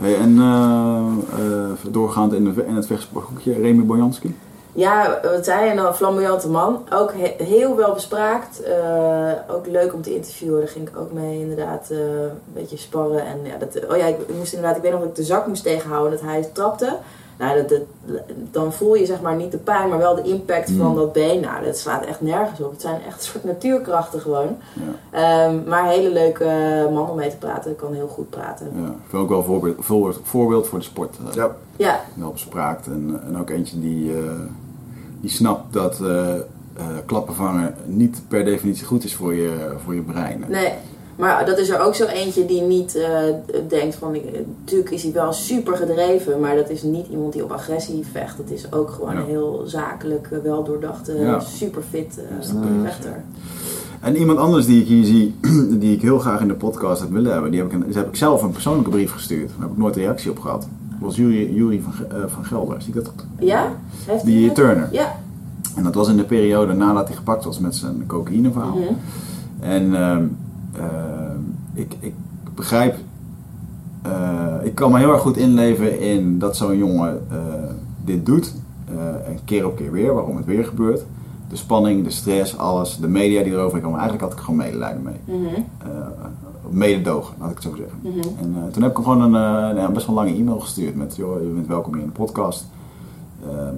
Hey, en eh, eh, doorgaand in, de, in het Remy Bojanski. Ja, wat zei je nou, een flamboyante man. Ook he- heel wel bespraakt. Eh, ook leuk om te interviewen. Daar ging ik ook mee inderdaad eh, een beetje sparren. En ja, dat, oh ja, ik, ik moest inderdaad, ik weet nog dat ik de zak moest tegenhouden dat hij trapte. Nou, dat, dat- dan voel je zeg maar niet de pijn, maar wel de impact van dat been. Nou, dat slaat echt nergens op. Het zijn echt een soort natuurkrachten gewoon. Ja. Ehm, maar een hele leuke man om mee te praten. Ik kan heel goed praten. Ja, ik vind ook wel een voorbeeld, voorbeeld, voorbeeld voor de sport. eh, Ja. Ja, Wel bespraakt. En, en ook eentje die, eh, die snapt dat eh, klappen vangen niet per definitie goed is voor je, voor je brein. Nee, maar dat is er ook zo eentje die niet eh, denkt van... Natuurlijk is hij wel super gedreven, maar dat is niet iemand die op agressie vecht. Het is ook gewoon Ja. een heel zakelijk, wel doordachte, Ja. super fit is uh, dat een- vechter. En iemand anders die ik hier zie, die ik heel graag in de podcast had willen hebben, die heb ik, een, die heb ik zelf een persoonlijke brief gestuurd. Daar heb ik nooit reactie op gehad. Was Jury, Jury van, eh, van Gelder. Zie ik dat goed? Ja? Heeft Die hij- Turner. Ja. En dat was in de periode nadat hij gepakt was met zijn cocaïneverhaal. Mhm. En ehm, ehm, ik, ik begrijp, eh, ik kan me heel erg goed inleven in dat zo'n jongen eh, dit doet. en keer op keer weer, waarom het weer gebeurt. De spanning, de stress, alles, de media die erover komen. Eigenlijk had ik gewoon medelijden mee. Mhm. Mededogen, laat ik het zo zeggen. Mhm. En eh, toen heb ik hem gewoon een eh, nou, best wel lange e-mail gestuurd met, joh, je bent welkom hier in de podcast. Ehm,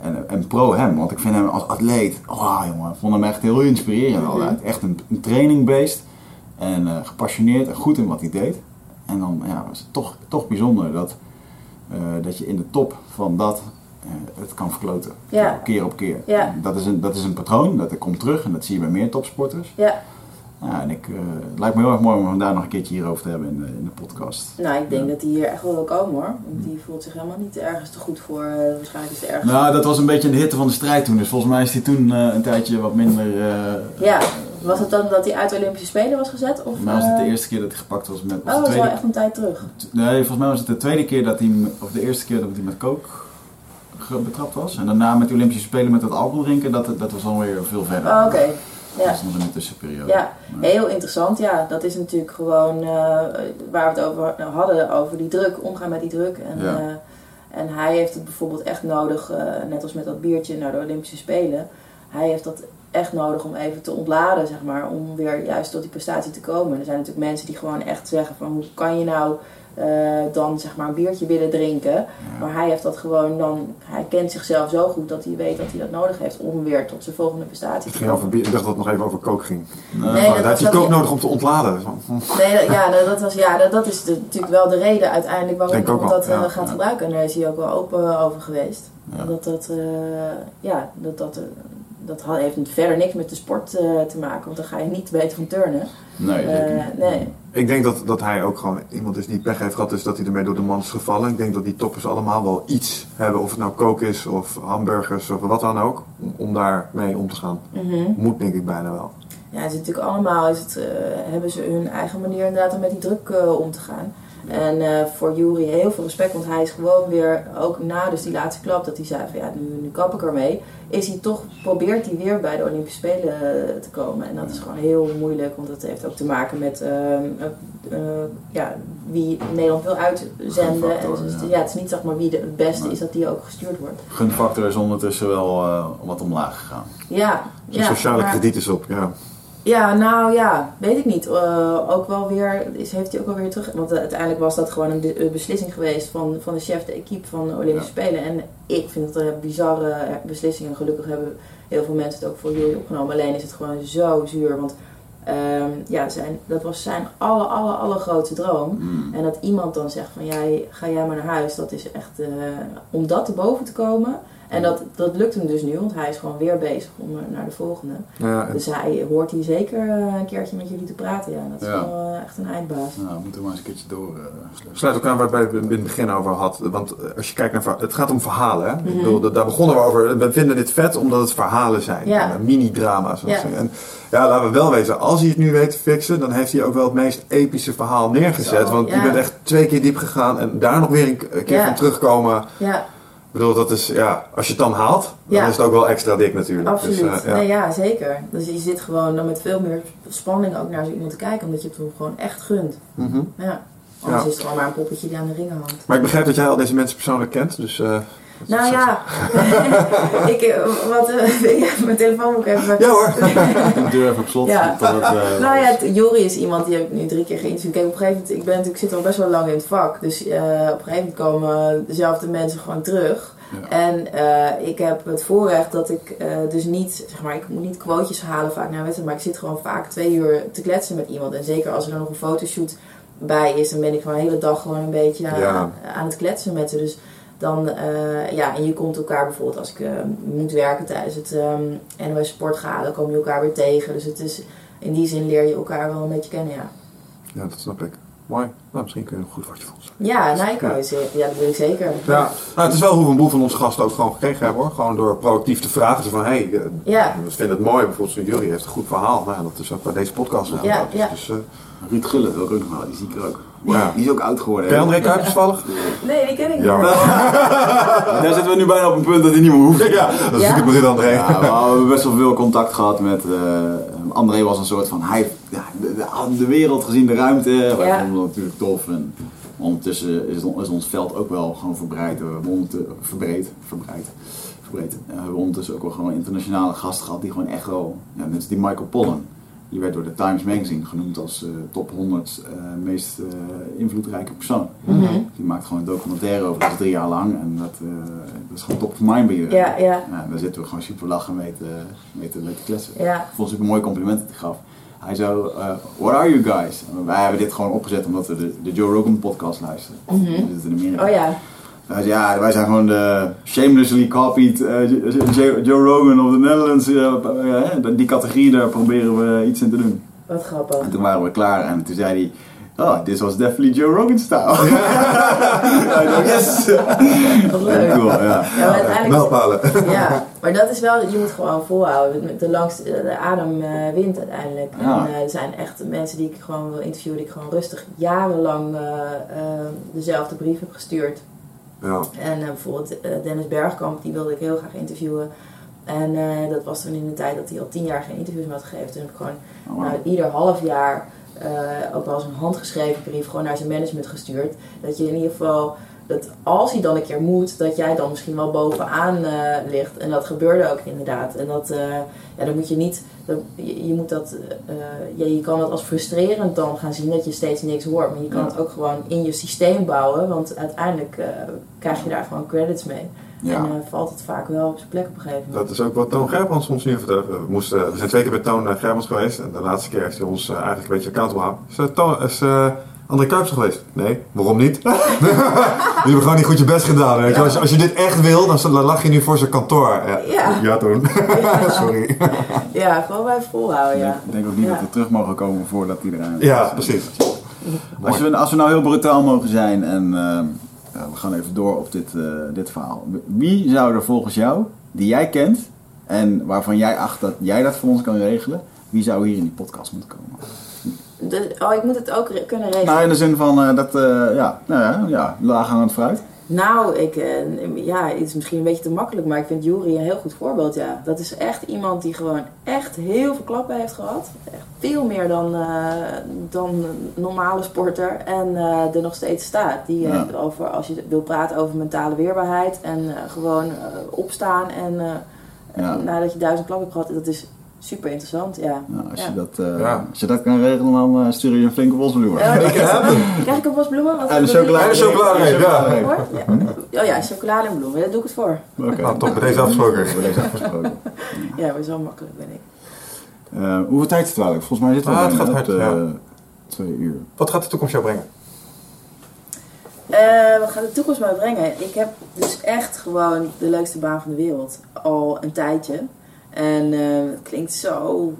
en, en pro hem, want ik vind hem als atleet, oh jongen, vond hem echt heel inspirerend Mhm. altijd. Echt een, een trainingbeest en eh, gepassioneerd en goed in wat hij deed. En dan ja, was het toch, toch bijzonder dat, dat je in de top van dat het kan verkloten. Ja. Keer op keer. Ja. Dat, is een, dat is een patroon, dat komt terug en dat zie je bij meer topsporters. Ja, Ja, en ik, eh, het lijkt me heel erg mooi om hem daar nog een keertje hierover te hebben in de, in de podcast. nou ik denk dat hij hier echt wel wil komen hoor. Want die voelt zich helemaal niet ergens te goed voor. eh, waarschijnlijk is het ergens. Nou, dat was een beetje in de hitte van de strijd toen. Dus volgens mij is hij toen eh, een tijdje wat minder... eh Ja, was het dan dat hij uit de Olympische Spelen was gezet? Of, mij was het de eh, eerste keer dat hij gepakt was met... Oh, dat is wel echt een tijd terug. Nee, volgens mij was het de tweede keer dat hij... Of de eerste keer dat hij met coke ge- betrapt was. En daarna met de Olympische Spelen met dat alcohol drinken, dat, dat was alweer veel verder. Oh, oké. Ja. was nog in de tussenperiode. Ja, Maar- heel interessant. Ja, dat is natuurlijk gewoon eh, waar we het over hadden, over die druk, omgaan met die druk. En, Ja. eh, en hij heeft het bijvoorbeeld echt nodig, eh, net als met dat biertje naar de Olympische Spelen. Hij heeft dat echt nodig om even te ontladen, zeg maar, om weer juist tot die prestatie te komen. Er zijn natuurlijk mensen die gewoon echt zeggen van hoe kan je nou eh, dan zeg maar een biertje willen drinken. Maar hij heeft dat gewoon dan, hij kent zichzelf zo goed dat hij weet dat hij dat nodig heeft om weer tot zijn volgende prestatie te ging komen. Ik dacht dat het nog even over kook ging. Nee, Nee, Maar dat daar heeft hij dat- kook nodig om te ontladen. Nee, dat- ja, dat, was, ja dat, dat is de- natuurlijk wel de reden uiteindelijk waarom Denk ook iemand wel, dat eh, ja. gaat gebruiken. En daar is hij ook wel open over geweest. Ja. Dat dat, eh, ja, dat, dat, eh, dat heeft verder niks met de sport eh, te maken, want dan ga je niet beter van turnen. Nee, zeker Eh, niet. nee. Ik denk dat, dat hij ook gewoon iemand is die pech heeft gehad, dus dat hij ermee door de man is gevallen. Ik denk dat die toppers allemaal wel iets hebben, of het nou kook is of hamburgers of wat dan ook, om, om daarmee om te gaan. Mhm. Moet denk ik bijna wel. Ja, het is natuurlijk allemaal, is het, eh, hebben ze hun eigen manier inderdaad om met die druk eh, om te gaan. En eh, voor Jury heel veel respect, want hij is gewoon weer, ook na dus die laatste klap, dat hij zei van ja, nu, nu kap ik ermee. Is hij toch, probeert hij weer bij de Olympische Spelen eh, te komen. En dat is gewoon heel moeilijk, want dat heeft ook te maken met ehm, eh, ja, wie Nederland wil uitzenden. En dus, ja. ja. het is niet zeg maar wie de, het beste is dat die ook gestuurd wordt. Gunfactor is ondertussen wel wat omlaag gegaan. Ja, Zijn ja sociale maar- krediet is op, ja. Ja, nou ja, weet ik niet. Eh, ook wel weer, is, heeft hij ook wel weer terug. Want eh, uiteindelijk was dat gewoon een beslissing geweest van, van de chef, de equipe van de Olympische Spelen. En ik vind het een bizarre eh, beslissing. En gelukkig hebben heel veel mensen het ook voor jullie opgenomen. Alleen is het gewoon zo zuur. Want ehm, ja, zijn, dat was zijn alle, alle, allergrootste droom. Mm. En dat iemand dan zegt van jij, ga jij maar naar huis. Dat is echt, om dat te boven te komen. En dat, dat lukt hem dus nu, want hij is gewoon weer bezig om eh, naar de volgende. Ja, en- Dus hij hoort hier zeker eh, een keertje met jullie te praten. Ja, dat is Ja. wel eh, echt een eindbaas. Nou, we moeten maar eens een keertje door. sluit ook aan waar we het in het begin over hadden. Want als je kijkt naar het gaat om verhalen. Hè? Ik Mhm. bedoel, da- daar begonnen we over. We vinden dit vet omdat het verhalen zijn. Ja. Mini-drama's. Ja. En ja, laten we wel wezen. Als hij het nu weet te fixen, dan heeft hij ook wel het meest epische verhaal neergezet. Zo, want je bent echt twee keer diep gegaan en daar nog weer een keer Ja. van terugkomen. Ja, Ik bedoel, dat is, ja, als je het dan haalt, dan is het ook wel extra dik natuurlijk. absoluut. Dus, ja. Nee, ja, zeker. Dus je zit gewoon dan met veel meer spanning ook naar zo iemand te kijken. Omdat je het hem gewoon echt gunt. Mhm. Ja. Anders Ja. is het gewoon maar een poppetje die aan de ringen hangt. Maar ik begrijp dat jij al deze mensen persoonlijk kent. Dus, eh, Nou ja, ik, eh, wat, eh, wil je mijn telefoonboek even... Ja hoor. De deur even op slot. Ja. eh, Nou ja, Jori is iemand die heb ik nu drie keer geïnterviewd. Kijk, op een gegeven moment, ik ben natuurlijk, zit al best wel lang in het vak. Dus eh, op een gegeven moment komen dezelfde mensen gewoon terug. Ja. En eh, ik heb het voorrecht dat ik eh, dus niet, zeg maar, ik moet niet quotejes halen vaak naar wedstrijd. Maar ik zit gewoon vaak twee uur te kletsen met iemand. En zeker als er dan nog een fotoshoot bij is, dan ben ik gewoon de hele dag gewoon een beetje Ja. aan, aan het kletsen met ze. Dus dan, eh, ja, en je komt elkaar bijvoorbeeld als ik eh, moet werken tijdens het ehm NOS Sportgala, dan kom je elkaar weer tegen. Dus het is, in die zin leer je elkaar wel een beetje kennen, ja. Ja, dat snap ik. Mooi. Nou, misschien kun je een goed woordje voor ons. Ja, nou, ik kan je zeggen, ja, dat wil ik zeker. Ja, nou, het is wel hoe we een boel van onze gasten ook gewoon gekregen hebben hoor. Gewoon door proactief te vragen. Van, hé, hey, eh, Ja, we vinden het mooi. Bijvoorbeeld zo'n jury heeft een goed verhaal. Nou, dat is ook bij deze podcast gegaan. Ja, Dus, ja. dus, eh, Ruud ik ook nog wel, die zie ik er ook. Ja. Die is ook oud geworden. ken je? André Kuipers toevallig? nee, die ken ik niet. Ja. Daar zitten we nu bijna op een punt dat hij niet meer hoeft. Ja, dat is Ja? natuurlijk met dit André. Ja, we hebben best wel veel contact gehad met. eh André was een soort van. Hij ja, de, de, de wereld gezien, de ruimte. Wij Ja. vonden dat natuurlijk tof. En ondertussen is, ons veld ook wel gewoon verbreid. We hebben ondertussen, verbreed, verbreid, verbreed. En we hebben ondertussen ook wel gewoon internationale gasten gehad die gewoon echt wel. Ja, als die Michael Pollan. Die werd door de Times Magazine genoemd als eh, top 100 eh, meest eh, invloedrijke persoon. Mhm. Die maakt gewoon een documentaire over, dat is drie jaar lang. En dat, eh, dat is gewoon top of mind bij iedereen. Ja, ja, Ja, daar zitten we gewoon super lachen mee te, mee te, mee te kletsen. ja. Ik vond het een super mooi compliment dat hij gaf. Hij zo, eh, what are you guys? En wij hebben dit gewoon opgezet omdat we de, de Joe Rogan podcast luisteren. Mhm. We zitten in Amerika. Oh ja, ja, wij zijn gewoon de shamelessly copied eh, Joe, Joe Rogan of the Netherlands. eh, eh, die categorie, daar proberen we iets in te doen. wat grappig. En toen waren we klaar en toen zei hij, oh, this was definitely Joe Rogan style. Dacht, yes! Wat leuk. Cool, ja. Ja, maar uiteindelijk... Mijlpalen. Ja, maar dat is wel, je moet gewoon volhouden. Met De, langste, de adem wint uiteindelijk. Ja. En eh, er zijn echt mensen die ik gewoon wil interviewen, die ik gewoon rustig jarenlang dezelfde brief heb gestuurd. Ja. En eh, bijvoorbeeld eh, Dennis Bergkamp, die wilde ik heel graag interviewen. En eh, dat was toen in de tijd dat hij al tien jaar geen interviews meer had gegeven. Toen heb ik gewoon Oh, wow. nou, ieder half jaar ook wel eens een handgeschreven brief gewoon naar zijn management gestuurd. Dat je in ieder geval, dat als hij dan een keer moet, dat jij dan misschien wel bovenaan ligt. En dat gebeurde ook inderdaad. En dat, ja, dan moet je niet, je, je moet dat, eh, ja, je kan het als frustrerend dan gaan zien dat je steeds niks hoort. Maar je kan Ja. het ook gewoon in je systeem bouwen, want uiteindelijk eh, krijg je daar gewoon credits mee. Ja. En eh, valt het vaak wel op zijn plek op een gegeven moment. Dat is ook wat Toon Gerbrands ons nu vertelt. We, moesten, we zijn twee keer met Toon eh, Gerbrands geweest. En de laatste keer heeft hij ons eh, eigenlijk een beetje accountable gehouden. Is, Toon, is eh, André Kuipers geweest? Nee, waarom niet? Jullie hebben gewoon niet goed je best gedaan. Weet je? Als, je- als je dit echt wil, dan lag je nu voor zijn kantoor. Ja, Ja. ja Toon. Sorry. Ja, gewoon bij volhouden, ja. Ik denk ook niet Ja. dat we terug mogen komen voordat die eraan Ja, is. precies. Als we, als we nou heel brutaal mogen zijn en ja, we gaan even door op dit, eh, dit verhaal. Wie zou er volgens jou, die jij kent en waarvan jij acht dat jij dat voor ons kan regelen, wie zou hier in die podcast moeten komen? De, oh, ik moet het ook kunnen regelen. Nou, in de zin van eh, dat, eh, ja, nou ja, ja, laaghangend fruit. Nou, ik, eh, ja, het is misschien een beetje te makkelijk, maar ik vind Jury een heel goed voorbeeld, ja. Dat is echt iemand die gewoon echt heel veel klappen heeft gehad. Echt veel meer dan, dan een normale sporter. En er nog steeds staat. Die Ja. heeft over, als je wil praten over mentale weerbaarheid en gewoon opstaan en Ja. nadat je duizend klappen hebt gehad, dat is super interessant, ja. Nou, als, Ja. je dat, eh, Ja. als je dat kan regelen, dan eh, stuur je een flinke bosbloemen. Ja, Ik heb hem. Krijg ik een bos bloemen? Wat En je? chocolade. En de chocoladereep, ja. Hoor? Ja. Oh ja, chocolade en bloemen, daar doe ik het voor. Oké. Nou, top, bij deze afgesproken. Bij deze afgesproken. Ja, maar zo makkelijk ben ik. Eh, hoeveel tijd zit het eigenlijk? Volgens mij zit het Ah, wel het gaat hard, ja. twee uur. Wat gaat de toekomst jou brengen? Eh, wat gaat de toekomst mij brengen? Ik heb dus echt gewoon de leukste baan van de wereld. Al een tijdje. En eh, het klinkt zo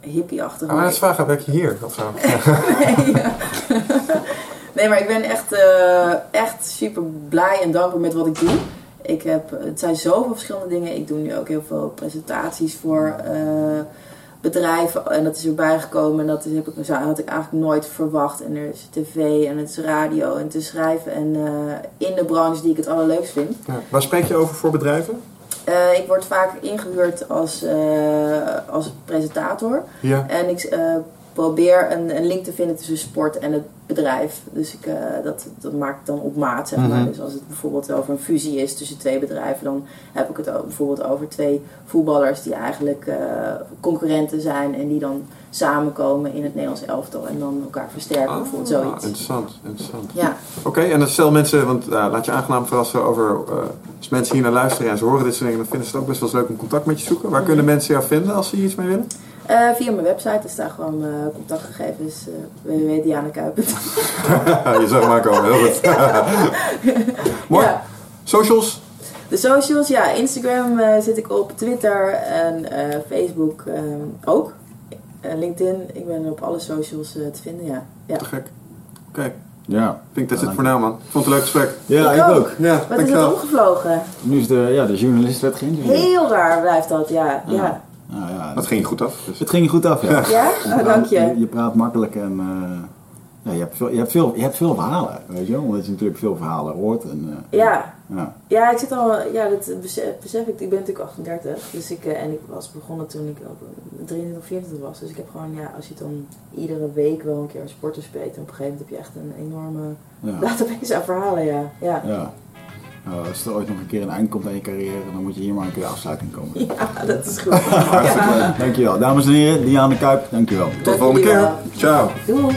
hippie-achtig. Ah, maar is vraag, werk je hier of zo? nee, ja. nee, maar ik ben echt, eh, echt super blij en dankbaar met wat ik doe. Ik heb, het zijn zoveel verschillende dingen. Ik doe nu ook heel veel presentaties voor eh, bedrijven. En dat is erbij gekomen. En dat is, heb ik, had ik eigenlijk nooit verwacht. En er is tv en het is radio en het is schrijven. En in de branche die ik het allerleukst vind. Ja. Waar spreek je over voor bedrijven? Eh, ik word vaak ingehuurd als, eh, als presentator. Ja. En ik eh, probeer een, een link te vinden tussen sport en het bedrijf. Dus ik, eh, dat, dat maak ik dan op maat, zeg maar. Mhm. Dus als het bijvoorbeeld over een fusie is tussen twee bedrijven... dan heb ik het ook bijvoorbeeld over twee voetballers... die eigenlijk eh, concurrenten zijn... en die dan samenkomen in het Nederlands elftal... en dan elkaar versterken, bijvoorbeeld Ah, zoiets. interessant, interessant. Ja, Oké, en dan stel mensen, want laat je aangenaam verrassen over eh, als mensen hier naar luisteren en ze horen dit soort dingen, dan vinden ze het ook best wel eens leuk om contact met je te zoeken. Waar kunnen mensen jou vinden als ze hier iets mee willen? Eh, via mijn website, daar staan gewoon eh, contactgegevens. uh, www.dianekuipen. je zag hem aankomen, heel goed. Mooi. Ja. Socials? De socials, ja, Instagram eh, zit ik op, Twitter en eh, Facebook ook. Eh, LinkedIn, ik ben op alle socials te vinden, ja. ja. Te gek. Oké, Ja. ik denk dat is het voor nou man. Ik vond het een leuk gesprek. Ja, Ik ik ook. ook. Ja, Wat is het omgevlogen? Nu is de, ja, de journalist werd geïnterviewd. Heel raar blijft dat, ja. Ja, Nou ja, Dat ging goed af. Dus. Het ging goed af, ja. ja? Oh, dank je. Je, je praat makkelijk en eh, ja, je, hebt veel, je, hebt veel, je hebt veel verhalen, weet je wel. Omdat je natuurlijk veel verhalen hoort. En, eh, Ja. ja. Ja, ik zit al, ja, dat besef, besef ik. Ik ben natuurlijk 38, dus ik, eh, en ik was begonnen toen ik ook 23 of 24 was. Dus ik heb gewoon, ja, als je dan iedere week wel een keer een sporter spreekt, en op een gegeven moment heb je echt een enorme Ja. database aan verhalen, ja. Ja, ja. Als er ooit nog een keer een eind komt aan je carrière, dan moet je hier maar een keer de afsluiting komen. ja dat is goed. Ja. Dankjewel. Dames en heren, Diane Kuip, dankjewel. Tot de volgende keer. Ciao. Doei.